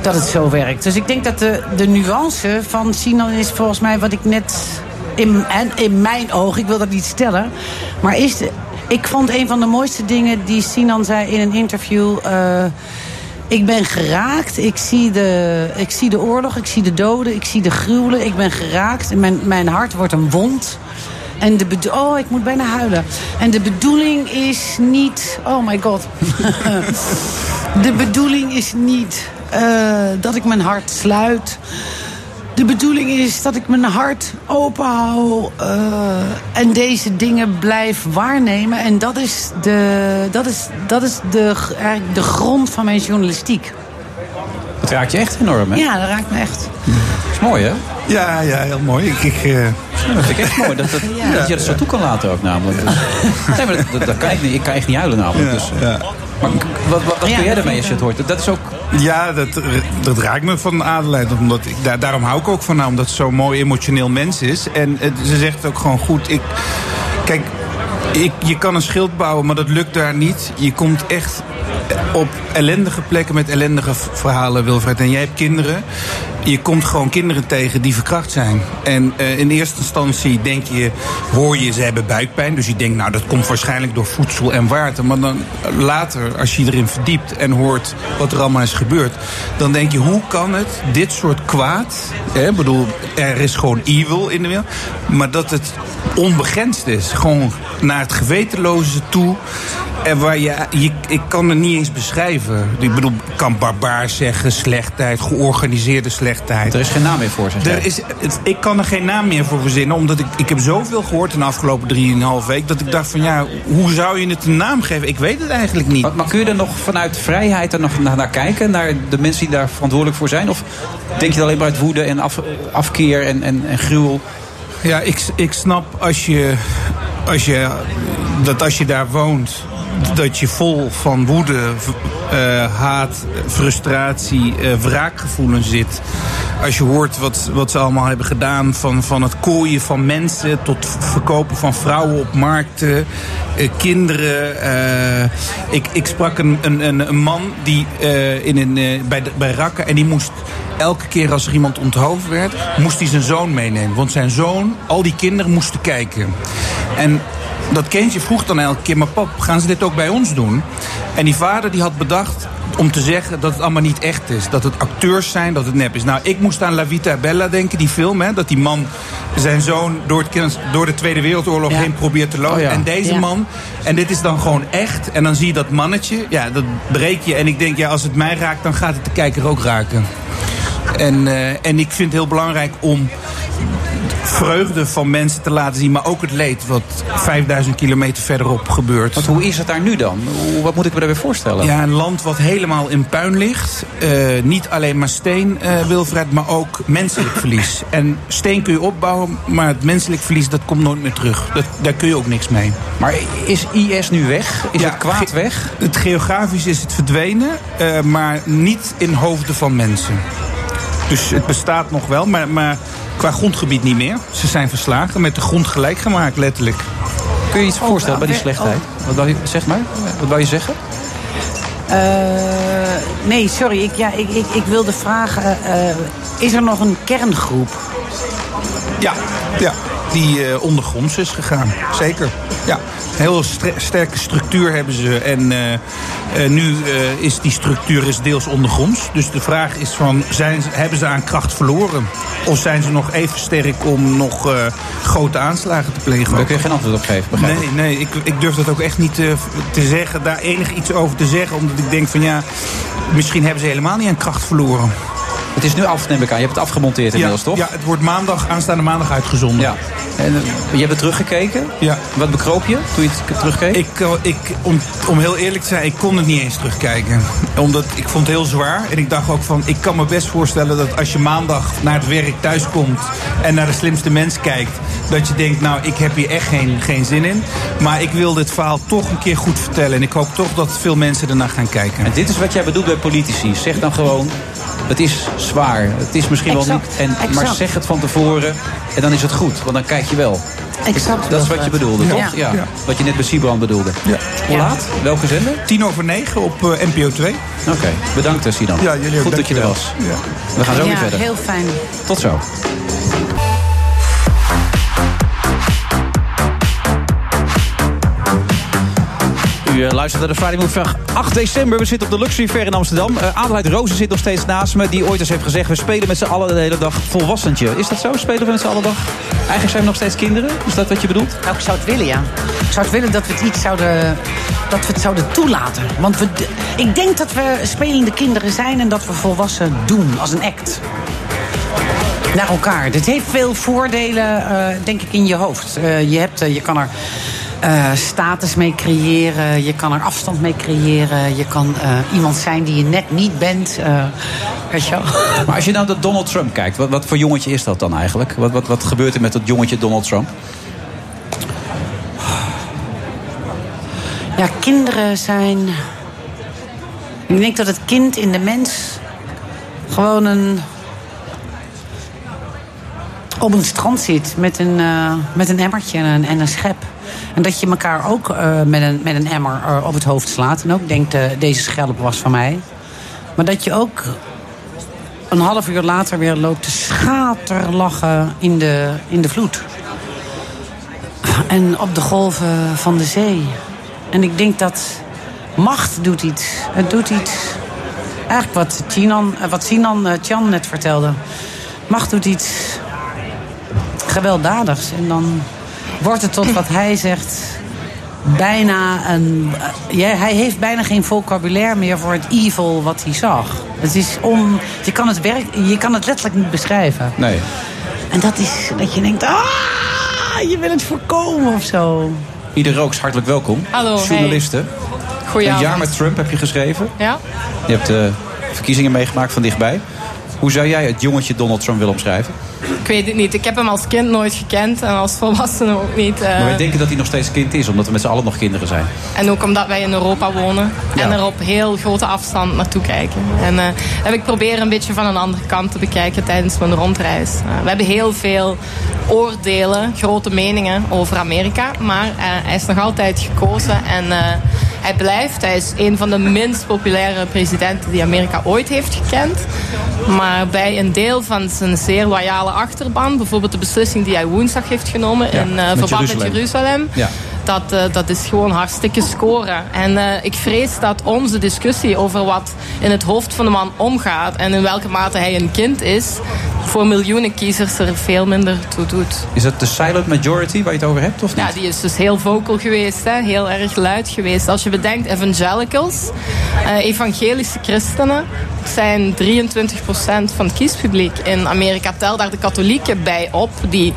[SPEAKER 6] dat het zo werkt? Dus ik denk dat de, de nuance van Sinan is volgens mij wat ik net... In, en in mijn ogen, ik wil dat niet stellen. Maar is de, ik vond een van de mooiste dingen die Sinan zei in een interview... eh, ik ben geraakt. Ik zie, de, ik zie de oorlog, ik zie de doden, ik zie de gruwelen. Ik ben geraakt. En mijn, mijn hart wordt een wond. En de oh, ik moet bijna huilen. En de bedoeling is niet. Oh my god. de bedoeling is niet eh, dat ik mijn hart sluit. De bedoeling is dat ik mijn hart open hou eh, en deze dingen blijf waarnemen. En dat is de, dat is, dat is de, eigenlijk de grond van mijn journalistiek.
[SPEAKER 5] Dat raakt je echt enorm, hè?
[SPEAKER 6] Ja, dat raakt me echt.
[SPEAKER 5] Mooi, hè?
[SPEAKER 12] Ja, ja, heel mooi. Ik, ik, eh,
[SPEAKER 5] Dat vind ik echt mooi. Dat, dat,
[SPEAKER 6] Ja.
[SPEAKER 5] dat je dat zo toe kan laten ook namelijk. Dus, nee, maar dat, dat, kan ik niet. Ik kan echt niet huilen namelijk.
[SPEAKER 12] Ja,
[SPEAKER 5] dus.
[SPEAKER 12] ja.
[SPEAKER 5] Maar wat, wat, wat
[SPEAKER 6] Ja,
[SPEAKER 5] kun jij
[SPEAKER 6] dat
[SPEAKER 5] ermee als je het hoort? Dat, dat is ook...
[SPEAKER 12] Ja, dat, dat raakt me van Adelheid. Omdat ik, daar, daarom hou ik ook van haar. Omdat ze zo'n mooi emotioneel mens is. En het- ze zegt ook gewoon goed. Ik, kijk, ik, je kan een schild bouwen, maar dat lukt daar niet. Je komt echt op ellendige plekken met ellendige verhalen, Wilfred. En jij hebt kinderen. Je komt gewoon kinderen tegen die verkracht zijn. En eh, in eerste instantie denk je, hoor je, ze hebben buikpijn. Dus je denkt, nou, dat komt waarschijnlijk door voedsel en water. Maar dan eh, later, als je erin verdiept en hoort wat er allemaal is gebeurd... dan denk je, hoe kan het, dit soort kwaad... Ik bedoel, er is gewoon evil in de wereld... maar dat het onbegrensd is. Gewoon naar het gewetenloze toe... En waar je, je, ik kan het niet eens beschrijven. Ik bedoel, ik kan barbaar zeggen, slechtheid, georganiseerde slechtheid.
[SPEAKER 5] Er is geen naam meer voor, zeg.
[SPEAKER 12] Er is, het- ik kan er geen naam meer voor verzinnen, omdat ik, ik heb zoveel gehoord in de afgelopen drieënhalf week, dat ik dacht van ja, hoe zou je het een naam geven? Ik weet het eigenlijk niet.
[SPEAKER 5] Maar, maar kun je er nog vanuit vrijheid er nog naar, naar kijken? Naar de mensen die daar verantwoordelijk voor zijn? Of denk je alleen maar uit woede en af, afkeer en, en, en gruwel?
[SPEAKER 12] Ja, ik, ik snap als je, als je, dat als je daar woont, dat je vol van woede, eh, haat, frustratie, eh, wraakgevoelens zit. Als je hoort wat, wat ze allemaal hebben gedaan, van, van het kooien van mensen tot verkopen van vrouwen op markten, eh, kinderen. ik, ik sprak een, een, een, man die, in een, bij, bij Rakken en die moest elke keer als er iemand onthoofd werd, moest hij zijn zoon meenemen. Want zijn zoon, al die kinderen moesten kijken. En dat kindje vroeg dan elke keer, maar pap, gaan ze dit ook bij ons doen? En die vader die had bedacht om te zeggen dat het allemaal niet echt is. Dat het acteurs zijn, dat het nep is. Nou, ik moest aan La Vita Bella denken, die film. Hè, dat die man zijn zoon door, het, door de Tweede Wereldoorlog heen probeert te lopen.
[SPEAKER 5] Oh ja.
[SPEAKER 12] En deze
[SPEAKER 5] Ja.
[SPEAKER 12] man, en dit is dan gewoon echt. En dan zie je dat mannetje, ja, dat breek je. En ik denk, ja, als het mij raakt, dan gaat het de kijker ook raken. En, eh, en ik vind het heel belangrijk om vreugde van mensen te laten zien, maar ook het leed wat 5000 kilometer verderop gebeurt.
[SPEAKER 5] Want hoe is het daar nu dan? Wat moet ik me daarbij voorstellen?
[SPEAKER 12] Ja, een land wat helemaal in puin ligt. Eh, niet alleen maar steen, eh Wilfred, maar ook menselijk verlies. En steen kun je opbouwen, maar het menselijk verlies dat komt nooit meer terug. Dat, daar kun je ook niks mee.
[SPEAKER 5] Maar is IS nu weg? Is het kwaad weg?
[SPEAKER 12] Het geografisch is het verdwenen, eh, maar niet in hoofden van mensen. Dus het bestaat nog wel, maar, maar qua grondgebied niet meer. Ze zijn verslagen, met de grond gelijk gemaakt, letterlijk.
[SPEAKER 5] Kun je iets voorstellen bij die slechtheid? Wat wou je, zeg maar, wat wou je zeggen?
[SPEAKER 6] Eh, nee, sorry. Ik, ja, ik, ik, ik wilde vragen... eh, is er nog een kerngroep?
[SPEAKER 12] Ja, ja die eh, ondergronds is gegaan. Zeker. Ja, een heel sterke structuur hebben ze. En eh, eh, nu is die structuur is deels ondergronds. Dus de vraag is van, zijn, ze- hebben ze aan kracht verloren? Of zijn ze nog even sterk om nog grote aanslagen te plegen?
[SPEAKER 5] Daar kun je geen antwoord op geven, begrijp.
[SPEAKER 12] Nee, nee ik, ik durf dat ook echt niet te, te zeggen, daar enig iets over te zeggen. Omdat ik denk van ja, misschien hebben ze helemaal niet aan kracht verloren.
[SPEAKER 5] Het is nu af, neem ik aan. Je hebt het afgemonteerd inmiddels,
[SPEAKER 12] ja,
[SPEAKER 5] toch?
[SPEAKER 12] Ja, het wordt maandag, aanstaande maandag uitgezonden.
[SPEAKER 5] Ja. En eh, je hebt het teruggekeken?
[SPEAKER 12] Ja.
[SPEAKER 5] Wat bekroop je toen je het terugkeek?
[SPEAKER 12] Ik, eh, ik, om, om heel eerlijk te zijn, ik kon het niet eens terugkijken. Omdat ik vond het heel zwaar. En ik dacht ook van, ik kan me best voorstellen dat als je maandag naar het werk thuis komt... en naar de slimste mens kijkt, dat je denkt, nou, ik heb hier echt geen, geen zin in. Maar ik wil dit verhaal toch een keer goed vertellen. En ik hoop toch dat veel mensen ernaar gaan kijken.
[SPEAKER 5] En dit is wat jij bedoelt bij politici. Zeg dan gewoon, het is zwaar. Het is misschien wel niet... En, maar zeg het van tevoren en dan is het goed. Want dan kijk je wel.
[SPEAKER 6] Exact.
[SPEAKER 5] Dat is wat je bedoelde,
[SPEAKER 6] Ja.
[SPEAKER 5] toch?
[SPEAKER 6] Ja.
[SPEAKER 5] Wat je net bij Siebrand bedoelde.
[SPEAKER 12] Ja.
[SPEAKER 5] Hoe laat? Welke zender?
[SPEAKER 12] Tien over negen op eh, NPO 2.
[SPEAKER 5] Oké, bedankt eh, Sinan.
[SPEAKER 12] Ja, jullie ook,
[SPEAKER 5] Goed dat je er was. We gaan zo
[SPEAKER 6] ja,
[SPEAKER 5] weer verder.
[SPEAKER 6] heel fijn.
[SPEAKER 5] Tot zo. U eh, luistert naar de Friday Move vandaag 8 december. We zitten op de Luxury Fair in Amsterdam. Uh, Adelheid Rozen zit nog steeds naast me. Die ooit eens heeft gezegd... we spelen met z'n allen de hele dag volwassentje. Is dat zo? Spelen we met z'n allen dag? Eigenlijk zijn we nog steeds kinderen? Is dat wat je bedoelt?
[SPEAKER 6] Nou, ik zou het willen, ja. Ik zou het willen dat we het iets zouden... dat we het zouden toelaten. Want we, ik denk dat we spelende kinderen zijn... en dat we volwassen doen, als een act. Naar elkaar. Dit heeft veel voordelen, eh, denk ik, in je hoofd. Je, hebt, je kan er... eh, status mee creëren, je kan er afstand mee creëren. Je kan eh, iemand zijn die je net niet bent. eh, weet je wel?
[SPEAKER 5] Maar als je nou naar Donald Trump kijkt... wat, wat voor jongetje is dat dan eigenlijk? Wat, wat, wat gebeurt er met dat jongetje Donald Trump?
[SPEAKER 6] Ja, kinderen zijn. Ik denk dat het kind in de mens gewoon een. op een strand zit met een, met een emmertje en een, en een schep. En dat je elkaar ook eh, met, een, met een emmer eh, op het hoofd slaat. En ook denkt, eh, deze schelp was van mij. Maar dat je ook een half uur later weer loopt te schaterlachen in de, in de vloed. En op de golven van de zee. En ik denk dat macht doet iets. Het doet iets. Eigenlijk wat, Chinan, wat Sinan eh, Chan net vertelde. Macht doet iets gewelddadigs. En dan wordt het tot wat hij zegt bijna een. eh, ja, hij heeft bijna geen vocabulaire meer voor het evil wat hij zag. Het is on, je, kan het werk, je kan het letterlijk niet beschrijven.
[SPEAKER 5] Nee.
[SPEAKER 6] En dat is dat je denkt, ah, je wil het voorkomen of zo.
[SPEAKER 5] Ieder Rooks, hartelijk welkom.
[SPEAKER 13] Hallo, hey.
[SPEAKER 5] Journalisten.
[SPEAKER 13] Goedenavond.
[SPEAKER 5] Een jaar met Trump heb je geschreven.
[SPEAKER 13] Ja?
[SPEAKER 5] Je hebt de verkiezingen meegemaakt van dichtbij. Hoe zou jij het jongetje Donald Trump willen omschrijven?
[SPEAKER 13] Ik weet het niet. Ik heb hem als kind nooit gekend en als volwassene ook niet. eh.
[SPEAKER 5] Maar wij denken dat hij nog steeds kind is, omdat we met z'n allen nog kinderen zijn.
[SPEAKER 13] En ook omdat wij in Europa wonen en er op heel grote afstand naartoe kijken. En eh, heb ik proberen een beetje van een andere kant te bekijken tijdens mijn rondreis. Eh, we hebben heel veel oordelen, grote meningen over Amerika, maar eh, hij is nog altijd gekozen en eh, hij blijft. Hij is een van de minst populaire presidenten die Amerika ooit heeft gekend. Maar bij een deel van zijn zeer loyale achterban, bijvoorbeeld de beslissing die hij woensdag heeft genomen in eh, verband met
[SPEAKER 5] Jeruzalem.
[SPEAKER 13] Jeruzalem.
[SPEAKER 5] Ja.
[SPEAKER 13] Dat, eh, dat is gewoon hartstikke scoren. En eh, ik vrees dat onze discussie over wat in het hoofd van de man omgaat en in welke mate hij een kind is, voor miljoenen kiezers er veel minder toe doet.
[SPEAKER 5] Is het de silent majority waar je het over hebt, of niet?
[SPEAKER 13] Ja, die is dus heel vocal geweest, hè? heel erg luid geweest. Als je bedenkt, evangelicals, eh, evangelische christenen, zijn 23% van het kiespubliek in Amerika. Tel daar de katholieken bij op, die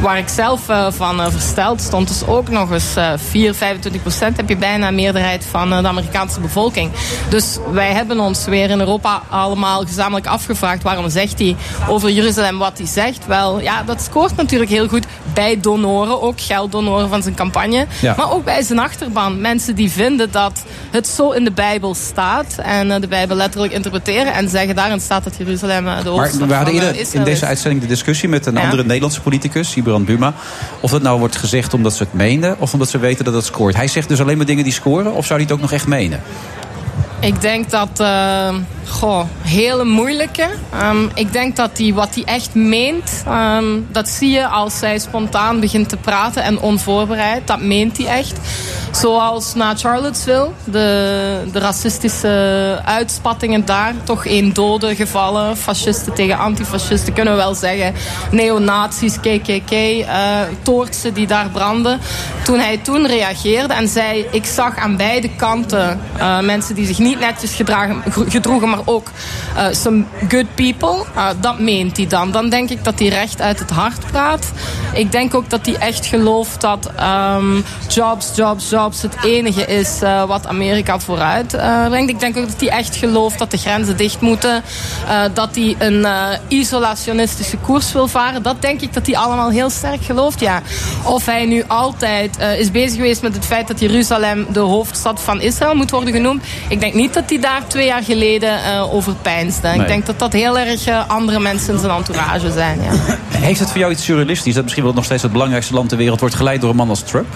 [SPEAKER 13] waar ik zelf eh, van eh, versteld stond, dus ook nog eens eh 4, 25 procent heb je bijna een meerderheid van eh, de Amerikaanse bevolking. Dus wij hebben ons weer in Europa allemaal gezamenlijk afgevraagd waarom zegt hij over Jeruzalem wat hij zegt. Wel, ja, dat scoort natuurlijk heel goed bij donoren, ook gelddonoren van zijn campagne.
[SPEAKER 5] Ja.
[SPEAKER 13] Maar ook bij zijn achterban. Mensen die vinden dat het zo in de Bijbel staat en de Bijbel letterlijk interpreteren en zeggen daarin staat dat Jeruzalem de
[SPEAKER 5] Maar
[SPEAKER 13] hoofdstad
[SPEAKER 5] we hadden eerder in deze uitzending de discussie met een
[SPEAKER 13] Ja.
[SPEAKER 5] andere Nederlandse politicus, Sibrand Buma. Of dat nou wordt gezegd omdat ze het menen of omdat ze weten dat het scoort. Hij zegt dus alleen maar dingen die scoren of zou hij het ook nog echt menen?
[SPEAKER 13] Ik denk dat, eh, goh, hele moeilijke. Ehm, ik denk dat hij wat hij echt meent, ehm, dat zie je als hij spontaan begint te praten en onvoorbereid. Dat meent hij echt. Zoals na Charlottesville, de, de racistische uitspattingen daar. Toch één dode gevallen, fascisten tegen antifascisten, kunnen we wel zeggen. Neonazies, KKK, eh toortsen die daar branden. Toen hij toen reageerde en zei, ik zag aan beide kanten eh, mensen die zich niet netjes gedragen, gedroegen, maar ook eh, some good people. Eh, dat meent hij dan. Dan denk ik dat hij recht uit het hart praat. Ik denk ook dat hij echt gelooft dat ehm, jobs, jobs, jobs het enige is eh, wat Amerika vooruit brengt. Ik denk ook dat hij echt gelooft dat de grenzen dicht moeten. dat hij een isolationistische koers wil varen. Dat denk ik dat hij allemaal heel sterk gelooft, ja. Of hij nu altijd is bezig geweest met het feit dat Jeruzalem de hoofdstad van Israël moet worden genoemd. Ik denk niet dat hij daar twee jaar geleden eh, over peinsde.
[SPEAKER 5] Nee.
[SPEAKER 13] Ik denk dat dat heel erg eh, andere mensen in zijn entourage zijn, ja.
[SPEAKER 5] Heeft het voor jou iets surrealistisch dat misschien wel nog steeds het belangrijkste land ter wereld wordt geleid door een man als Trump?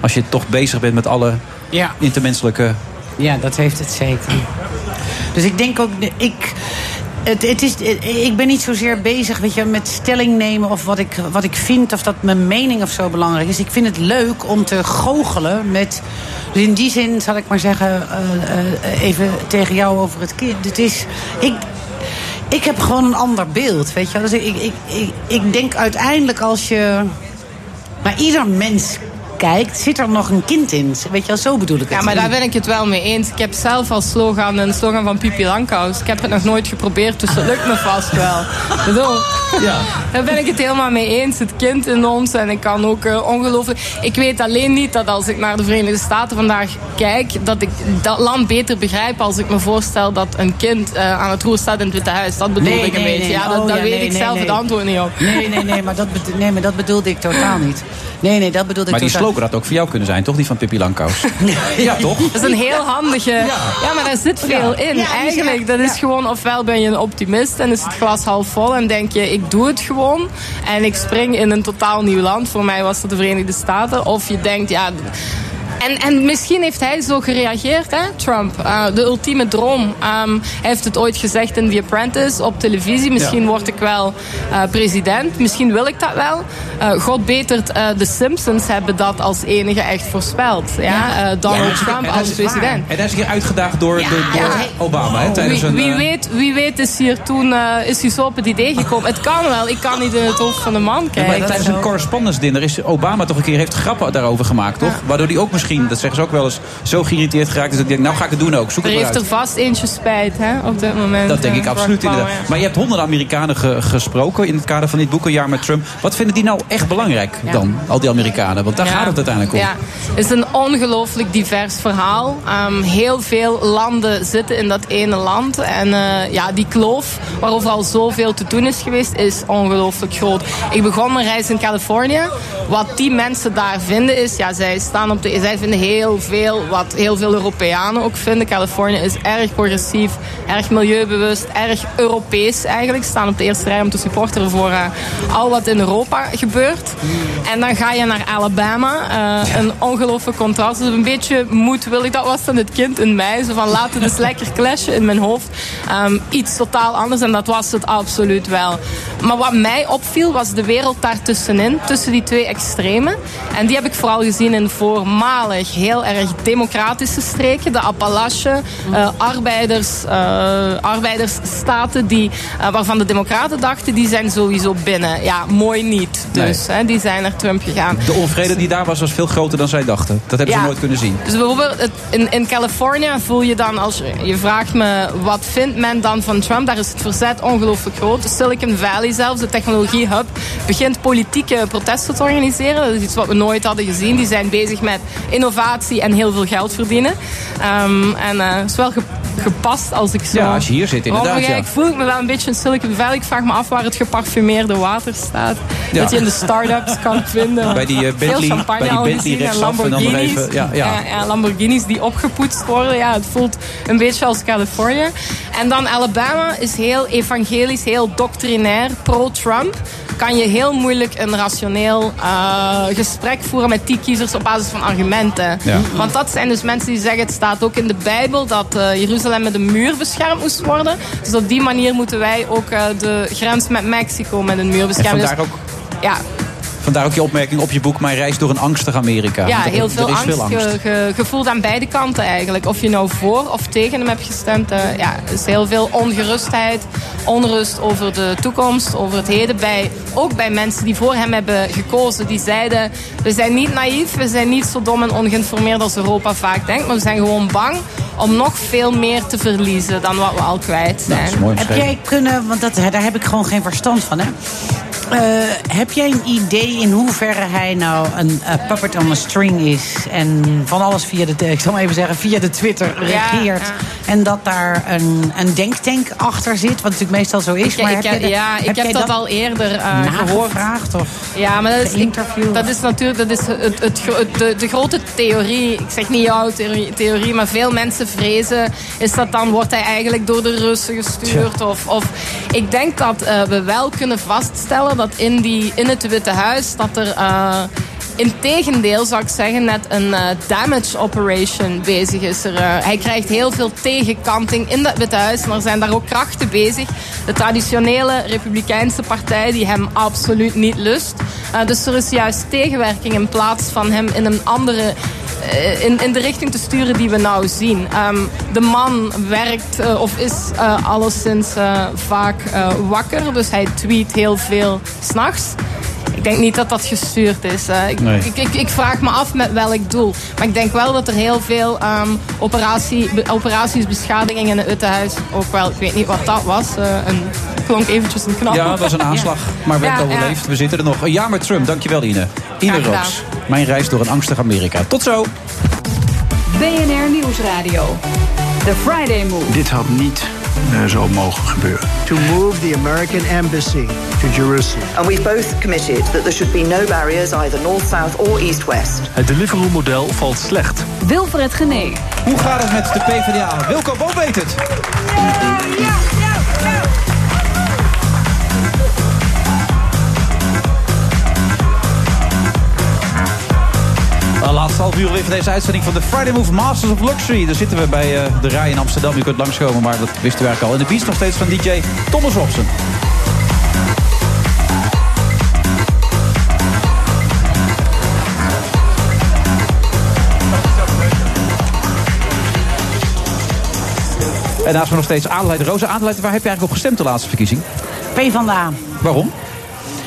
[SPEAKER 5] Als je toch bezig bent met alle
[SPEAKER 6] Ja.
[SPEAKER 5] intermenselijke.
[SPEAKER 6] Ja, dat heeft het zeker. Dus ik denk ook, ik, het, het is, ik ben niet zozeer bezig weet je, met stelling nemen of wat ik, wat ik vind of dat mijn mening of zo belangrijk is. Ik vind het leuk om te goochelen met. Dus in die zin zal ik maar zeggen, eh, eh, even tegen jou over het kind. Het is. Ik, ik heb gewoon een ander beeld, weet je. Dus ik, ik, ik, ik denk uiteindelijk als je naar ieder mens kijkt, zit er nog een kind in. Weet je wel, zo bedoel ik het.
[SPEAKER 13] Ja, maar daar ben ik het wel mee eens. Ik heb zelf als slogan een slogan van Pipi Langkous. Ik heb het nog nooit geprobeerd, dus dat lukt me vast wel. Ik bedoel,
[SPEAKER 5] Ja.
[SPEAKER 13] daar ben ik het helemaal mee eens. Het kind in ons en ik kan ook eh, ongelooflijk... Ik weet alleen niet dat als ik naar de Verenigde Staten vandaag kijk... dat ik dat land beter begrijp als ik me voorstel dat een kind eh, aan het roer staat in het Witte Huis. Dat bedoel
[SPEAKER 6] Nee,
[SPEAKER 13] ik een
[SPEAKER 6] nee,
[SPEAKER 13] beetje.
[SPEAKER 6] nee.
[SPEAKER 13] Ja, dat,
[SPEAKER 6] Oh,
[SPEAKER 13] daar
[SPEAKER 6] ja,
[SPEAKER 13] weet
[SPEAKER 6] nee,
[SPEAKER 13] ik
[SPEAKER 6] nee,
[SPEAKER 13] zelf
[SPEAKER 6] nee.
[SPEAKER 13] het antwoord niet op.
[SPEAKER 6] Nee, nee, nee, maar dat, nee, maar dat bedoelde ik totaal niet. Nee, nee, dat bedoelde ik
[SPEAKER 5] Maar
[SPEAKER 6] totaal
[SPEAKER 5] had ook voor jou kunnen zijn, toch? Die van Pippi Langkous. ja, toch?
[SPEAKER 13] Dat is een heel handige. Ja, maar daar zit veel in. Eigenlijk, dat is gewoon ofwel ben je een optimist en is het glas half vol en denk je ik doe het gewoon en ik spring in een totaal nieuw land. Voor mij was dat de Verenigde Staten. Of je denkt ja. En, en misschien heeft hij zo gereageerd, hè, Trump. Eh, de ultieme droom. Ehm, hij heeft het ooit gezegd in The Apprentice op televisie. Misschien
[SPEAKER 5] Ja.
[SPEAKER 13] word ik wel eh, president. Misschien wil ik dat wel. Eh, God betert, eh, de Simpsons hebben dat als enige echt voorspeld. Ja? Eh, Donald
[SPEAKER 5] Ja,
[SPEAKER 13] Trump als president.
[SPEAKER 5] En hij is hier uitgedaagd door, door, door
[SPEAKER 13] Ja.
[SPEAKER 5] Obama. Hè, tijdens
[SPEAKER 13] Wie,
[SPEAKER 5] een,
[SPEAKER 13] wie, weet, wie weet is hier toen eh, is hij zo op het idee gekomen. Het kan wel, ik kan niet in het hoofd van de man
[SPEAKER 5] Ja,
[SPEAKER 13] kijken.
[SPEAKER 5] maar tijdens een correspondence dinner is Obama toch een keer heeft grappen daarover gemaakt, toch? Waardoor hij ook misschien misschien, dat zeggen ze ook wel eens, zo geïrriteerd geraakt is dat ik denk, nou ga ik het doen ook. Zoek
[SPEAKER 13] Er
[SPEAKER 5] het
[SPEAKER 13] heeft er vast eentje spijt hè, op dit moment.
[SPEAKER 5] Dat denk ik
[SPEAKER 13] eh,
[SPEAKER 5] absoluut inderdaad. Maar je hebt honderden Amerikanen ge- gesproken in het kader van dit boek, een jaar met Trump. Wat vinden die nou echt belangrijk dan, al die Amerikanen? Want daar gaat het uiteindelijk om.
[SPEAKER 13] Ja, het is een ongelooflijk divers verhaal. Ehm, heel veel landen zitten in dat ene land. En eh, ja, die kloof, waarover al zoveel te doen is geweest, is ongelooflijk groot. Ik begon mijn reis in Californië. Wat die mensen daar vinden is, ja, zij staan op de, zij heel veel wat heel veel Europeanen ook vinden. Californië is erg progressief, erg milieubewust, erg Europees eigenlijk. Staan op de eerste rij om te supporteren voor eh, al wat in Europa gebeurt. En dan ga je naar Alabama. eh, Een ongelooflijk contrast. Dus een beetje moedwillig. Dat was dan het kind in mij. Zo van laten dus lekker clashen in mijn hoofd. Ehm, iets totaal anders. En dat was het absoluut wel. Maar wat mij opviel was de wereld daartussenin. Tussen die twee extremen. En die heb ik vooral gezien in voormalig heel erg democratische streken. De Appalachen. eh, arbeiders, eh, arbeidersstaten die, eh, waarvan de democraten dachten die zijn sowieso binnen. Ja, mooi niet. Dus hè, die zijn naar Trump gegaan.
[SPEAKER 5] De onvrede die daar was, was veel groter dan zij dachten. Dat hebben
[SPEAKER 13] Ja.
[SPEAKER 5] ze nooit kunnen zien.
[SPEAKER 13] Dus bijvoorbeeld het- in, in Californië voel je dan, als je, je vraagt me wat vindt men dan van Trump, daar is het verzet ongelooflijk groot. De Silicon Valley zelfs, de technologie-hub, begint politieke protesten te organiseren. Dat is iets wat we nooit hadden gezien. Die zijn bezig met innovatie en heel veel geld verdienen. Ehm, en eh, het is wel ge- gepast als ik zo...
[SPEAKER 5] Ja, als je hier zit, inderdaad, ja.
[SPEAKER 13] voel ik me wel een beetje in Silicon Valley. Ik vraag me af waar het geparfumeerde water staat.
[SPEAKER 5] Ja.
[SPEAKER 13] Dat je in de start-ups kan vinden.
[SPEAKER 5] Bij die,
[SPEAKER 13] Veel
[SPEAKER 5] Bentley- bij die Bentley
[SPEAKER 13] en
[SPEAKER 5] rechtsaf en dan nog
[SPEAKER 13] Lamborghinis.
[SPEAKER 5] even- ja, ja.
[SPEAKER 13] ja, Lamborghinis die opgepoetst worden. Ja, het voelt een beetje als Californië. En dan Alabama is heel evangelisch, heel doctrinair, pro-Trump. Kan je heel moeilijk een rationeel eh, gesprek voeren met die kiezers op basis van argumenten.
[SPEAKER 14] Ja.
[SPEAKER 13] Want dat zijn dus mensen die zeggen, het staat ook in de Bijbel dat eh, Jeruzalem met een muur beschermd moest worden. Dus op die manier moeten wij ook eh, de grens met Mexico met een muur
[SPEAKER 5] En
[SPEAKER 13] beschermen.
[SPEAKER 5] vandaar
[SPEAKER 13] Dus-
[SPEAKER 5] ook,
[SPEAKER 13] ja,
[SPEAKER 5] vandaar ook je opmerking op je boek, Mijn reis door een angstig Amerika.
[SPEAKER 13] ja,
[SPEAKER 5] Er-
[SPEAKER 13] heel
[SPEAKER 5] er
[SPEAKER 13] veel
[SPEAKER 5] is
[SPEAKER 13] angst,
[SPEAKER 5] veel angst.
[SPEAKER 13] ge- ge- gevoeld aan beide kanten eigenlijk. Of je nou voor of tegen hem hebt gestemd. eh, ja, er is heel veel ongerustheid, onrust over de toekomst, over het heden. Bij, ook bij mensen die voor hem hebben gekozen. Die zeiden, we zijn niet naïef, we zijn niet zo dom en ongeïnformeerd als Europa vaak denkt. Maar we zijn gewoon bang om nog veel meer te verliezen dan wat we al kwijt zijn.
[SPEAKER 6] Heb jij kunnen, want dat, daar heb ik gewoon geen verstand van, hè? Eh, heb jij een idee in hoeverre hij nou een puppet on a string is en van alles via de, ik zal maar even zeggen, via de Twitter regeert en dat daar een, een denktank achter zit, wat natuurlijk meestal zo is.
[SPEAKER 13] Ik-
[SPEAKER 6] maar
[SPEAKER 13] ik,
[SPEAKER 6] heb
[SPEAKER 13] ja, ik heb dat, al eerder eh, gehoord.
[SPEAKER 6] nagevraagd of
[SPEAKER 13] Ja, maar dat is, dat is natuurlijk dat is het, het, gro- het- de, de grote theorie. Ik zeg niet jouw theorie, theorie, maar veel mensen vrezen... is dat dan wordt hij eigenlijk door de Russen gestuurd. Of, of, ik denk dat eh, we wel kunnen vaststellen dat in, die, in het Witte Huis... dat er... eh, Integendeel zou ik zeggen net een eh, damage operation bezig is. Er, eh, hij krijgt heel veel tegenkanting in het Witte Huis. En er zijn daar ook krachten bezig. De traditionele Republikeinse partij die hem absoluut niet lust. Dus er is juist tegenwerking in plaats van hem in een andere... eh, In, in de richting te sturen die we nou zien. Ehm, de man werkt eh, of is eh, alleszins vaak wakker. Dus hij tweet heel veel s'nachts. Ik denk niet dat dat gestuurd is. Eh, ik,
[SPEAKER 5] Nee.
[SPEAKER 13] ik, ik, ik vraag me af met welk doel. Maar ik denk wel dat er heel veel ehm, operatie, be- operaties, beschadigingen in het Witte Huis ook wel... Ik weet niet wat dat was. eh, een, klonk eventjes een knap.
[SPEAKER 5] Ja, dat was een aanslag. Maar we hebben het
[SPEAKER 13] Ja, ja.
[SPEAKER 5] overleefd. We zitten er nog. Een jaar met Trump. Dankjewel, Ine. Ine. Roos. Mijn reis door een angstig Amerika. Tot zo.
[SPEAKER 1] BNR Nieuwsradio. The Friday Move.
[SPEAKER 8] Dit had niet eh, zo mogen gebeuren. To move the American embassy to Jerusalem.
[SPEAKER 2] And we've both committed that there should be no barriers either north, south or east, west.
[SPEAKER 7] Het Deliveroo-model valt slecht.
[SPEAKER 1] Wilfred Genee.
[SPEAKER 5] Hoe gaat het met de PvdA? Wilco Boom weet het. De laatste half uur weer van deze uitzending van de Friday Move Masters of Luxury. Daar zitten we bij eh, de Rij in Amsterdam. U kunt langskomen, maar dat wisten we eigenlijk al. En de beats nog steeds van DJ Thomas Robson. En naast me nog steeds Adelheid Roze. Adelheid, waar heb je eigenlijk op gestemd de laatste verkiezing?
[SPEAKER 6] P van de A.
[SPEAKER 5] Waarom?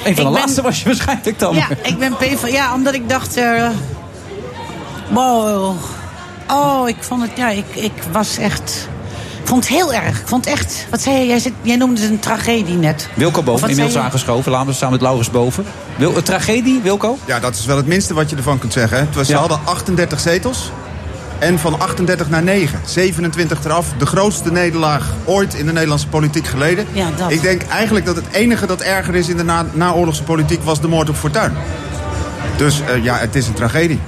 [SPEAKER 5] Een van de
[SPEAKER 6] ben-
[SPEAKER 5] laatste was je waarschijnlijk dan.
[SPEAKER 6] Ja, ik ben P van Ja, omdat ik dacht. eh, Wow. Oh, ik vond het, ja, ik, ik was echt... Ik vond het heel erg. Ik vond het echt... Wat zei je? Jij, zit- jij noemde het een tragedie net.
[SPEAKER 5] Wilco boven, inmiddels aangeschoven. Laten we samen met Laurens boven. Wil, een tragedie, Wilco?
[SPEAKER 14] Ja, dat is wel het minste wat je ervan kunt zeggen. hè. Het was, Ze hadden 38 zetels. En van 38 naar 9. 27 eraf. De grootste nederlaag ooit in de Nederlandse politiek geleden.
[SPEAKER 6] Ja, dat.
[SPEAKER 14] Ik denk eigenlijk dat het enige dat erger is in de na naoorlogse politiek... was de moord op Fortuyn. Dus eh, ja, het is een tragedie.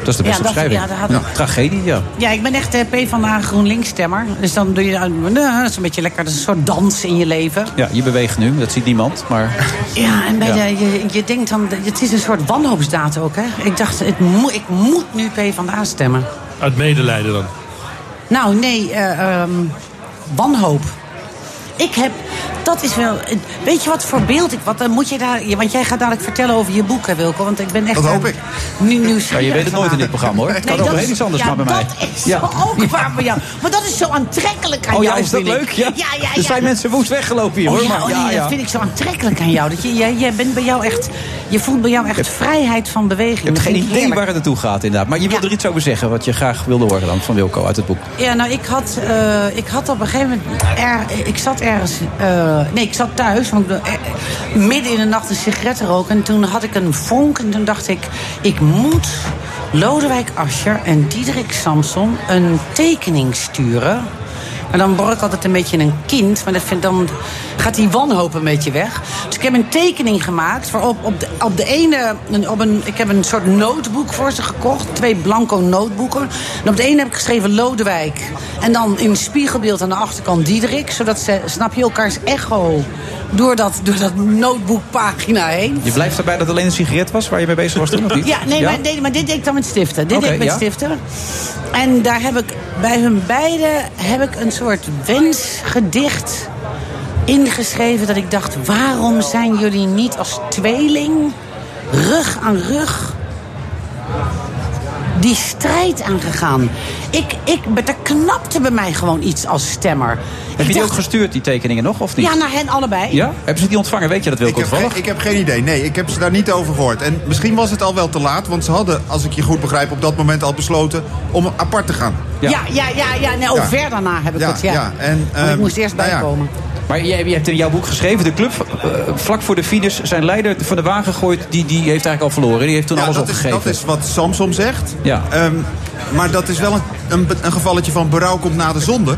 [SPEAKER 5] Dat is de
[SPEAKER 6] beste Ja, dat- beschrijving. ja, ik-
[SPEAKER 5] Tragedie, ja.
[SPEAKER 6] Ja, ik ben echt eh, P van de GroenLinks stemmer. Dus dan doe je... eh, dat is een beetje lekker. Dat is een soort dans in je leven.
[SPEAKER 5] Ja, je beweegt nu, dat ziet niemand. Maar
[SPEAKER 6] Ja, en bij
[SPEAKER 5] Ja.
[SPEAKER 6] De, je, je denkt dan... Het is een soort wanhoopsdaad ook, hè? Ik dacht, het ik moet nu P van de stemmen.
[SPEAKER 7] Uit medelijden dan.
[SPEAKER 6] Nou, nee, eh, ehm, wanhoop. Ik heb, dat is wel, weet je wat voor beeld ik, wat dan moet je daar, ja, want jij gaat dadelijk vertellen over je boek, hè, Wilco, want ik ben echt...
[SPEAKER 5] Dat hoop ik.
[SPEAKER 6] Nu, nieuwsgierig
[SPEAKER 5] Ja, je weet het nooit in dit programma, hoor. Het kan
[SPEAKER 6] dat
[SPEAKER 5] over
[SPEAKER 6] is-
[SPEAKER 5] heel iets anders
[SPEAKER 6] ja,
[SPEAKER 5] gaan bij mij.
[SPEAKER 6] dat is
[SPEAKER 5] Ja.
[SPEAKER 6] ook waar bij jou. Maar dat is zo aantrekkelijk aan
[SPEAKER 5] Oh ja,
[SPEAKER 6] jou,
[SPEAKER 5] is dat leuk? Ja.
[SPEAKER 6] ja, ja.
[SPEAKER 5] Er zijn mensen woest weggelopen hier,
[SPEAKER 6] Oh
[SPEAKER 5] hoor.
[SPEAKER 6] ja,
[SPEAKER 5] Maar,
[SPEAKER 6] oh nee,
[SPEAKER 5] ja, ja.
[SPEAKER 6] dat vind ik zo aantrekkelijk aan jou. Dat je, jij, jij bent bij jou echt, je voelt bij jou echt vrijheid van beweging.
[SPEAKER 5] Ik heb
[SPEAKER 6] Dat
[SPEAKER 5] geen idee waar het naartoe gaat, inderdaad. Maar je wilde er iets over zeggen, wat je graag wilde horen dan van Wilco uit het boek.
[SPEAKER 6] Ja, nou, ik had, eh, ik had op een gegeven moment... Er, ik zat ergens... eh, nee, ik zat thuis. Want, ik, eh, midden in de nacht een sigaret roken. En toen had ik een vonk. En toen dacht ik... Ik moet Lodewijk Asscher en Diederik Samson een tekening sturen... En dan word ik altijd een beetje een kind. Maar dat vind, dan gaat die wanhoop een beetje weg. Dus ik heb een tekening gemaakt. Waarop op de, op de ene. Op een, ik heb een soort notebook voor ze gekocht. Twee blanco noteboeken. En op de ene heb ik geschreven Lodewijk. En dan in spiegelbeeld aan de achterkant Diederik. Zodat ze, snap je, elkaars echo door dat, door dat notebookpagina heen.
[SPEAKER 5] Je blijft erbij dat het alleen een sigaret was waar je mee bezig was toen, of niet?
[SPEAKER 6] Ja, nee, Maar, nee, maar dit deed ik dan met stiften. Dit deed ik met
[SPEAKER 5] ja.
[SPEAKER 6] stiften. En daar heb ik bij hun beiden heb ik een soort wensgedicht ingeschreven. Dat ik dacht, waarom zijn jullie niet als tweeling rug aan rug die strijd aangegaan? Ik, ik, er knapte bij mij gewoon iets als stemmer.
[SPEAKER 5] Heb
[SPEAKER 6] Ik
[SPEAKER 5] je die
[SPEAKER 6] dacht,
[SPEAKER 5] ook gestuurd, die tekeningen nog, of niet?
[SPEAKER 6] Ja, naar hen allebei.
[SPEAKER 5] Ja? Hebben ze die ontvangen? Weet je dat, Wilco,
[SPEAKER 14] Ik heb, geen, ik heb geen idee. Nee, ik heb ze daar niet over gehoord. En misschien was het al wel te laat. Want ze hadden, als ik je goed begrijp, op dat moment al besloten om apart te gaan.
[SPEAKER 6] Ja, ja, ja, ja, nee, oh,
[SPEAKER 14] Ja.
[SPEAKER 6] ver daarna heb ik
[SPEAKER 14] Ja,
[SPEAKER 6] het. Ja.
[SPEAKER 14] ja, en,
[SPEAKER 6] Want ik
[SPEAKER 14] ehm,
[SPEAKER 6] moest eerst
[SPEAKER 14] nou ja.
[SPEAKER 6] bijkomen.
[SPEAKER 5] Maar jij, je hebt in jouw boek geschreven, de club, eh, vlak voor de finish, zijn leider van de wagen gegooid, die, die heeft eigenlijk al verloren. Die heeft toen
[SPEAKER 14] Ja,
[SPEAKER 5] alles
[SPEAKER 14] dat is,
[SPEAKER 5] opgegeven.
[SPEAKER 14] dat is wat Samsom zegt.
[SPEAKER 5] Ja.
[SPEAKER 14] Ehm, maar dat is wel een, een, een gevalletje van berouw komt na de zonde.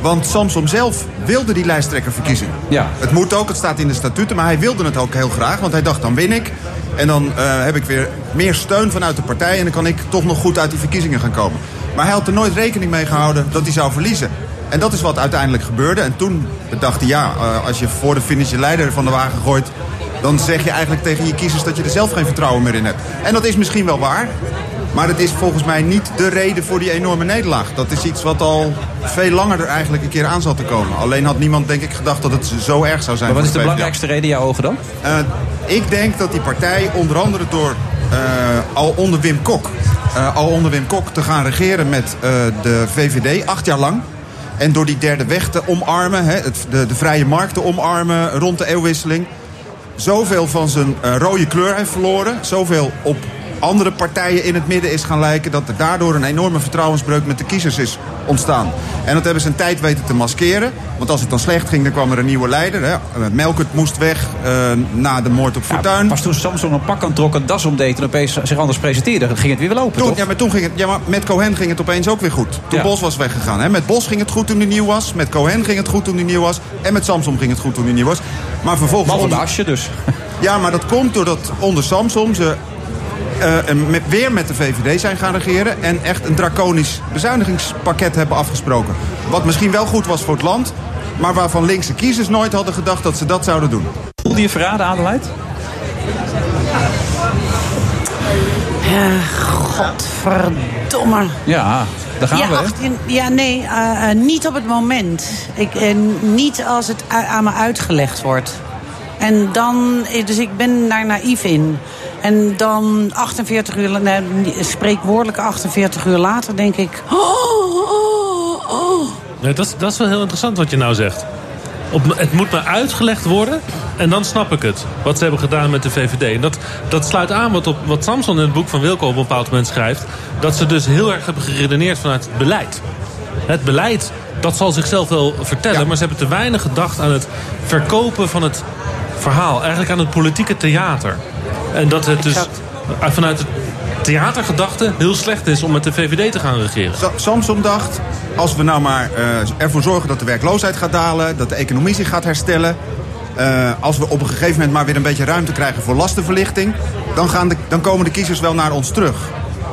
[SPEAKER 14] Want Samsom zelf wilde die lijsttrekkerverkiezing.
[SPEAKER 5] Ja.
[SPEAKER 14] Het moet ook, het staat in de statuten, maar hij wilde het ook heel graag. Want hij dacht, dan win ik. En dan eh, heb ik weer meer steun vanuit de partij. En dan kan ik toch nog goed uit die verkiezingen gaan komen. Maar hij had er nooit rekening mee gehouden dat hij zou verliezen. En dat is wat uiteindelijk gebeurde. En toen dacht hij, ja, eh, als je voor de finish je leider van de wagen gooit... dan zeg je eigenlijk tegen je kiezers dat je er zelf geen vertrouwen meer in hebt. En dat is misschien wel waar. Maar het is volgens mij niet de reden voor die enorme nederlaag. Dat is iets wat al veel langer er eigenlijk een keer aan zat te komen. Alleen had niemand denk ik gedacht dat het zo erg zou zijn
[SPEAKER 5] Maar wat is de belangrijkste reden in jouw ogen dan?
[SPEAKER 14] Eh, ik denk dat die partij onder andere door eh, al onder Wim Kok... al onder Wim Kok te gaan regeren met de VVD acht jaar lang... en door die derde weg te omarmen, hè, het, de, de vrije markt te omarmen rond de eeuwwisseling... zoveel van zijn eh, rode kleur heeft verloren... zoveel op andere partijen in het midden is gaan lijken... dat er daardoor een enorme vertrouwensbreuk met de kiezers is ontstaan. En dat hebben ze een tijd weten te maskeren. Want als het dan slecht ging, dan kwam er een nieuwe leider. Hè. Eh, Melkert moest weg eh, na de moord op Fortuyn.
[SPEAKER 5] Pas toen Samson een pak aantrok, een das omdeed en opeens zich anders presenteerde, dan ging het weer wel open,
[SPEAKER 14] Toen,
[SPEAKER 5] toch?
[SPEAKER 14] ja, maar toen ging het, ja, maar met Cohen ging het opeens ook weer goed. Toen
[SPEAKER 5] Ja.
[SPEAKER 14] Bos was weggegaan. Hè. Met Bos ging het goed toen hij nieuw was. Met Cohen ging het goed toen hij nieuw was. En met Samsom ging het goed toen hij nieuw was. Maar vervolgens...
[SPEAKER 5] De
[SPEAKER 14] onder-
[SPEAKER 5] asje dus.
[SPEAKER 14] Ja, maar dat komt doordat onder Samsom ze eh, met, weer met de VVD zijn gaan regeren... en echt een draconisch bezuinigingspakket hebben afgesproken. Wat misschien wel goed was voor het land... maar waarvan linkse kiezers nooit hadden gedacht dat ze dat zouden doen.
[SPEAKER 5] Voelde je verraden, Adelheid?
[SPEAKER 6] Ja, godverdomme.
[SPEAKER 5] Ja, daar gaan
[SPEAKER 6] ja,
[SPEAKER 5] we. hè?
[SPEAKER 6] 18 ja, nee, eh, eh, niet op het moment. Ik, eh, niet als het aan me uitgelegd wordt. En dan, dus ik ben daar naïef in. En dan 48 uur, nee, spreekwoordelijk 48 uur later, denk ik. Oh, oh, oh.
[SPEAKER 7] Ja, dat, is- dat is wel heel interessant wat je nou zegt. op, het moet maar uitgelegd worden. En dan snap ik het. Wat ze hebben gedaan met de VVD. En dat, dat sluit aan wat, op, wat Samson in het boek van Wilco op een bepaald moment schrijft. Dat ze dus heel erg hebben geredeneerd vanuit het beleid. Het beleid, dat zal zichzelf wel vertellen. Maar ze hebben te weinig gedacht aan het verkopen van het verhaal. Eigenlijk aan het politieke theater. En dat het dus vanuit het theatergedachte heel slecht is om met de VVD te gaan regeren.
[SPEAKER 14] Sa- Samson dacht, als we nou maar eh, ervoor zorgen dat de werkloosheid gaat dalen... dat de economie zich gaat herstellen... eh, als we op een gegeven moment maar weer een beetje ruimte krijgen voor lastenverlichting... dan, gaan de, dan komen de kiezers wel naar ons terug.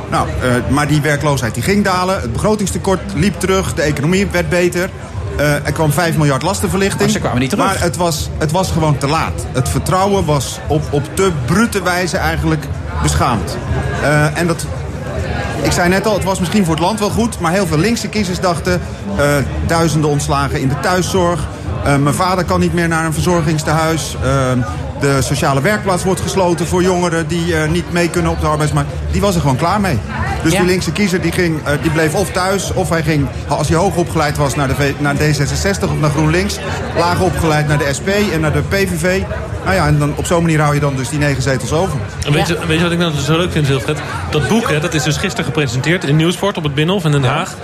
[SPEAKER 14] Nou, eh, maar die werkloosheid die ging dalen. Het begrotingstekort liep terug. De economie werd beter. Eh, er kwam 5 miljard lastenverlichting.
[SPEAKER 5] Maar ze kwamen niet terug.
[SPEAKER 14] Maar het was, het was gewoon te laat. Het vertrouwen was op, op te brute wijze eigenlijk beschaamd. Eh, en dat, ik zei net al, het was misschien voor het land wel goed... maar heel veel linkse kiezers dachten... eh, duizenden ontslagen in de thuiszorg... mijn vader kan niet meer naar een verzorgingstehuis... de sociale werkplaats wordt gesloten voor jongeren... die eh, niet mee kunnen op de arbeidsmarkt. Die was er gewoon klaar mee. Dus
[SPEAKER 6] Ja.
[SPEAKER 14] die linkse kiezer die ging, eh, die bleef of thuis... of hij ging, als hij hoog opgeleid was, naar, de V- naar D66 of naar GroenLinks... laag opgeleid naar de SP en naar de PVV... Nou ja, en dan, op zo'n manier hou je dan dus die negen zetels over.
[SPEAKER 7] En weet, je, weet je wat ik nou zo leuk vind, Wilfred? Dat boek, hè, dat is dus gisteren gepresenteerd in Nieuwsport op het Binnenhof in Den Haag.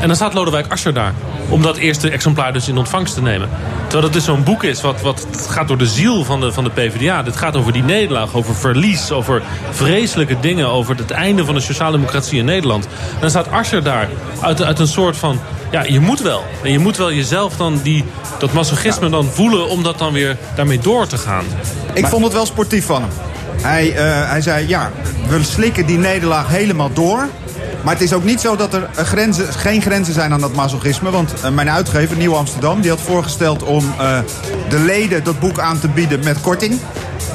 [SPEAKER 7] En dan staat Lodewijk Asscher daar. Om dat eerste exemplaar dus in ontvangst te nemen. Terwijl het dus zo'n boek is wat, wat gaat door de ziel van de, van de PvdA. Dit gaat over die nederlaag, over verlies, over vreselijke dingen. Over het einde van de sociaaldemocratie in Nederland. En dan staat Asscher daar uit, uit een soort van... Ja, je moet wel. En je moet wel jezelf dan die, dat masochisme dan voelen... om dat dan weer daarmee door te gaan.
[SPEAKER 14] Ik vond het wel sportief van hem. Hij, eh, hij zei, ja, we slikken die nederlaag helemaal door. Maar het is ook niet zo dat er grenzen, geen grenzen zijn aan dat masochisme. Want eh, mijn uitgever, Nieuw Amsterdam, die had voorgesteld om eh, de leden dat boek aan te bieden met korting.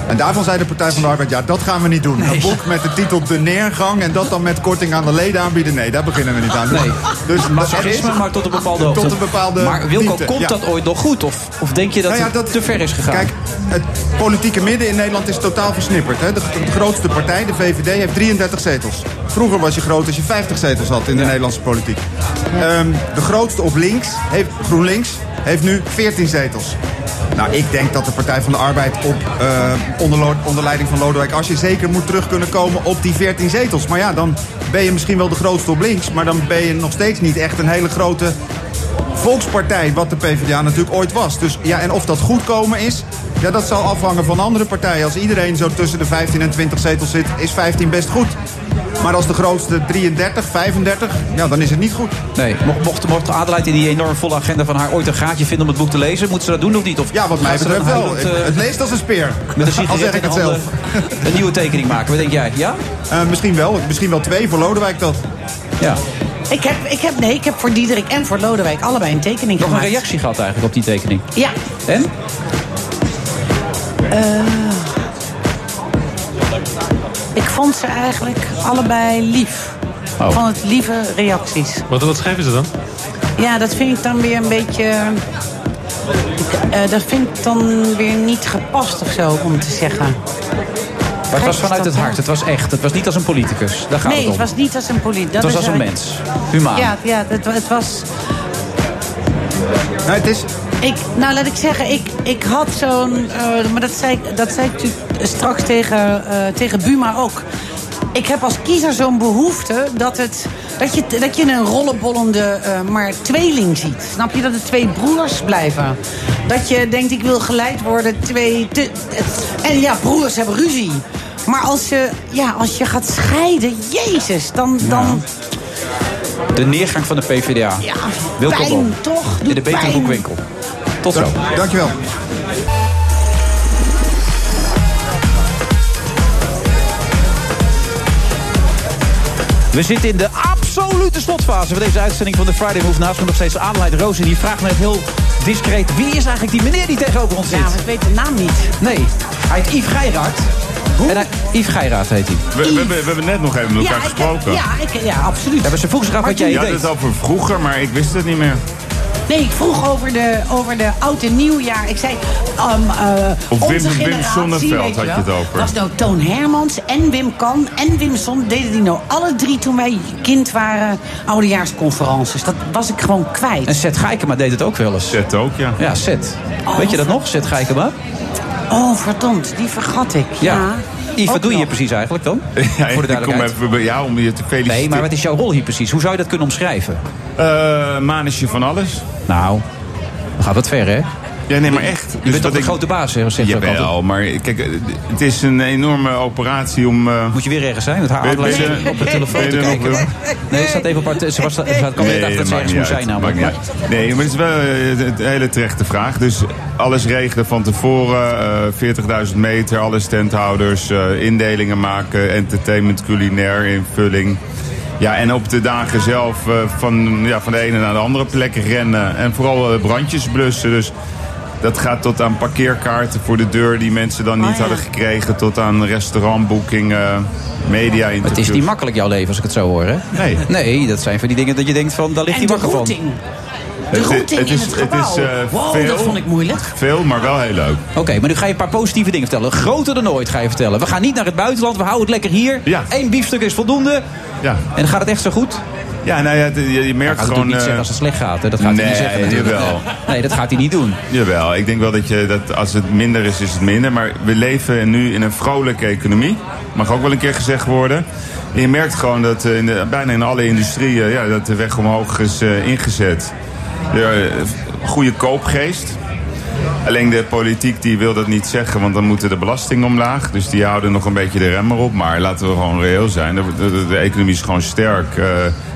[SPEAKER 14] En daarvan zei de Partij van de Arbeid, ja, dat gaan we niet doen. Een boek met de titel De Neergang en dat dan met korting aan de leden aanbieden. Nee, daar beginnen we niet aan.
[SPEAKER 5] Nee.
[SPEAKER 14] Dus
[SPEAKER 5] Masochisme, maar tot een bepaalde hoogte.
[SPEAKER 14] Tot een bepaalde
[SPEAKER 5] maar Wilco,
[SPEAKER 14] diepte,
[SPEAKER 5] komt
[SPEAKER 14] ja.
[SPEAKER 5] dat ooit nog goed? Of, of denk je dat,
[SPEAKER 14] Nou ja,
[SPEAKER 5] het
[SPEAKER 14] dat-
[SPEAKER 5] te ver is gegaan?
[SPEAKER 14] Kijk, het politieke midden in Nederland is totaal versnipperd. Hè? De, de grootste partij, de VVD, heeft 33 zetels. Vroeger was je groot als je 50 zetels had in de Nederlandse politiek. Ehm, de grootste op links, heeft, GroenLinks, heeft nu 14 zetels. Nou, ik denk dat de Partij van de Arbeid op, eh, onder, onder leiding van Lodewijk Asscher zeker moet terug kunnen komen op die 14 zetels. Maar ja, dan ben je misschien wel de grootste op links, maar dan ben je nog steeds niet echt een hele grote volkspartij, wat de PvdA natuurlijk ooit was. Dus ja, en of dat goedkomen is, ja, dat zal afhangen van andere partijen. Als iedereen zo tussen de 15 en 20 zetels zit, is 15 best goed. Maar als de grootste 33, 35, ja, dan is het niet goed.
[SPEAKER 5] Nee, mocht, mocht, mocht Adelheid in die enorm volle agenda van haar ooit een gaatje vinden om het boek te lezen, moet ze dat doen of niet? Of
[SPEAKER 14] Ja, wat mij betreft wel.
[SPEAKER 5] huilend, eh,
[SPEAKER 14] Het leest als een speer.
[SPEAKER 5] Met een
[SPEAKER 14] Al
[SPEAKER 5] sigaret
[SPEAKER 14] zeg ik het zelf.
[SPEAKER 5] handen een nieuwe tekening maken. Wat denk jij? Ja?
[SPEAKER 14] Eh, misschien wel. Misschien wel twee voor Lodewijk dat.
[SPEAKER 5] Ja.
[SPEAKER 6] Ik heb, ik heb, nee, ik heb voor Diederik en voor Lodewijk allebei een tekening
[SPEAKER 5] Nog een
[SPEAKER 6] gemaakt.
[SPEAKER 5] reactie gehad eigenlijk op die tekening.
[SPEAKER 6] Ja.
[SPEAKER 5] En?
[SPEAKER 6] Eh, ik vond ze eigenlijk allebei lief.
[SPEAKER 7] Oh.
[SPEAKER 6] Vond het lieve reacties.
[SPEAKER 7] Wat, wat schrijven ze dan?
[SPEAKER 6] Ja, dat vind ik dan weer een beetje... ik, eh, dat vind ik dan weer niet gepast of zo, om te zeggen.
[SPEAKER 5] Maar het was vanuit het hart. Het was echt. Het was niet als een politicus. Daar gaat
[SPEAKER 6] nee,
[SPEAKER 5] het om.
[SPEAKER 6] het was niet als een politie.
[SPEAKER 5] Het was als een mens. Humaan.
[SPEAKER 6] Ja, ja het, het was...
[SPEAKER 14] Nou, het is...
[SPEAKER 6] Ik, nou, laat ik zeggen, ik, ik had zo'n... eh, maar dat zei, dat zei ik straks tegen, eh, tegen Buma ook. Ik heb als kiezer zo'n behoefte dat, het, dat, je, dat je een rollenbollende eh, maar tweeling ziet. Snap je? Dat het twee broers blijven. Dat je denkt, ik wil geleid worden. Twee, te- en ja, broers hebben ruzie. Maar als je, ja, als je gaat scheiden, jezus, dan... dan
[SPEAKER 5] De neergang van de PvdA.
[SPEAKER 6] Ja,
[SPEAKER 5] Wilco
[SPEAKER 6] pijn, toch?
[SPEAKER 5] In de betere boekwinkel. Tot zo.
[SPEAKER 14] Dankjewel.
[SPEAKER 5] We zitten in de absolute slotfase van deze uitzending van de Friday Move. Naast me nog steeds Adelheid Roos. En die vraagt me net heel discreet. Wie is eigenlijk die meneer die tegenover ons zit?
[SPEAKER 6] Ja, ik weet de naam niet.
[SPEAKER 5] Nee, hij heet Yves Geiraat. En hij, Yves Geiraat heet hij.
[SPEAKER 15] We, we, hebben, we hebben net nog even met elkaar
[SPEAKER 6] ja,
[SPEAKER 15] gesproken.
[SPEAKER 6] ja, ik, ja, absoluut.
[SPEAKER 5] Ja, maar ze vroeg zich af wat jij
[SPEAKER 15] Je had
[SPEAKER 5] deed.
[SPEAKER 15] het over vroeger, maar ik wist het niet meer.
[SPEAKER 6] Nee, ik vroeg over de, over de oud en nieuwjaar. Ik zei, um, eh
[SPEAKER 15] Of
[SPEAKER 6] onze
[SPEAKER 15] Wim- Wim
[SPEAKER 6] generatie,
[SPEAKER 15] Sonneveld
[SPEAKER 6] weet
[SPEAKER 15] had je het over.
[SPEAKER 6] Was nou Toon Hermans en Wim Kan en Wim Son... deden die nou alle drie toen wij kind waren... oudejaarsconferences. Dat was ik gewoon kwijt.
[SPEAKER 5] En Seth Geikema deed het ook wel eens.
[SPEAKER 15] Zet ook, ja.
[SPEAKER 5] Ja, Seth. Weet je dat nog, Zet Geikema?
[SPEAKER 6] Oh, verdomd, die vergat ik. Ja.
[SPEAKER 5] Yves, wat doe je hier precies eigenlijk dan?
[SPEAKER 15] Ja,
[SPEAKER 5] Voor de
[SPEAKER 15] ik kom even bij jou om je te feliciteren.
[SPEAKER 5] Nee, maar wat is jouw rol hier precies? Hoe zou je dat kunnen omschrijven?
[SPEAKER 15] Eh manusje van alles.
[SPEAKER 5] Nou, dan gaat wat ver, hè?
[SPEAKER 15] Ja, nee, maar echt.
[SPEAKER 5] Je bent toch de grote baas, hè? Altijd.
[SPEAKER 15] Jawel, maar kijk, eh, het is een enorme operatie om... eh,
[SPEAKER 5] Moet je weer ergens zijn? Het haar
[SPEAKER 15] je-
[SPEAKER 5] op de telefoon
[SPEAKER 15] ben
[SPEAKER 5] te kijken. Nee, ze zat even op haar... Ze, was, ze kwam net achter dat ze ergens moest zijn namelijk.
[SPEAKER 15] Nee, maar het is wel eh, een hele terechte vraag. Dus alles regelen van tevoren. eh 40.000 meter, alle standhouders. eh, indelingen maken. Entertainment, culinair, invulling. Ja, en op de dagen zelf eh, van, ja, van de ene naar de andere plek rennen. En vooral eh, brandjes blussen. Dus dat gaat tot aan parkeerkaarten voor de deur die mensen dan niet
[SPEAKER 6] Oh, ja.
[SPEAKER 15] hadden gekregen. Tot aan restaurantboekingen, media
[SPEAKER 5] Maar het is niet makkelijk, jouw leven, als ik het zo hoor, hè?
[SPEAKER 15] Nee.
[SPEAKER 5] Nee, dat zijn van die dingen dat je denkt van, daar ligt hij
[SPEAKER 6] de
[SPEAKER 5] wakker van.
[SPEAKER 6] routing. De routing in het gebouw.
[SPEAKER 15] eh,
[SPEAKER 6] wow,
[SPEAKER 15] veel,
[SPEAKER 6] dat vond ik moeilijk.
[SPEAKER 15] Veel, maar wel heel leuk.
[SPEAKER 5] Oké, maar nu ga je een paar positieve dingen vertellen. Groter dan ooit ga je vertellen. We gaan niet naar het buitenland, we houden het lekker hier.
[SPEAKER 15] Ja.
[SPEAKER 5] Eén biefstuk is voldoende.
[SPEAKER 15] Ja.
[SPEAKER 5] En dan gaat het echt zo goed?
[SPEAKER 15] Ja, nou ja, je, je
[SPEAKER 5] Hij
[SPEAKER 15] merkt
[SPEAKER 5] gaat
[SPEAKER 15] gewoon...
[SPEAKER 5] niet
[SPEAKER 15] eh,
[SPEAKER 5] zeggen als het slecht gaat. Hè? Dat gaat hij niet zeggen natuurlijk.
[SPEAKER 15] jawel.
[SPEAKER 5] Nee, dat gaat hij niet doen.
[SPEAKER 15] Jawel, ik denk wel dat, je, dat als het minder is, is het minder. Maar we leven nu in een vrolijke economie. Mag ook wel een keer gezegd worden. En je merkt gewoon dat eh, in de, bijna in alle industrieën ja, dat de weg omhoog is eh, ingezet. De, eh, goede koopgeest. Alleen de politiek die wil dat niet zeggen, want dan moeten de belastingen omlaag. Dus die houden nog een beetje de rem erop. Maar laten we gewoon reëel zijn. De, de- de economie is gewoon sterk. Eh,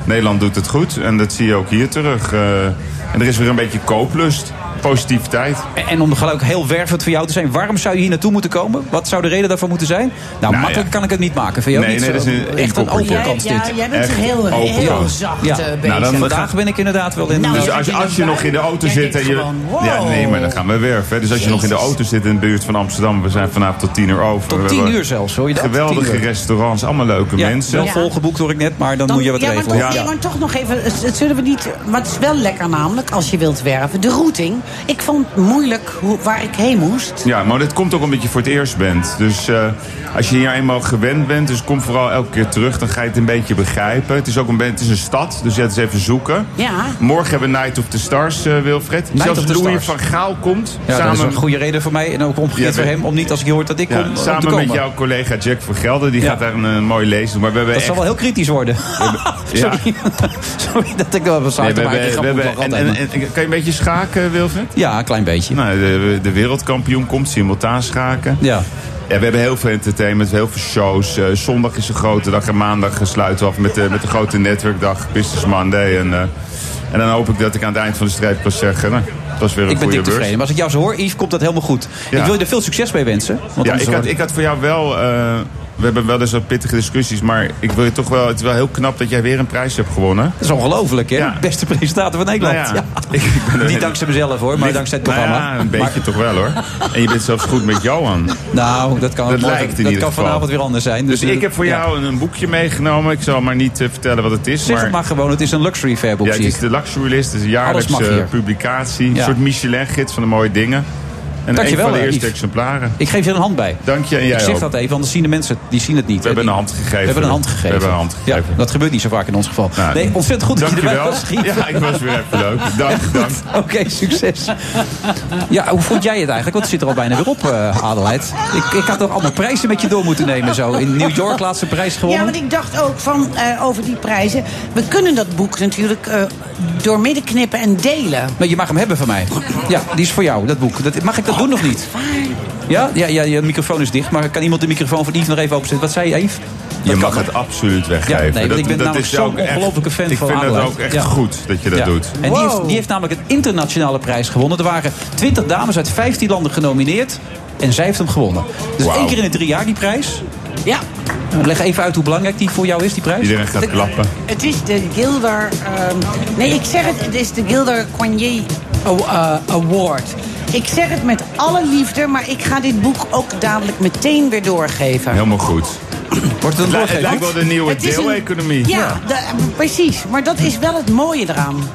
[SPEAKER 15] Nederland doet het goed en dat zie je ook hier terug. Eh, en er is weer een beetje kooplust, positiviteit.
[SPEAKER 5] En- En om gelijk heel wervend voor jou te zijn, waarom zou je hier naartoe moeten komen? Wat zou de reden daarvoor moeten zijn? Nou, makkelijk
[SPEAKER 15] ja.
[SPEAKER 5] kan ik het niet maken. Vind je ook
[SPEAKER 15] Nee,
[SPEAKER 5] niet
[SPEAKER 15] nee,
[SPEAKER 5] zo?
[SPEAKER 15] dat is een
[SPEAKER 5] echt een open kans
[SPEAKER 6] Ja, jij bent
[SPEAKER 15] Echt
[SPEAKER 6] heel, heel zacht
[SPEAKER 5] Ja.
[SPEAKER 6] bezig.
[SPEAKER 15] Nou, dan
[SPEAKER 5] Vandaag ben ik inderdaad wel in...
[SPEAKER 6] Nou,
[SPEAKER 15] dus als,
[SPEAKER 6] je
[SPEAKER 15] als je nog in de auto zit en je.
[SPEAKER 6] gewoon, wow.
[SPEAKER 15] Ja, nee, maar dan gaan we werven. Dus als je nog in de auto zit in de buurt van Amsterdam, we zijn vanavond tot tien uur over.
[SPEAKER 5] Tot tien uur zelfs, hoor je dat?
[SPEAKER 15] Geweldige restaurants, allemaal leuke
[SPEAKER 5] Ja,
[SPEAKER 15] mensen.
[SPEAKER 5] wel
[SPEAKER 6] Ja.
[SPEAKER 5] volgeboekt hoor ik net, maar dan, moet je wat
[SPEAKER 6] ja, maar
[SPEAKER 5] regelen.
[SPEAKER 6] nee, maar toch nog even, het- het zullen we niet... Maar het is wel lekker namelijk, als je wilt werven. De routing, ik vond het moeilijk hoe, waar ik heen moest.
[SPEAKER 15] Ja, maar dat komt ook omdat je voor het eerst bent. Dus eh, als je hier eenmaal gewend bent, dus kom vooral elke keer terug, dan ga je het een beetje begrijpen. Het is ook een, het is een stad, dus ja, het is even zoeken.
[SPEAKER 6] Ja.
[SPEAKER 15] Morgen hebben we Night of the Stars, eh, Wilfred.
[SPEAKER 5] Night
[SPEAKER 15] Zelfs
[SPEAKER 5] the
[SPEAKER 15] Louis
[SPEAKER 5] Stars.
[SPEAKER 15] van Gaal komt.
[SPEAKER 5] Ja, dat
[SPEAKER 15] samen
[SPEAKER 5] is een goede reden voor mij en ook omgekeerd
[SPEAKER 15] Ja,
[SPEAKER 5] voor hem... om niet als ik hoort dat ik
[SPEAKER 15] ja,
[SPEAKER 5] kom, om te
[SPEAKER 15] samen
[SPEAKER 5] komen.
[SPEAKER 15] met jouw collega Jack van Gelder, die
[SPEAKER 5] Ja.
[SPEAKER 15] gaat daar een, eh, mooi lezen doen. Maar we hebben
[SPEAKER 5] Dat
[SPEAKER 15] echt...
[SPEAKER 5] zal wel heel kritisch worden. Sorry. Sorry dat ik dat was
[SPEAKER 15] Nee, we
[SPEAKER 5] te maken.
[SPEAKER 15] hebben- we hebben- en, en- kan je een beetje schaken, Wilfred?
[SPEAKER 5] Ja, een klein beetje.
[SPEAKER 15] Nou, de, de wereldkampioen komt, simultaan schaken.
[SPEAKER 5] Ja.
[SPEAKER 15] Ja, we hebben heel veel entertainment, heel veel shows. Eh, zondag is een grote dag en maandag sluiten we af met de, met de grote netwerkdag, Business Monday. En, eh, en dan hoop ik dat ik aan het eind van de strijd kan zeggen, nou, dat was weer een
[SPEAKER 5] Ik ben
[SPEAKER 15] goede
[SPEAKER 5] dik
[SPEAKER 15] beurs.
[SPEAKER 5] tevreden. Maar als ik jou zo hoor, Yves, komt dat helemaal goed.
[SPEAKER 15] Ja.
[SPEAKER 5] Ik wil je er veel succes mee wensen. Want
[SPEAKER 15] Ja, ik had, ik had voor jou wel... eh, we hebben wel eens wat pittige discussies, maar ik wil je toch wel... Het is wel heel knap dat jij weer een prijs hebt gewonnen.
[SPEAKER 5] Dat is ongelooflijk, hè?
[SPEAKER 15] Ja.
[SPEAKER 5] Beste presentator van Nederland.
[SPEAKER 15] Nou ja,
[SPEAKER 5] Ja.
[SPEAKER 15] ik- ik ben
[SPEAKER 5] Niet dankzij mezelf, hoor, maar dankzij het
[SPEAKER 15] nou
[SPEAKER 5] programma.
[SPEAKER 15] ja, een beetje
[SPEAKER 5] Maar-
[SPEAKER 15] toch wel, hoor. En je bent zelfs goed met Johan.
[SPEAKER 5] Nou, dat kan,
[SPEAKER 15] Dat lijkt in
[SPEAKER 5] dat
[SPEAKER 15] ieder
[SPEAKER 5] kan vanavond weer anders zijn.
[SPEAKER 15] Dus,
[SPEAKER 5] Dus,
[SPEAKER 15] ik heb voor jou een, een boekje meegenomen. Ik zal maar niet eh, vertellen wat het is.
[SPEAKER 5] Zeg
[SPEAKER 15] maar...
[SPEAKER 5] het maar gewoon, het is een luxury fair boek,
[SPEAKER 15] Ja, het is de Luxury List. Het is een jaarlijkse publicatie. Een soort Michelin-gids van de mooie dingen. En
[SPEAKER 5] Dankjewel,
[SPEAKER 15] een van de
[SPEAKER 5] eh,
[SPEAKER 15] eerste
[SPEAKER 5] Yves.
[SPEAKER 15] exemplaren.
[SPEAKER 5] Ik geef je een hand bij.
[SPEAKER 15] Dank je en jij
[SPEAKER 5] ik zeg
[SPEAKER 15] ook.
[SPEAKER 5] dat even, anders zien de mensen het- die zien het niet.
[SPEAKER 15] We
[SPEAKER 5] hè.
[SPEAKER 15] hebben
[SPEAKER 5] Die-
[SPEAKER 15] een hand gegeven.
[SPEAKER 5] We hebben een hand gegeven.
[SPEAKER 15] We hebben een hand gegeven.
[SPEAKER 5] Ja, dat gebeurt niet zo vaak in ons geval.
[SPEAKER 15] Nou,
[SPEAKER 5] nee, ontzettend goed dat je erbij was.
[SPEAKER 15] Ja, ik was weer even leuk. Dank, dank.
[SPEAKER 5] Oké, succes. Ja, hoe vond jij het eigenlijk? Want het zit er al bijna weer op, eh Adelheid. Ik, ik had toch allemaal prijzen met je door moeten nemen zo. In New York laatste prijs
[SPEAKER 6] Ja,
[SPEAKER 5] gewonnen.
[SPEAKER 6] want ik dacht ook van, eh, over die prijzen. We kunnen dat boek natuurlijk eh door midden knippen en delen.
[SPEAKER 5] Maar je mag hem hebben van mij. Ja, die is voor jou, dat boek. Dat, mag ik dat doen of niet? Ja? Ja, ja, je microfoon is dicht. Maar kan iemand de microfoon van Yves nog even openzetten? Wat zei je, Yves?
[SPEAKER 15] Je
[SPEAKER 5] Dat
[SPEAKER 15] mag
[SPEAKER 5] kan.
[SPEAKER 15] het absoluut weggeven.
[SPEAKER 5] Ja, nee, want ik ben namelijk
[SPEAKER 15] is
[SPEAKER 5] zo'n
[SPEAKER 15] ook echt-
[SPEAKER 5] ongelofelijke fan
[SPEAKER 15] ik
[SPEAKER 5] van
[SPEAKER 15] vind het ook echt
[SPEAKER 5] Ja.
[SPEAKER 15] goed dat je dat
[SPEAKER 5] Ja.
[SPEAKER 15] doet.
[SPEAKER 5] En die heeft, die heeft namelijk een internationale prijs gewonnen. Er waren 20 dames uit 15 landen genomineerd. En zij heeft hem gewonnen. Dus één keer in de drie jaar die prijs.
[SPEAKER 6] Ja.
[SPEAKER 5] Leg even uit hoe belangrijk die voor jou is, die prijs.
[SPEAKER 15] Iedereen gaat klappen.
[SPEAKER 6] Het is de Gilder... ehm, nee, ik zeg het, het is de Gilder Coignet eh, Award. Ik zeg het met alle liefde, maar ik ga dit boek ook dadelijk meteen weer doorgeven.
[SPEAKER 15] Helemaal goed.
[SPEAKER 5] Wordt het een
[SPEAKER 15] Het lijkt- het lijkt wel de nieuwe deeleconomie.
[SPEAKER 6] Ja, de- precies. Maar dat is wel het mooie eraan.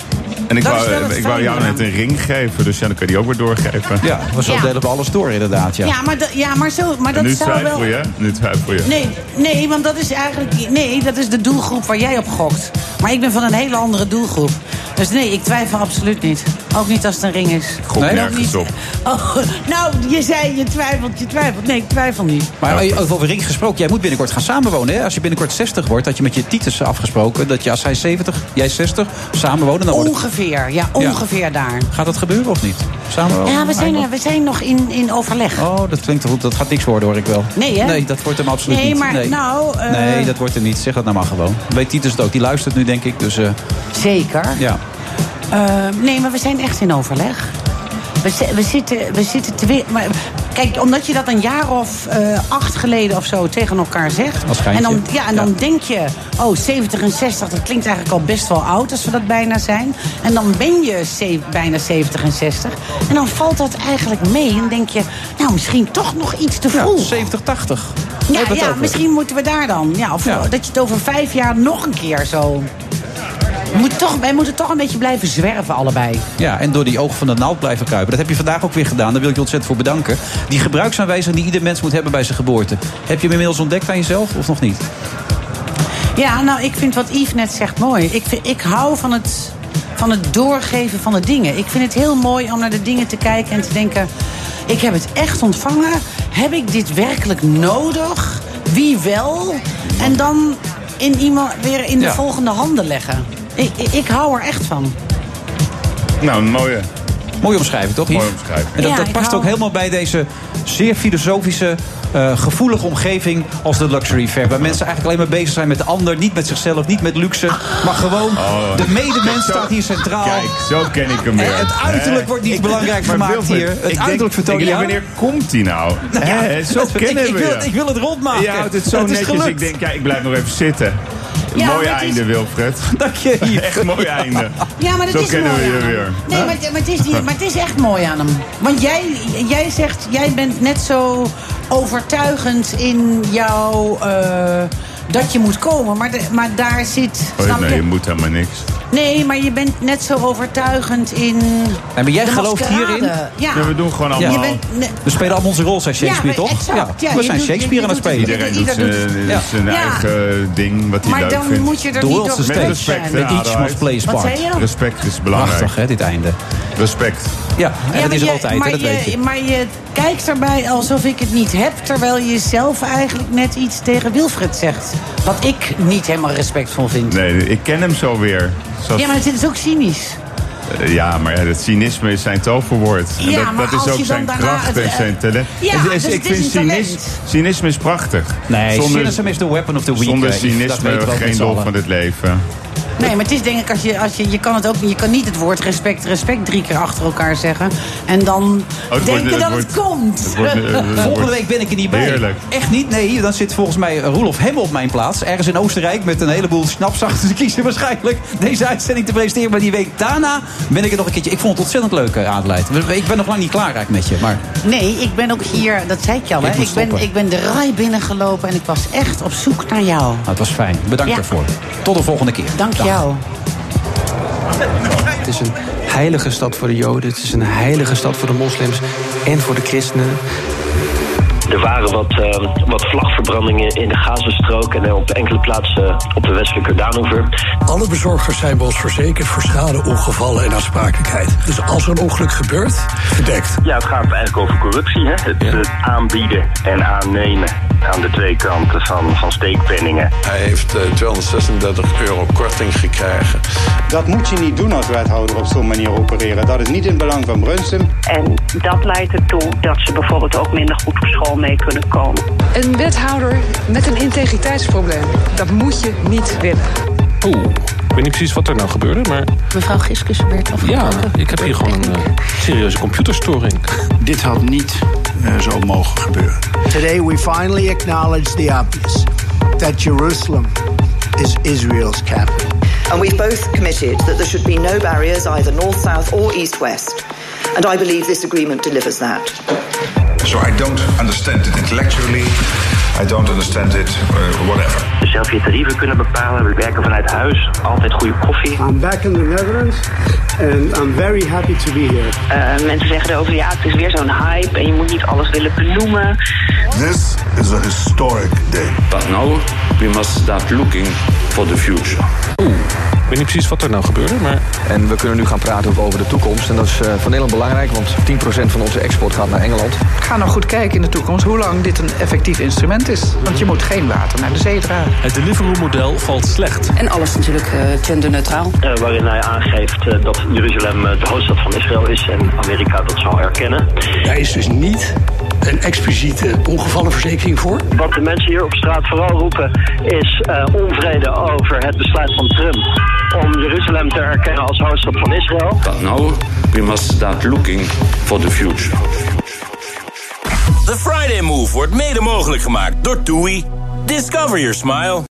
[SPEAKER 15] En ik
[SPEAKER 6] Dat
[SPEAKER 15] wou, ik wou jou net een ring geven, dus ja, dan kan je die ook weer doorgeven.
[SPEAKER 5] Ja, we zo
[SPEAKER 6] Ja.
[SPEAKER 5] delen we alles door inderdaad. Ja.
[SPEAKER 6] Ja, maar, dat- ja, maar, zo, maar dat
[SPEAKER 15] nu
[SPEAKER 6] zou
[SPEAKER 15] twijfel
[SPEAKER 6] wel...
[SPEAKER 15] je, nu twijfel je.
[SPEAKER 6] Nee, nee, want dat is eigenlijk... Nee, dat is de doelgroep waar jij op gokt. Maar ik ben van een hele andere doelgroep. Dus nee, ik twijfel absoluut niet. Ook niet als het een ring is.
[SPEAKER 15] Gok
[SPEAKER 6] Nog
[SPEAKER 15] nergens
[SPEAKER 6] niet.
[SPEAKER 15] op.
[SPEAKER 6] Oh, nou, je zei je twijfelt, je twijfelt. Nee, ik twijfel niet.
[SPEAKER 5] Maar over over ring gesproken, jij moet binnenkort gaan samenwonen. Hè? Als je binnenkort 60 wordt, had je met je Titus afgesproken... dat je als hij 70, jij 60, samenwonen... Dan
[SPEAKER 6] Ongeveer, ja, ongeveer daar.
[SPEAKER 5] Gaat dat gebeuren of niet? Samenwonen?
[SPEAKER 6] Ja, we zijn,
[SPEAKER 5] Eindelijk?
[SPEAKER 6] we zijn nog in, in overleg.
[SPEAKER 5] Oh, dat klinkt goed. Dat gaat niks worden, hoor ik wel.
[SPEAKER 6] Nee, hè?
[SPEAKER 5] Nee, dat wordt hem absoluut
[SPEAKER 6] Nee,
[SPEAKER 5] niet.
[SPEAKER 6] maar nou, eh,
[SPEAKER 5] Nee, dat wordt hem niet. Zeg dat nou maar gewoon. Weet Titus het ook. Die luistert nu, denk ik. Dus, eh,
[SPEAKER 6] Zeker.
[SPEAKER 5] ja.
[SPEAKER 6] Eh, nee, maar we zijn echt in overleg. We, we zitten, we zitten te weer. Maar kijk, omdat je dat een jaar of eh, acht geleden of zo tegen elkaar zegt. En dan, ja, en dan denk je, oh, 70 en 60, dat klinkt eigenlijk al best wel oud als we dat bijna zijn. En dan ben je ze- bijna 70 en 60. En dan valt dat eigenlijk mee. En denk je, nou, misschien toch nog iets te vroeg.
[SPEAKER 5] 70, 80.
[SPEAKER 6] Ja, ja misschien moeten we daar dan. Ja, of
[SPEAKER 5] Ja.
[SPEAKER 6] dat je het over vijf jaar nog een keer zo. We moeten toch, wij moeten toch een beetje blijven zwerven, allebei.
[SPEAKER 5] Ja, en door die ogen van de naald blijven kruipen. Dat heb je vandaag ook weer gedaan. Daar wil ik je ontzettend voor bedanken. Die gebruiksaanwijzing die ieder mens moet hebben bij zijn geboorte. Heb je hem inmiddels ontdekt aan jezelf of nog niet?
[SPEAKER 6] Ja, nou, ik vind wat Yves net zegt mooi. Ik, ik hou van het, van het doorgeven van de dingen. Ik vind het heel mooi om naar de dingen te kijken en te denken... ik heb het echt ontvangen. Heb ik dit werkelijk nodig? Wie wel? En dan in iemand weer in de
[SPEAKER 15] Ja.
[SPEAKER 6] volgende handen leggen. Ik, ik, ik hou er echt van.
[SPEAKER 15] Nou, een mooie.
[SPEAKER 5] Mooie omschrijving, toch? Yves?
[SPEAKER 15] Mooie omschrijving.
[SPEAKER 5] En dat,
[SPEAKER 6] Ja,
[SPEAKER 5] dat past
[SPEAKER 6] hou-
[SPEAKER 5] ook helemaal bij deze zeer filosofische, eh, gevoelige omgeving als de luxury fair. Waar mensen eigenlijk alleen maar bezig zijn met de ander, niet met zichzelf, niet met luxe. Maar gewoon,
[SPEAKER 15] Oh.
[SPEAKER 5] de medemens staat hier centraal.
[SPEAKER 15] Kijk, zo ken ik hem weer.
[SPEAKER 5] En het uiterlijk wordt niet
[SPEAKER 15] Ik-
[SPEAKER 5] belangrijk gemaakt
[SPEAKER 15] Wilfred,
[SPEAKER 5] hier. Het
[SPEAKER 15] ik denk-
[SPEAKER 5] uiterlijk vertoont
[SPEAKER 15] ik denk,
[SPEAKER 5] ja.
[SPEAKER 15] Wanneer komt hij nou?
[SPEAKER 5] Nou ja,
[SPEAKER 15] zo kennen
[SPEAKER 5] ik-
[SPEAKER 15] we
[SPEAKER 5] wil
[SPEAKER 15] je.
[SPEAKER 5] het- ik wil het rondmaken.
[SPEAKER 15] Je houdt het zo
[SPEAKER 5] Het is
[SPEAKER 15] netjes.
[SPEAKER 5] gelukt.
[SPEAKER 15] Ik denk, ja, ik blijf nog even zitten.
[SPEAKER 6] Ja,
[SPEAKER 15] mooi
[SPEAKER 6] het is-
[SPEAKER 15] einde, Wilfred.
[SPEAKER 5] Dank je.
[SPEAKER 15] Echt mooi einde.
[SPEAKER 6] Ja, maar dat
[SPEAKER 15] Zo
[SPEAKER 6] is
[SPEAKER 15] kennen
[SPEAKER 6] mooi
[SPEAKER 15] we je weer.
[SPEAKER 6] Nee, maar, maar, het is niet, maar het is echt mooi aan hem. Want jij, jij zegt, jij bent net zo overtuigend in jouw... eh, dat je moet komen, maar, de- maar daar zit...
[SPEAKER 15] Oh,
[SPEAKER 6] snap
[SPEAKER 15] nee,
[SPEAKER 6] je?
[SPEAKER 15] je moet helemaal niks.
[SPEAKER 6] Nee, maar je bent net zo overtuigend in...
[SPEAKER 5] maar jij
[SPEAKER 6] de
[SPEAKER 5] gelooft
[SPEAKER 6] maskerade.
[SPEAKER 5] hierin?
[SPEAKER 6] Ja.
[SPEAKER 15] Ja, we doen gewoon allemaal...
[SPEAKER 6] Je bent, ne-
[SPEAKER 5] We spelen allemaal onze rol, zei Shakespeare,
[SPEAKER 6] Ja,
[SPEAKER 5] toch?
[SPEAKER 6] exact. Ja,
[SPEAKER 5] we zijn
[SPEAKER 6] doet-
[SPEAKER 5] Shakespeare aan het spelen.
[SPEAKER 15] Iedereen doet
[SPEAKER 6] Ieder
[SPEAKER 15] zijn, zijn eigen ding, wat hij
[SPEAKER 6] Maar
[SPEAKER 15] leuk
[SPEAKER 6] dan
[SPEAKER 15] vindt.
[SPEAKER 6] moet je er niet door
[SPEAKER 15] Met respect,
[SPEAKER 5] Met each must play?
[SPEAKER 15] Respect is belangrijk.
[SPEAKER 5] Prachtig, hè, dit einde.
[SPEAKER 15] Respect.
[SPEAKER 5] Ja, en
[SPEAKER 6] Ja,
[SPEAKER 5] dat
[SPEAKER 6] maar
[SPEAKER 5] is er
[SPEAKER 6] je-
[SPEAKER 5] altijd,
[SPEAKER 6] maar
[SPEAKER 5] hè, dat weet
[SPEAKER 6] je,
[SPEAKER 5] je.
[SPEAKER 6] Maar je kijkt erbij alsof ik het niet heb... terwijl je zelf eigenlijk net iets tegen Wilfred zegt. Wat ik niet helemaal respectvol vind.
[SPEAKER 15] Nee, ik ken hem zo weer. Zoals-
[SPEAKER 6] Ja, maar het is ook cynisch.
[SPEAKER 15] Eh, Ja, maar het cynisme is zijn toverwoord. En
[SPEAKER 6] Ja,
[SPEAKER 15] dat, is
[SPEAKER 6] als
[SPEAKER 15] ook
[SPEAKER 6] je
[SPEAKER 15] zijn kracht en
[SPEAKER 6] eh,
[SPEAKER 15] zijn talent.
[SPEAKER 6] ja,
[SPEAKER 15] En
[SPEAKER 6] dus
[SPEAKER 15] ik vind
[SPEAKER 6] een
[SPEAKER 15] cynis,
[SPEAKER 6] talent.
[SPEAKER 15] cynisme is prachtig.
[SPEAKER 5] Nee,
[SPEAKER 15] zonder,
[SPEAKER 5] cynisme is the weapon of the weak.
[SPEAKER 15] zonder
[SPEAKER 5] eh,
[SPEAKER 15] cynisme
[SPEAKER 5] weten we
[SPEAKER 15] geen doel van het leven.
[SPEAKER 6] Nee, maar het is denk ik, als je, als je, je kan het ook niet, je kan niet het woord respect, respect drie keer achter elkaar zeggen. En dan
[SPEAKER 15] Oh, het
[SPEAKER 6] denken
[SPEAKER 15] wordt-
[SPEAKER 6] dat
[SPEAKER 15] het
[SPEAKER 6] komt.
[SPEAKER 15] het wordt, het
[SPEAKER 5] Volgende week ben ik er niet bij.
[SPEAKER 15] Heerlijk.
[SPEAKER 5] Echt niet? Nee, dan zit volgens mij Roelof Hemme op mijn plaats. Ergens in Oostenrijk met een heleboel snaps achter de kiezen waarschijnlijk. Deze uitzending te presenteren. Maar die week daarna ben ik er nog een keertje. Ik vond het ontzettend leuk, eh, Adelheid. Ik ben nog lang niet klaar eigenlijk met je. Maar
[SPEAKER 6] Nee, ik ben ook hier, dat zei ik je al, hè.
[SPEAKER 5] Ik
[SPEAKER 6] ben, ik ben de rij binnengelopen en ik was echt op zoek naar jou.
[SPEAKER 5] nou, het was fijn. Bedankt
[SPEAKER 6] Ja.
[SPEAKER 5] daarvoor. Tot de volgende keer.
[SPEAKER 6] Dank
[SPEAKER 5] Dag.
[SPEAKER 6] Jou.
[SPEAKER 16] Het is een heilige stad voor de Joden. Het is een heilige stad voor de moslims en voor de christenen.
[SPEAKER 17] Er waren wat, eh, wat vlagverbrandingen in de Gazastrook en op enkele plaatsen op de westelijke Jordaanoever.
[SPEAKER 18] Alle bezorgers zijn bij ons verzekerd voor schade, ongevallen en aansprakelijkheid. Dus als er een ongeluk gebeurt, gedekt.
[SPEAKER 17] Ja, het gaat eigenlijk over corruptie. Hè? Het, het aanbieden en aannemen aan de twee kanten van, van steekpenningen.
[SPEAKER 19] Hij heeft eh, 236 euro korting gekregen.
[SPEAKER 20] Dat moet je niet doen als wethouder op zo'n manier opereren. Dat is niet in het belang van Brunsum.
[SPEAKER 21] En dat leidt ertoe dat ze bijvoorbeeld ook minder goed op mee kunnen komen.
[SPEAKER 3] Een wethouder met een integriteitsprobleem. Dat moet je niet willen.
[SPEAKER 7] Oeh, ik weet niet precies wat er nou gebeurde, maar...
[SPEAKER 6] Mevrouw Giskussen werd
[SPEAKER 7] Ja,
[SPEAKER 6] afgebroken.
[SPEAKER 7] ik heb hier gewoon een eh, serieuze computerstoring.
[SPEAKER 8] Dit had niet eh, zo mogen gebeuren.
[SPEAKER 22] Today we finally acknowledge the obvious that Jerusalem is Israel's capital.
[SPEAKER 2] And we've both committed that there should be no barriers either north, south, or east, west. And I believe this agreement delivers that.
[SPEAKER 23] So I don't understand it intellectually. I don't understand it, uh, whatever.
[SPEAKER 17] Dus zelf je tarieven kunnen bepalen. We werken vanuit huis. Altijd goede koffie.
[SPEAKER 22] I'm back in the Netherlands and I'm very happy to be here.
[SPEAKER 21] Eh, mensen zeggen erover, ja, het is weer zo'n hype en je moet niet alles willen benoemen.
[SPEAKER 23] This is a historic day.
[SPEAKER 24] But now we must start looking for the future.
[SPEAKER 7] Oeh, ik weet niet precies wat er nou gebeurde, maar...
[SPEAKER 25] En we kunnen nu gaan praten ook over de toekomst. En dat is eh, voor Nederland belangrijk, want 10% van onze export gaat naar Engeland.
[SPEAKER 3] Ik ga nog goed kijken in de toekomst hoe lang dit een effectief instrument is. Want je moet geen water naar de zee dragen.
[SPEAKER 7] Het Deliveroo-model valt slecht.
[SPEAKER 26] En alles natuurlijk uh, genderneutraal.
[SPEAKER 17] Uh, waarin hij aangeeft uh, dat Jeruzalem de hoofdstad van Israël is en Amerika dat zal erkennen.
[SPEAKER 18] Daar is dus niet een expliciete ongevallenverzekering voor.
[SPEAKER 17] Wat de mensen hier op straat vooral roepen is onvrede over het besluit van Trump om Jeruzalem te erkennen als hoofdstad van Israël.
[SPEAKER 27] But now we must start looking for the future.
[SPEAKER 28] The Friday Move wordt mede mogelijk gemaakt door TUI. Discover your smile.